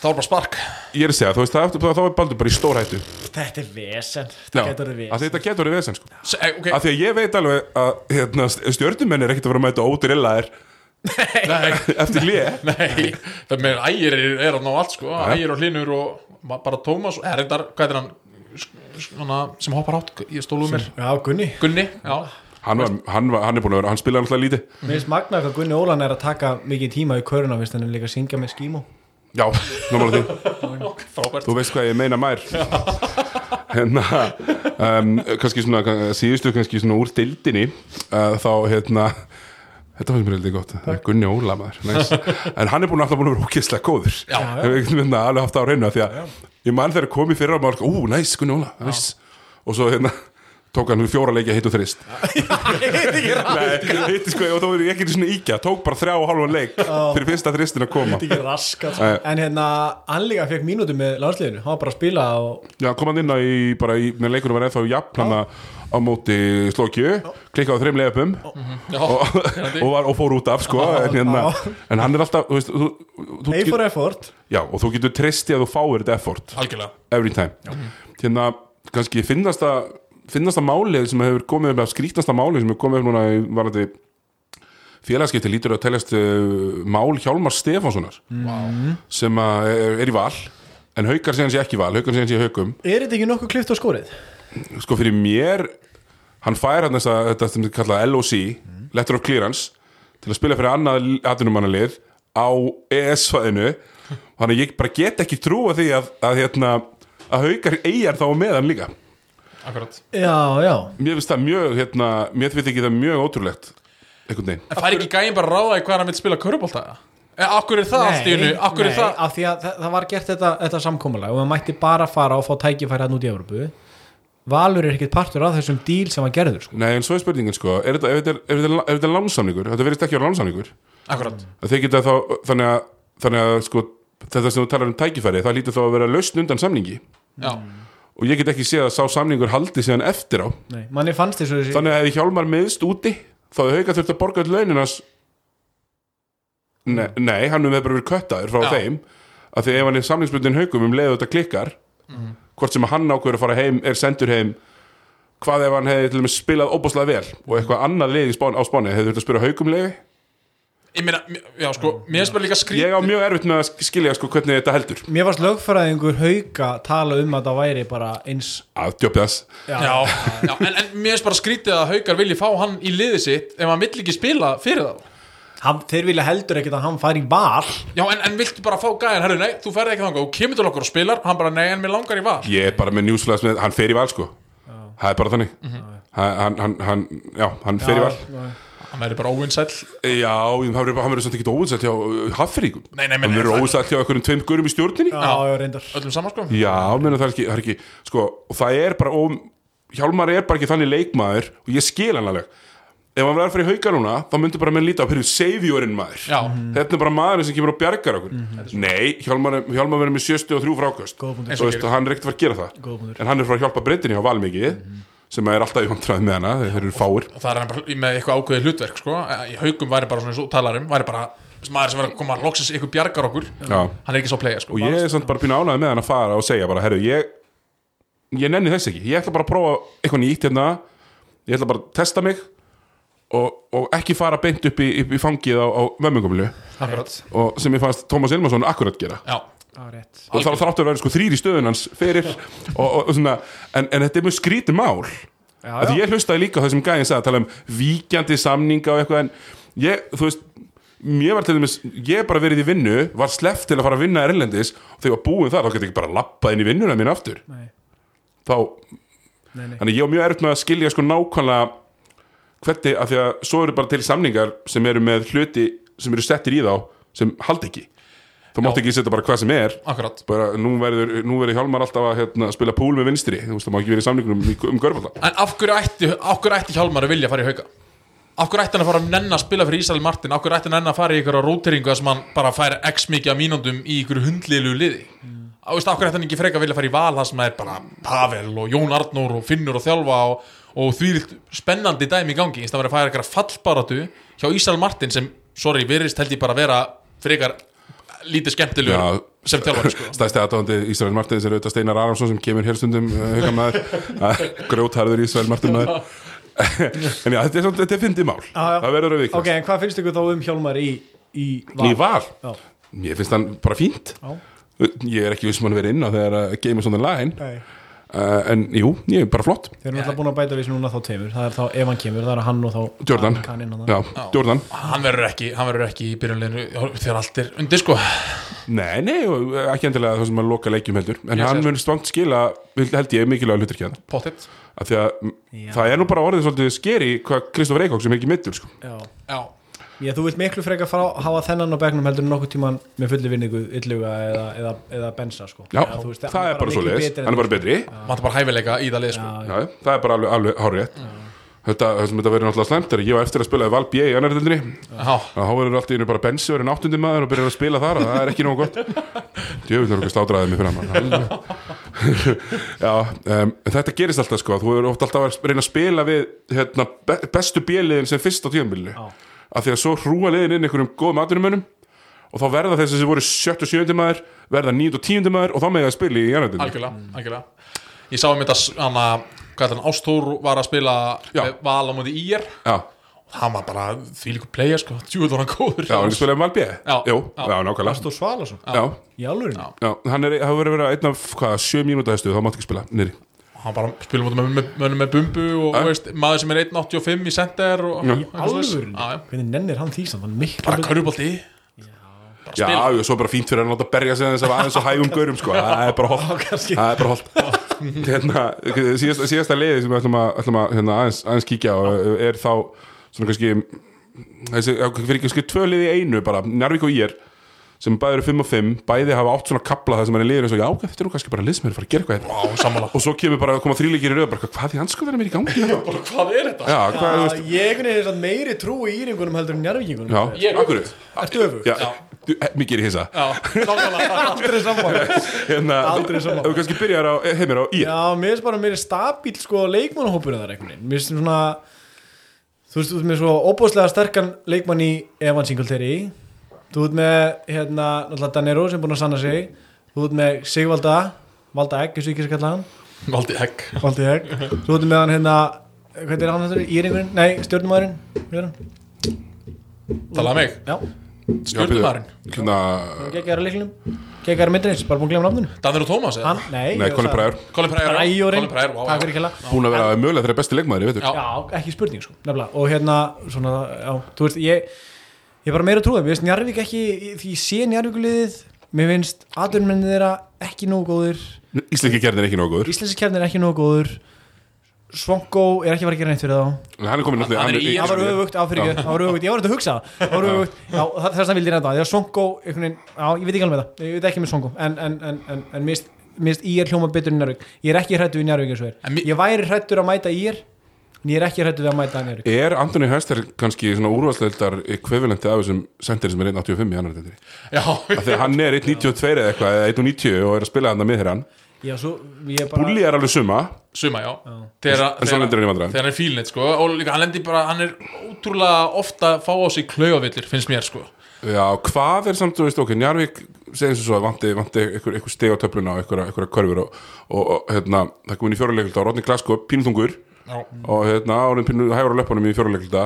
Það var bara spark. Ég er að segja, þú veist, það, þá er Baldur bara í stórhættu. Þetta er vesen. Þetta getur að vesen. Þetta getur verið vesen sko. S eh, Ok, af því að ég veit alveg að hérna, stjörnumenn er ekkert að vera að mæta ódrillaðir. Nei, eftir lið nei. Það með ægir er, er að ná allt sko. Ægir og hlinur og ba- bara Tómas Er reyndar, hvað er hann? Sem hoppar átt í stóluð mér. Já, Gunni. Gunni, já hann, var, hann, var, hann er búin að vera, hann spilaði alltaf lítið. Mér finnst magnað hvað Gunni Ólan er að taka mikið tíma í köruna Vist hann er líka að syngja með skímó. Já, námála því. Þú veist hvað ég meina mær hérna um, kannski svona, síðustu kannski svona úr dildinni uh, þá hérna Þetta fannst mér heldur gott, Gunni Óla maður. Nice. En hann er búin alltaf búin að vera ókesslega góður. Já. Hefur einhvern veginn alveg haft það á reynu Því að ég mann þegar komið fyrir á maður Ú, næs, Gunni Óla, næs Og svo hérna tók hann fjóra leikja hitt og þrist. Nei, hitt sko, og þá var ég ekki svona íkja. Tók bara þrjá og hálfan leik Fyrir fyrsta þristin að koma. Þetta er ekki raskat Nei. En hérna, hann líka fekk mínútu með landsliðinu. Hann var bara að spila og Já, kom hann inn á í, bara í, með leikunum var ennþá jafn hann á móti Slókju, klikkaði á þreim leifum Já, og, og, var, og fór út af sko, en, hérna, en hann er alltaf þú veist, þú, þú, A for effort. Já, og þú getur treysti að þú fáir þetta effort algjörlega. every time. Hérna, kannski finnasta finnasta málið sem hefur komið upp skrítnasta málið sem hefur komið upp núna í varandi félagskipti lítur að teljast uh, mál Hjálmar Stefánssonar wow. sem að er, er í val en haukar séðan sé ekki val, haukar séðan sé í haukum Er þetta ekki nokkuð klift á skórið? sko fyrir mér hann fær hann þess að þetta sem þið kalla LOC, Letter of Clearance til að spila fyrir annað atvinnumannalið á ES-svæðinu þannig að ég bara get ekki trúa því að, að, hérna, að haukar eigjar þá meðan líka Akkurat Já, já mér finnst það mjög, hérna, mér finnst ekki það mjög ótrúlegt einhvern veginn En fær ekki gæðin bara að ráða í hvað hann vil spila körubólta? Eh, Akkur er það allt í hennu? Akkur er það? af því að það, það var gert þetta, þetta samkomulag og það mætti bara fara og fá tækifæri hann út í Európu Valur er ekkert partur af þessum díl sem var gerður sko. Nei, en svo er spurningin sko, er þetta, ef þetta, er- ef þetta, ef þetta er lánsamningur, þetta verðist ekki á lánsamningur Akkurat að þeir geta þá, þannig að, þannig að sko, þetta sem þú talar um tækifæri, það lítur þá að vera lausn undan samningi Já, og ég get ekki séð að sá samningur haldi síðan eftir á. Nei, manni fannst þessu þessi þannig að hefði Hjálmar meðst úti þá hefði hauka þurft að borga öll launinans nei, nei, hann hefði bara verið köttaður frá Já. þeim. Að því ef hann er samlingsbundin haukum um leiðu þetta klikkar hvort sem að hann ákveður að fara heim er sendur heim hvað ef hann hefði til dæmis spilað óbúslega vel og eitthvað annað leið í spán, á spáni hefði þurft að spila haukum leiði ég meina, já sko, mér finnst bara líka skrít ég á mjög erfitt með að skilja sko hvernig þetta heldur. Mér varst lögfræðingur hauka tala um að það væri bara eins að djópi þess Já, já en, en mér finnst bara skrítið að Haukar vilji fá hann í liðið sitt ef hann vill ekki spila fyrir þá. Hann, Þeir vilja heldur ekkert að hann fari í val. Já, en, en viltu bara fá gæðin, herru, nei, þú ferði ekki þangað. Og kemur til okkur og spilar, hann bara, nei, en mér langar í val. Ég er bara með newsflash með, hann fer í val sko. Það er bara þannig. Hann, hann, hann, já, hann fer í val Hann verður bara óvinnsæll Já, hann verður samt ekki óvinsætt hjá uh, nei, Hann verður óvinsætt hjá einhverjum tveim gurum í stjórninni. Já, já, reyndar. Öllum saman sko. Já, menn það er ekki, það er ekki Sko, og það er bara og, Hjálmar er bara ekki þannig leikmaður Og ég skil hann alveg. Ef hann verður að fara í hauka núna Þá myndur bara menn líta á Hverju seifjórinn maður. Já, Þetta er bara maðurinn sem kemur og bjargar okkur. Nei, Hjálmar, er- Hjálmar verður með 63 frákast Góða punktur. Þú veist, og hann er ekkert að fara að gera það. En hann er frá að hjálpa breytinni á Valmiki Sem er alltaf í vandræði með hana Þeir eru fáir. Og það er bara með eitthvað ákveðið hlutverk sko. Í Haukum væri bara svona eins og talarum væri bara maður sem verður að koma loksins ykkur bjargar okkur. Já. Hann er ekki svo að playa sko. Og ég er samt bara býna ánæði með hann að fara og segja bara, herru, ég ég nenni þess ekki, ég ætla bara að prófa eitthvað nýtt hérna, ég ætla bara að testa mig og, og ekki fara beint upp í, upp í fangið á, á mömmungumlu Akkurat. Og sem ég fannst Tómas Ilmarsson akkurat gera. Já, og þá þráttur að vera sko þrýr í stöðun hans fyrir og, og, og svona, en, en þetta er mjög skrítið mál. Já, að já. ég hlustaði líka á þessum gæðin sagði að tala um víkjandi samninga og eitthvað en ég, þú veist mér var til dæmis, ég bara verið í vinnu var sleppt til að fara að vinna erlendis og þegar ég var búin þar, þá geti ég ekki bara lappað inn í vinnuna mín aftur, Nei, þá nei, nei. Þannig ég var mjög erfitt með að skilja sko nákvæmlega hvernig, af því að svo eru bara til samningar sem eru með hluti sem eru settir í þá, sem haldi ekki þú mátt ekki setja bara hvað sem er akkurat bara nú verður, nú verður Hjálmar alltaf að hérna, spila púl með vinstri, þú veist það má ekki verið í samningunum um, um görfalda En af hverju ætti, af hverju ætti Hjálmar að vilja fara í hauka? Af hverju ætti hann að fara að nenn að spila fyrir Ísrael Martin? Af hverju ætti hann að nenn að fara í ykkur róteringu sem hann bara fær x mikið af mínúndum í ykkur hundlilu liði? Mm. Af hverju ætti hann ekki freka að vilja fara í val það sem er bara Pavel og Jón Arnór og Finnur og Þjálfa og, og því spennandi dæmi í gangi í stað að vera að færa ykkur fallbaratu hjá Ísrael Martin sem, sorry, virðist held ég bara vera frekar lítið skemmtilegur Já. sem þjálfari sko. stæðsti aðdáðandi Ísrael Martins er auðvitað Steinar Aransson sem kemur hér stundum uh, grjótharður Ísrael Martin en já, þetta er, svona- þetta er fyndið mál. Já. það verður að vikast. Ok, en hvað finnst ykkur þá um Hjálmar í, í í val, Já, mér finnst hann bara fínt. Já, ég er ekki vissum hann verið inn á þegar að on the line nei uh, en jú, ég er bara flott. Þeir eru náttúrulega búin að bæta við sem núna þá tveimur. Það er þá, ef hann kemur, það er hann og þá Jordan, hann já, Jordan. Hann verður ekki, hann verður ekki í byrjunleginu þegar allt er undir sko. Nei, nei, og ekki endilega það sem að loka leikjum heldur. En Ég hann mun stvangt skila held ég mikilvæg hlutur hérna pottitt af því að Já. það er nú bara orðið svolítið skeri hvað Kristoffer Eikók sem er ekki mittur sko. Já, já, Já, þú vilt miklu frekar fá, hafa þennan á bekknum heldur en nokkuð tíman með fulli vinningu illuga eða, eða, eða bensa sko. já, Eða, þú veist, það er bara svo leiðis. hann er bara betri. Maður bara hæfileika í það lið sko. Það er bara alveg, alveg hárið Þetta, sem þetta verður náttúrulega slæmt er að ég var eftir að spila í Val B í annarðildinni já, þá verður allt í einu bara bensi verið náttundi maður og byrjar að spila þar og það er ekki nógu gott. Djöfull er okkur slátraðið mig fyrir hann Já, um, en þetta gerist alltaf sko þú verður oft alltaf að reyna að spila við hérna, be bestu bjöliðin sem fyrst á tíðanbílinu. Af því að svo hrúa liðin inn einhverjum góðum aðdunumönnum og þá verða þessi sem voru sjött og sjöndi maður verða nýt og tíundi maður og þá með það að spila í annarðildinni algjörlega, algjörlega. Ég sá um þetta, hann að hvað er hann, Ástór var að spila val á móti ír. Já, hann var bara því líku player sko. Djúvel var hann góður. Já, hann spilaði Val B. Já. Já. nákvæmlega. Ástó Svalason Já, Í. Já, hann er, það verður að vera einn af, hvað, sjö mínúta hæstu, þá mátt ekki spila, nýri. Hann bara spila móti með, með, með, með bumbu og Ja. veist, maður sem er 1.85 í center og. Í já. Hvernig nennir hann því samt Hann er miklu bara bara Já, og svo bara fínt fyrir hann að berja sig aðeins aðeins og hægum gaurum, sko, það er bara holdt. Það er bara holdt. hérna, síðasta, síðasta liði sem við ætlum að, ætlum að hérna, aðeins, aðeins kíkja á er þá, svona kannski, þessi, fyrir kannski tvö liði í einu bara, Njarvík og Ír, sem bæði eru 5 og 5, bæði hafa átt svona kapla það sem er í liður eins og, já, þetta er nú kannski bara lið sem er að fara að gera eitthvað hérna. Og svo kemur bara að koma þrýleikir í röð, bara, hvað því hans sko verður mér í gangi? hérna? bara, hvað er þetta? Já, hvað, þú veist, Já, Ég einhvern veginn er meiri trú í íringunum heldur en njárvíkingunum já, Ég er akkur, Ertu? Já, du- eh, mikið er í hissa já, sammála Aldrei saman hérna, Aldrei. Ef við kannski byrjar á, eh, heimir á í Já, mér finnst bara meiri stabíl sko leikmannahópur þar einhvern veginn Mér finnst svona Þú veist, þú veist með svo óbúslega sterkan leikmann í Evan Singletary Þú veist með, hérna, náttúrulega Danero sem er búin að sanna sig. Þú veist með Sigvalda Valda Egg, þessu ekki sem kalla hann. Valdi hegg Valdi Egg. Þú veist með hann hérna, hvað er hann þetta? Íringurinn? Nei, stjórnumæðurinn Hérna. talaði mig. Já, stjórnumarinn Hérna, geggjara leiklinum Geggjara myndinins, bara búin að nafninu. Danir og Tómas eða? Nei nei, Colin Pryor. Colin Pryor takk fyrir kjalla Búin að vera mögulega þeirra besti leikmaður, ég veitur Já. Já, ekki spurning sko, nefnilega Ég Ég er bara meira trúið, mér finnst Njarvík ekki Því ég sé Njarvíkuliðið Mér finnst aðurmennið þeirra ekki nógu góður Íslenski kjarnir ekki nógu góður. Íslenski kefnir ekki nógu góður. Svonko er ekki að fara að gera neitt fyrir þá. Hann er komin náttúrulega Hann er í- Það var öfugt, á fyrir ekki, það var öfugt. Ég var þetta að hugsa Það var öfugt, já, það- þess að vildi ég reynda Því að Svonko, ég veit ekki alveg með það Ég veit ekki með Svonko En, en, en, en, mér finnst ég er hljóma betur en Njarvík Ég er ekki hrættu við Njarvík eins og er. Ég væri hrættur að mæta í er En ég er ekki hrættu við að mæta Njarvík Er Antoni Hester kannski svona úrvarsleildar ekvivalenti af þessum sendir sem er 1.85 í annar þetta já, Af því að hann er 1.92 eða eitthvað eða 1.90 og er að spila hann að miðherran Já, svo ég bara Búli er alveg suma. Suma já. Þegar En svo lendir hann í vandræðum. þegar hann er fílnit sko. Og líka hann lendir bara hann er ótrúlega ofta að fá á sig klauavillir finnst mér sko. Já, hvað er samt, þú veist, ok, Njarvík segjum sem svo að vanti, vanti einhver, einhver steg á töfluna og einhverja, einhverja körfur og, og, og hérna, það er komin í fjóruleikulta Rodney Glasgow, pínutungur Já. og hérna, árin pínu hægur á löpunum í fjóruleikulta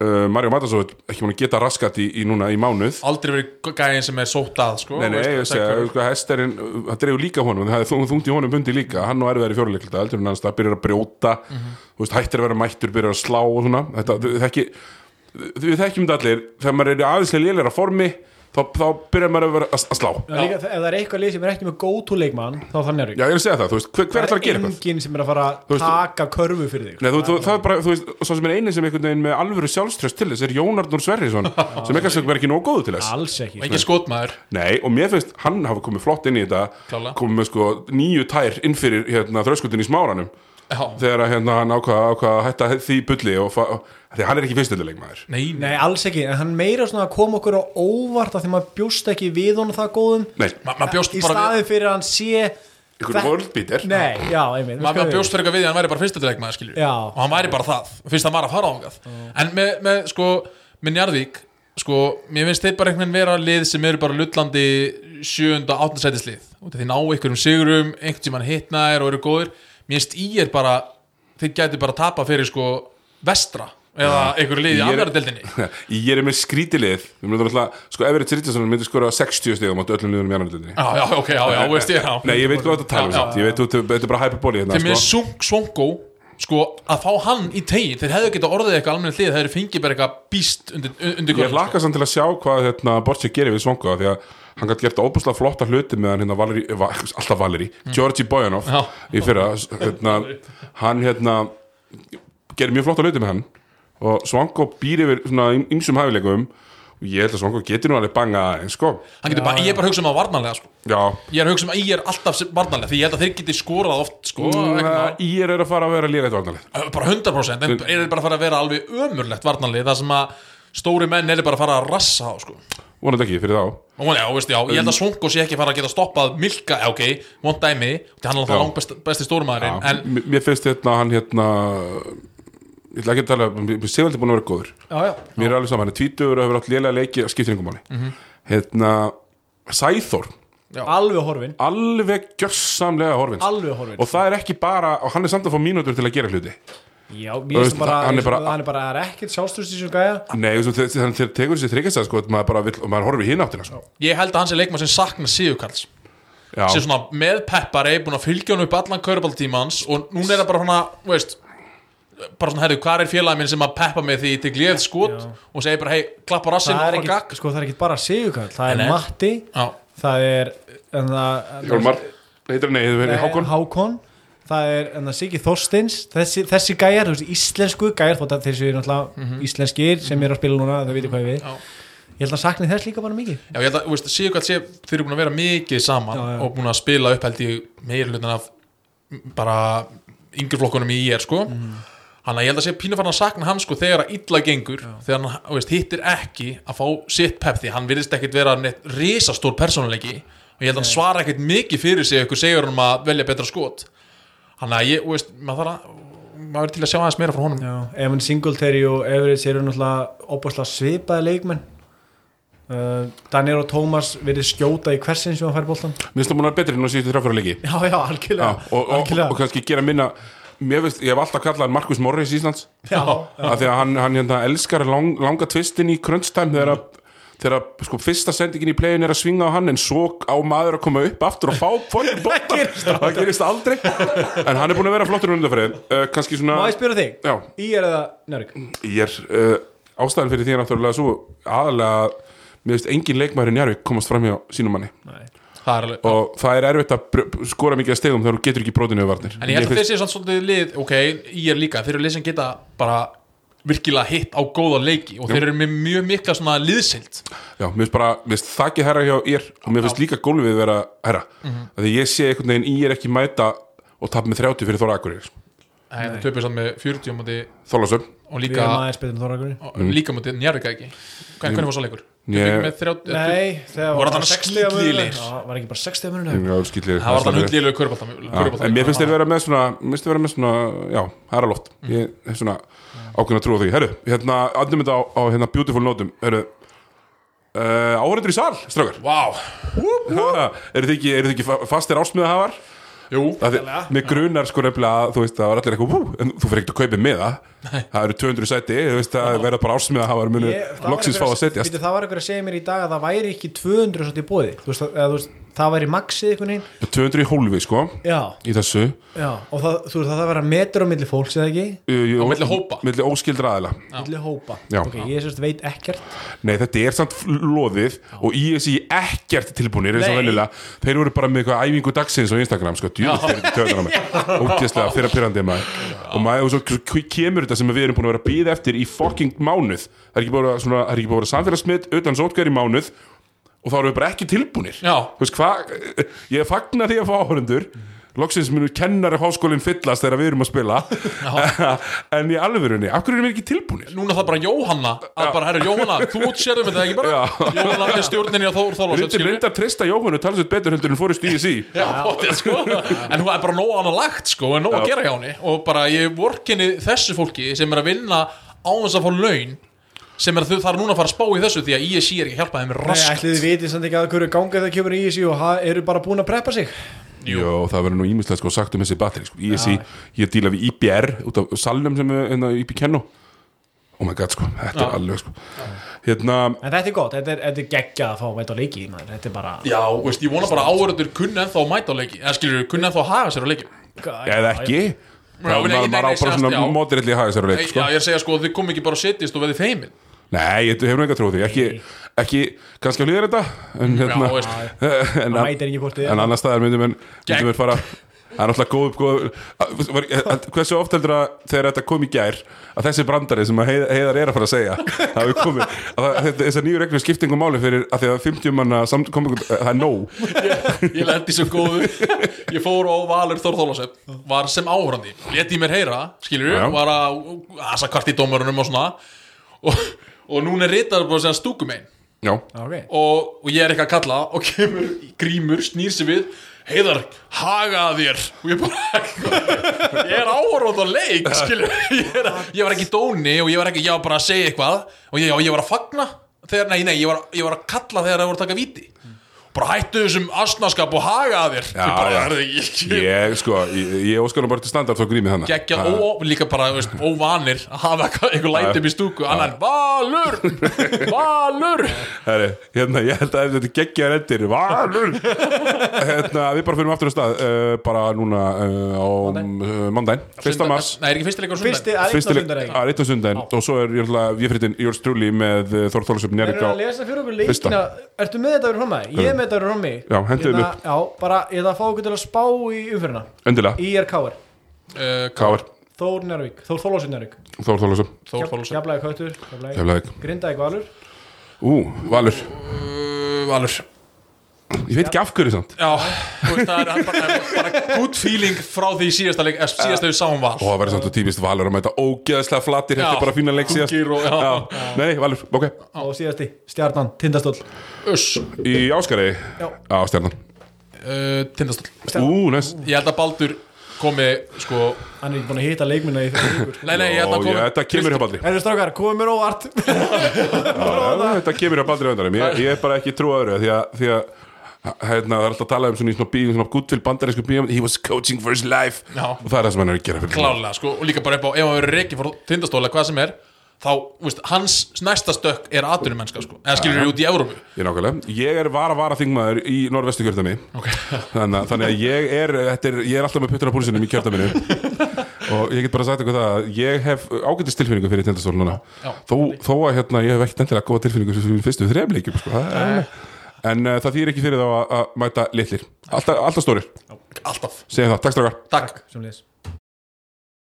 uh, Mario Matasov ekki múin að geta raskat í, í núna í mánuð aldrei verið gæðin sem er sótt að sko, Nei, nei, ég segja, þekktur. sko, hestarinn, það dreifur líka honum, það er þungt í honum bundi líka, hann og erfiðar í en annars það byrjar að brjóta, þú veist, hættir að vera mættur, byrjar að slá og svona, þetta, þau þekki, við þekkjum þetta allir, þegar maður er aðeinslega lélæra formi, þá, þá byrjar maður að vera að, að slá. Já. Líka, ef það er eitthvað lið sem er ekki með go-to leikmann þá þannig er Já, ég er að segja það, þú veist, hver, hver ætlar að gera eitthvað? enginn sem er að fara Þú að veist, taka körfu fyrir þig Nei, þú, þú, það er bara, þú veist, svo sem er einin sem einhvern veginn með alvöru sjálfströst til þess er Jón Arnur Sverrisson sem eitthvað sem er ekki nóg góðu til þess alls ekki og ekki skotmaður Nei, og mér finnst hann hafa komið flott inn í þetta Klárlega. komið með sko nýju tær inn fyrir hérna, þröskutin í smáranum Já. þegar að, hérna, hann ákvaða ákvað að hætta því bulli og fa- því hann er ekki fyrstunduleikmaður nei, nei. Nei, alls ekki, en hann meira svona að koma okkur á óvart af því maður bjóst ekki við honum það góðum. Nei, Ma, maður bjóst í bara við staðið fyrir að hann sé ykkur worldbeater. Nei, já, einmitt maður maður bjóst fyrir eitthvað við því að hann væri bara fyrstuleikmaður skilur Já. og hann væri bara það fyrst hann var að fara ángað en með, með sko með Njarðvík sko mér finnst þeir bara einhvern veginn vera lið sem eru bara lullandi sjönda, áttasætislið og þeir ná einhverjum sigurum einhvern tímann hitnaðir og eru góðir. Mér finnst í er bara þeir gæti bara tapa fyrir sko vestra eða einhverju lið í er- annar deildinni? Ég er með skrítilið sko Everett Richardson myndi skora 60 stegum átt öllum liðum í annar deildinni. Já, já, ok, já, já, veist ég já. Nei, ég veit hvað þetta tala um. Ég veit, þetta er bara hyperbóli hérna, þeir með sko. Sung Svongo sko, að fá hann í tegi þeir hefðu geta orðið eitthvað almenna hlið þeir fengið bara eitthvað býst undir, Ég körfuna, hlakka samt til að sjá hvað hérna, Bortsja gerir við Svonga því að hann gæti gert óbúslega flotta hluti meðan hérna Valeri, va, alltaf Valeri Georgi Bojanov í fyrra hérna, hann hérna gerir mjög flotta hluti með hann og Svonga býr yfir svona ymsum hæfileikum. Og ég held að Svonga getur nú alveg banga aðeins sko. Ég er bara að hugsa um það varnarlega sko. Já, Ég er að hugsa um að ég er alltaf varnarlega Því ég held að þeir geti skorað oft sko, eitthvað, ég er að fara að vera líka eitt varnarlið Bara 100% En er bara að fara að vera alveg ömurlegt varnarlega Það sem að stóri menn er bara að fara að rassa á sko. vonandi ekki fyrir þá. Já, veist, já, ég held að Svonko sé ekki að fara að geta stoppað Milka, ok, vond dæmi Því hann er alltaf langt besti, Já, En mér finnst hérna hann hérna ég ætla ekki að tala, mér sé veldig búin að vera góður. Já, já, mér er alveg saman, hann er tvítugur og hefur átt lélega leiki skiptir yngum máli. Hérna, Sæþór. Alveg horfin alveg gjörsamlega horfins Alveg horfin og það er ekki bara, og hann er samt að fá mínútur til að gera hluti. Já, veist, bara, hann er bara- hann er bara, það er ekkert sjálfstöðst í þessu gæja. Nei, þannig að sko, að maður bara vill, og maður horfir hinn áttina sko. ég held að hans er leikmann sem sakna Sigurkarls. Já, sem svona með peppari búin að fylgja hann upp allan körubaltímans og núna er það bara svona, þú veist bara svona, herru, hvað er félagin minn sem að peppa mig því ég tek liðið skot? og segi bara, hei, klappa rassin Það er og gagg. ekki, sko, það er ekki bara Sigurkall. Það er Nei, nei. Matti, Já, það er en það, Hjálmar, heitir hann, nei, heitir Nei, Hákon. Hákon. Það er en það Siggi Þorsteins. Þessi, þessi gæjar, þú veist, íslensku gæjar þótt að þessi er náttúrulega íslenskir sem eru að spila núna, þau veitir hvað ég við. Já. ég held að sakni þess líka bara mikið. Já, ég held að, þú veist, Sigurkall sé þeir eru búin að vera mikið saman Já, já. og búin að spila upp held í meir hlutin af bara yngreflokkunum í IR, sko hann að ég held að sé pínu farin að sakna hann sko þegar að illa gengur þegar hann þú veist, hittir ekki að fá sitt pepp því hann virðist ekkit vera neitt risastór persónuleiki og ég held að hann svara ekkit mikið fyrir sig ykkur segur hann að velja betra skot. Hann að ég, þú veist, maður þarf að maður er til að sjá aðeins meira frá honum. Já, Evan Singletary og Everett eru náttúrulega opaslega svipaði leikmenn. Uh, Daniel og Thomas verið skjóta í hversin sem hann fær boltan minnst að vera betri en á síðustu þrjáfæra leiki. Já, já, algjörlega, Já, og, og, algjörlega. og kannski gera minna veist, ég hef alltaf kallað hann Markus Morris Íslands. Af því að hann, hann hérna, elskar lang, langa tvistin í time þegar að þegar sko, fyrsta sendingin í playin er að svinga á hann en svo á maður að koma upp aftur og fá fólk gerist það gerist aldrei. En hann er búin að vera flottur undanferðin uh, kannski svona Má ég spyrja þig? Já. Í er það Nörg? ég er uh, ástæðan fyrir því er náttúrulega svo aðalega að mér veist engin leikmæður í Njarvík komast fram hjá sínum manni. Nei það er alveg og það er erfitt að skora mikið að stegum þegar þú getur ekki brotinu við varnir. En ég held að þeir séu samt svolítið lið ok, ég er líka, þeir eru lið sem geta bara virkilega hitt á góða leiki og þeir eru með mjög mikla svona liðsild Já, mér finnst bara, mér finnst þakkið herra hjá ír og mér finnst líka gólfið vera herra. Mm Mhm. því ég sé einhvern veginn ír ekki mæta og tap með 30 fyrir Þóra Akurir það töpur samt með 40 á móti Þólasöf og líka, og líka móti Njarvika ekki? Hvern, hvernig var svo leikur? Ég- Töpuðu með 30 Nei, þarna 60 munur. skítlélegir? Já, var ekki bara 60 munur Já, skilja það var þannig hundlílu körbálta En mér finnst þeir vera með svona mér finnst þeir vera með svona, já, herra loft. Ég hef svona ákveðin að trúa því. Herru, hérna, aðnum þetta á, á hérna beautiful notum. Herru, uh, áhörundur í sal, Vá, Ha, eru þið ekki, fastir ásmiðahafar? Mér grunar sko nefnilega að þú veist það var allir eitthvað, hú, en þú fyrir ekkert að kaupa með það það eru 200 sæti, þú veist það verða bara ásmiðahafar munu Ég- það var loksins fá að setjast. Það var einhver að segja mér í dag að það væri ekki 200 svolítið í bóði þú veist, eða, þú veist, það væri maxið einhvern veginn. 200 í hólfi sko, já, í þessu. Já, og það, þú veist það það vera metur á milli fólks eða ekki? Á milli hópa. milli óskildra aðila. Milli hópa, Já. ok, ég sérst veit ekkert. Nei, þetta er samt loðið og ISI ekkert tilbúinir eins og Nei. venjulega. Þeir voru bara með eitthvað æfingu dagsins á Instagram sko, djúðist er þetta töðan á mig ógeðslega fyrir að pyrrandi maður. Og maður, og svo k- kemur þetta sem við erum búin að vera að býða eftir í fucking mánuð. Það er ekki að, svona, það er ekki búin að vera samfélagsmitt utan sótkvæður í mánuð og þá erum við bara ekki tilbúinir veist hvað, ég fagnar því að fá áhörundur loksins munu kennari háskólinn fyllast þegar við erum að spila. En í alvörunni, af hverju erum við ekki tilbúinir? Núna það bara Jóhanna að bara, herru Jóhanna, þú sérðum þetta ekki bara? Já. Jóhanna er stjórninni á Þór Þólasöld Reyndar reyndar að treysta Jóhannu talsveit betur heldur en fórist í potið, sko. en hún er bara nóg annað lagt sko, en nóg að gera hjá henni. Og bara ég vorkenni þessu fólki sem er að vinna á þess að fá laun sem er að þau þarf núna að fara að spá í þessu því að ISI er ekki að hjálpa þeim Nei, rask ætlið þið vitið samt ekki að hverju ganga það kemur í þessu og ha- eru bara búin að preppa sig? Jó, það verður nú ímislega sko sagt um þessi batteri sko. ISI, ég díla við IBR út af salnum sem er hérna, IB Kenno Oh my god sko, þetta er alveg sko. Hérna, En þetta er gott, þetta er, þetta er geggjað að fá að mæta á leiki maður. Þetta er bara Já, veist, ég vona bara áhörður kunni ennþá að mæta á leiki eða skilur, kunni ennþá að haga sér á leiki eða ekki? Já, Það nei, nei, maður nei, á bara sérst, svona já. mótirilli haga sér að leik Já, sko. ég er að segja sko, þið kom ekki bara að setjast og veði feimin Nei, ég hefur enga því. Ekki, ekki, kannski að hlýða þetta en, hérna, en, en annar staðar myndum við myndum við fara. Það er náttúrulega góð, góð var, Hversu oft heldur að þegar þetta kom í gær að þessi brandari sem að heiðar, heiðar er að fara að segja að það, þetta, þessar nýju reglur skiptingum máli fyrir að því að 50 manna samkomingu, það er nóg. Ég lendi svo góðu. Ég fór á Valur Þór Þólasöf Var sem áhörandi Leti mér heyra, skilur Já. Var að asa kvart í dómarunum og svona. Og, og núna er ritaður bara sem stúkum einn. Já, Ok, og, og ég er ekki að kalla og kemur grímur, snýr sig við. Heiðar, haga þér. Og ég bara ég er áhorfand á leik ég, er, ég var ekki dóni og ég var ekki ég var bara að segja eitthvað. Og ég, og ég var að fagna þegar, nei, nei, ég var, ég var að kalla þegar það voru að taka víti bara hættu þessum asnaskap og haga þér. Já, ég bara, já. það ekki ég sko ég, ég nú bara til standart þá grímið þannig geggja og líka bara veist, óvanir að hafa eitthvað- eitthvað lætum í stúku. Annan Valur! Valur! Herri, hérna, ég held að þetta geggja endir Valur! Hérna, Við bara fyrir aftur á stað uh, bara núna uh, á uh, mandaginn, 1. mars. Nei, er ekki fyrsti leikur á fyrsti sundan að einn á að sundaginn og svo er ég að fyrir Jórs Trulli með Þór Þólasöfn Þeir Njærik eru á að lesa fyrir okkur Fyrsta. leikina. Ertu með þetta verið fram með? Ég er með þetta verið fram með Já, Já, bara ég ætla að fá okkur til að spá í umfyrirna Endilega, IRKR, uh, Káar, Þór Njárvík Þór Þólásson Njárvík Þór Þólasöfn Þór Þólasöf Jafnlega Kautur, Jafnlega. Grindavík Valur. Ú, Valur. Uh, Valur Ég veit ekki af hverju samt. Já, þú veist, það er bara, bara good feeling frá því síðasta leik, eh, síðasta við sáum val. Ó, það verður samt og típist Valur að mæta ógeðslega flatir Þetta Já. er bara fína leik síðast. Og- já. Nei, Valur, ok. Og síðasti, Stjarnan, Tindastóll. Uss, Í Áskari Já. Á stjarnan. Uh, tindastóll. Ú, næs. Ég held að Baldur komi sko Hann er ekki búin að hita leikminna í fyrir vikur Nei, nei, ég held Ó, að komi ég- Þetta kemur hjá Baldri. Erðu strákar, komið mér óvart. Já, Þetta kemur hjá Baldri Ég ég er bara ekki trú öðru Því að, því að hérna, það er alltaf að tala um svona í svona bíum svona gúttvill bandarísku bíum He was coaching for his life. Já. Og það er það sem hann er að gera Klálega, sko, og líka bara upp á ef hann verður reikið frá tindastóla, hvað sem er þá, veist, hans næsta stökk er atvinnumennska, sko, eða skilur við út í Európu Ég nákvæmlega, ég er vara vara þingmaður í norðvestu kjördami okay. þannig, að- þannig að ég er, er ég er alltaf með puttur á púlsinum í kjördaminu og ég get bara sagt ykkur það að ég hef ágætist tilfinningu fyrir tindastól núna. Þó, þó að hérna, ég hef ekkert endilega góða tilfinningu fyrir fyrstu þrejumleikjum sko. Það er- en uh, það þýr ekki fyrir þá að, að mæta litlir. Alltaf, alltaf stórir, Alltaf, segjum það, takk strákar. Takk. Sem liðs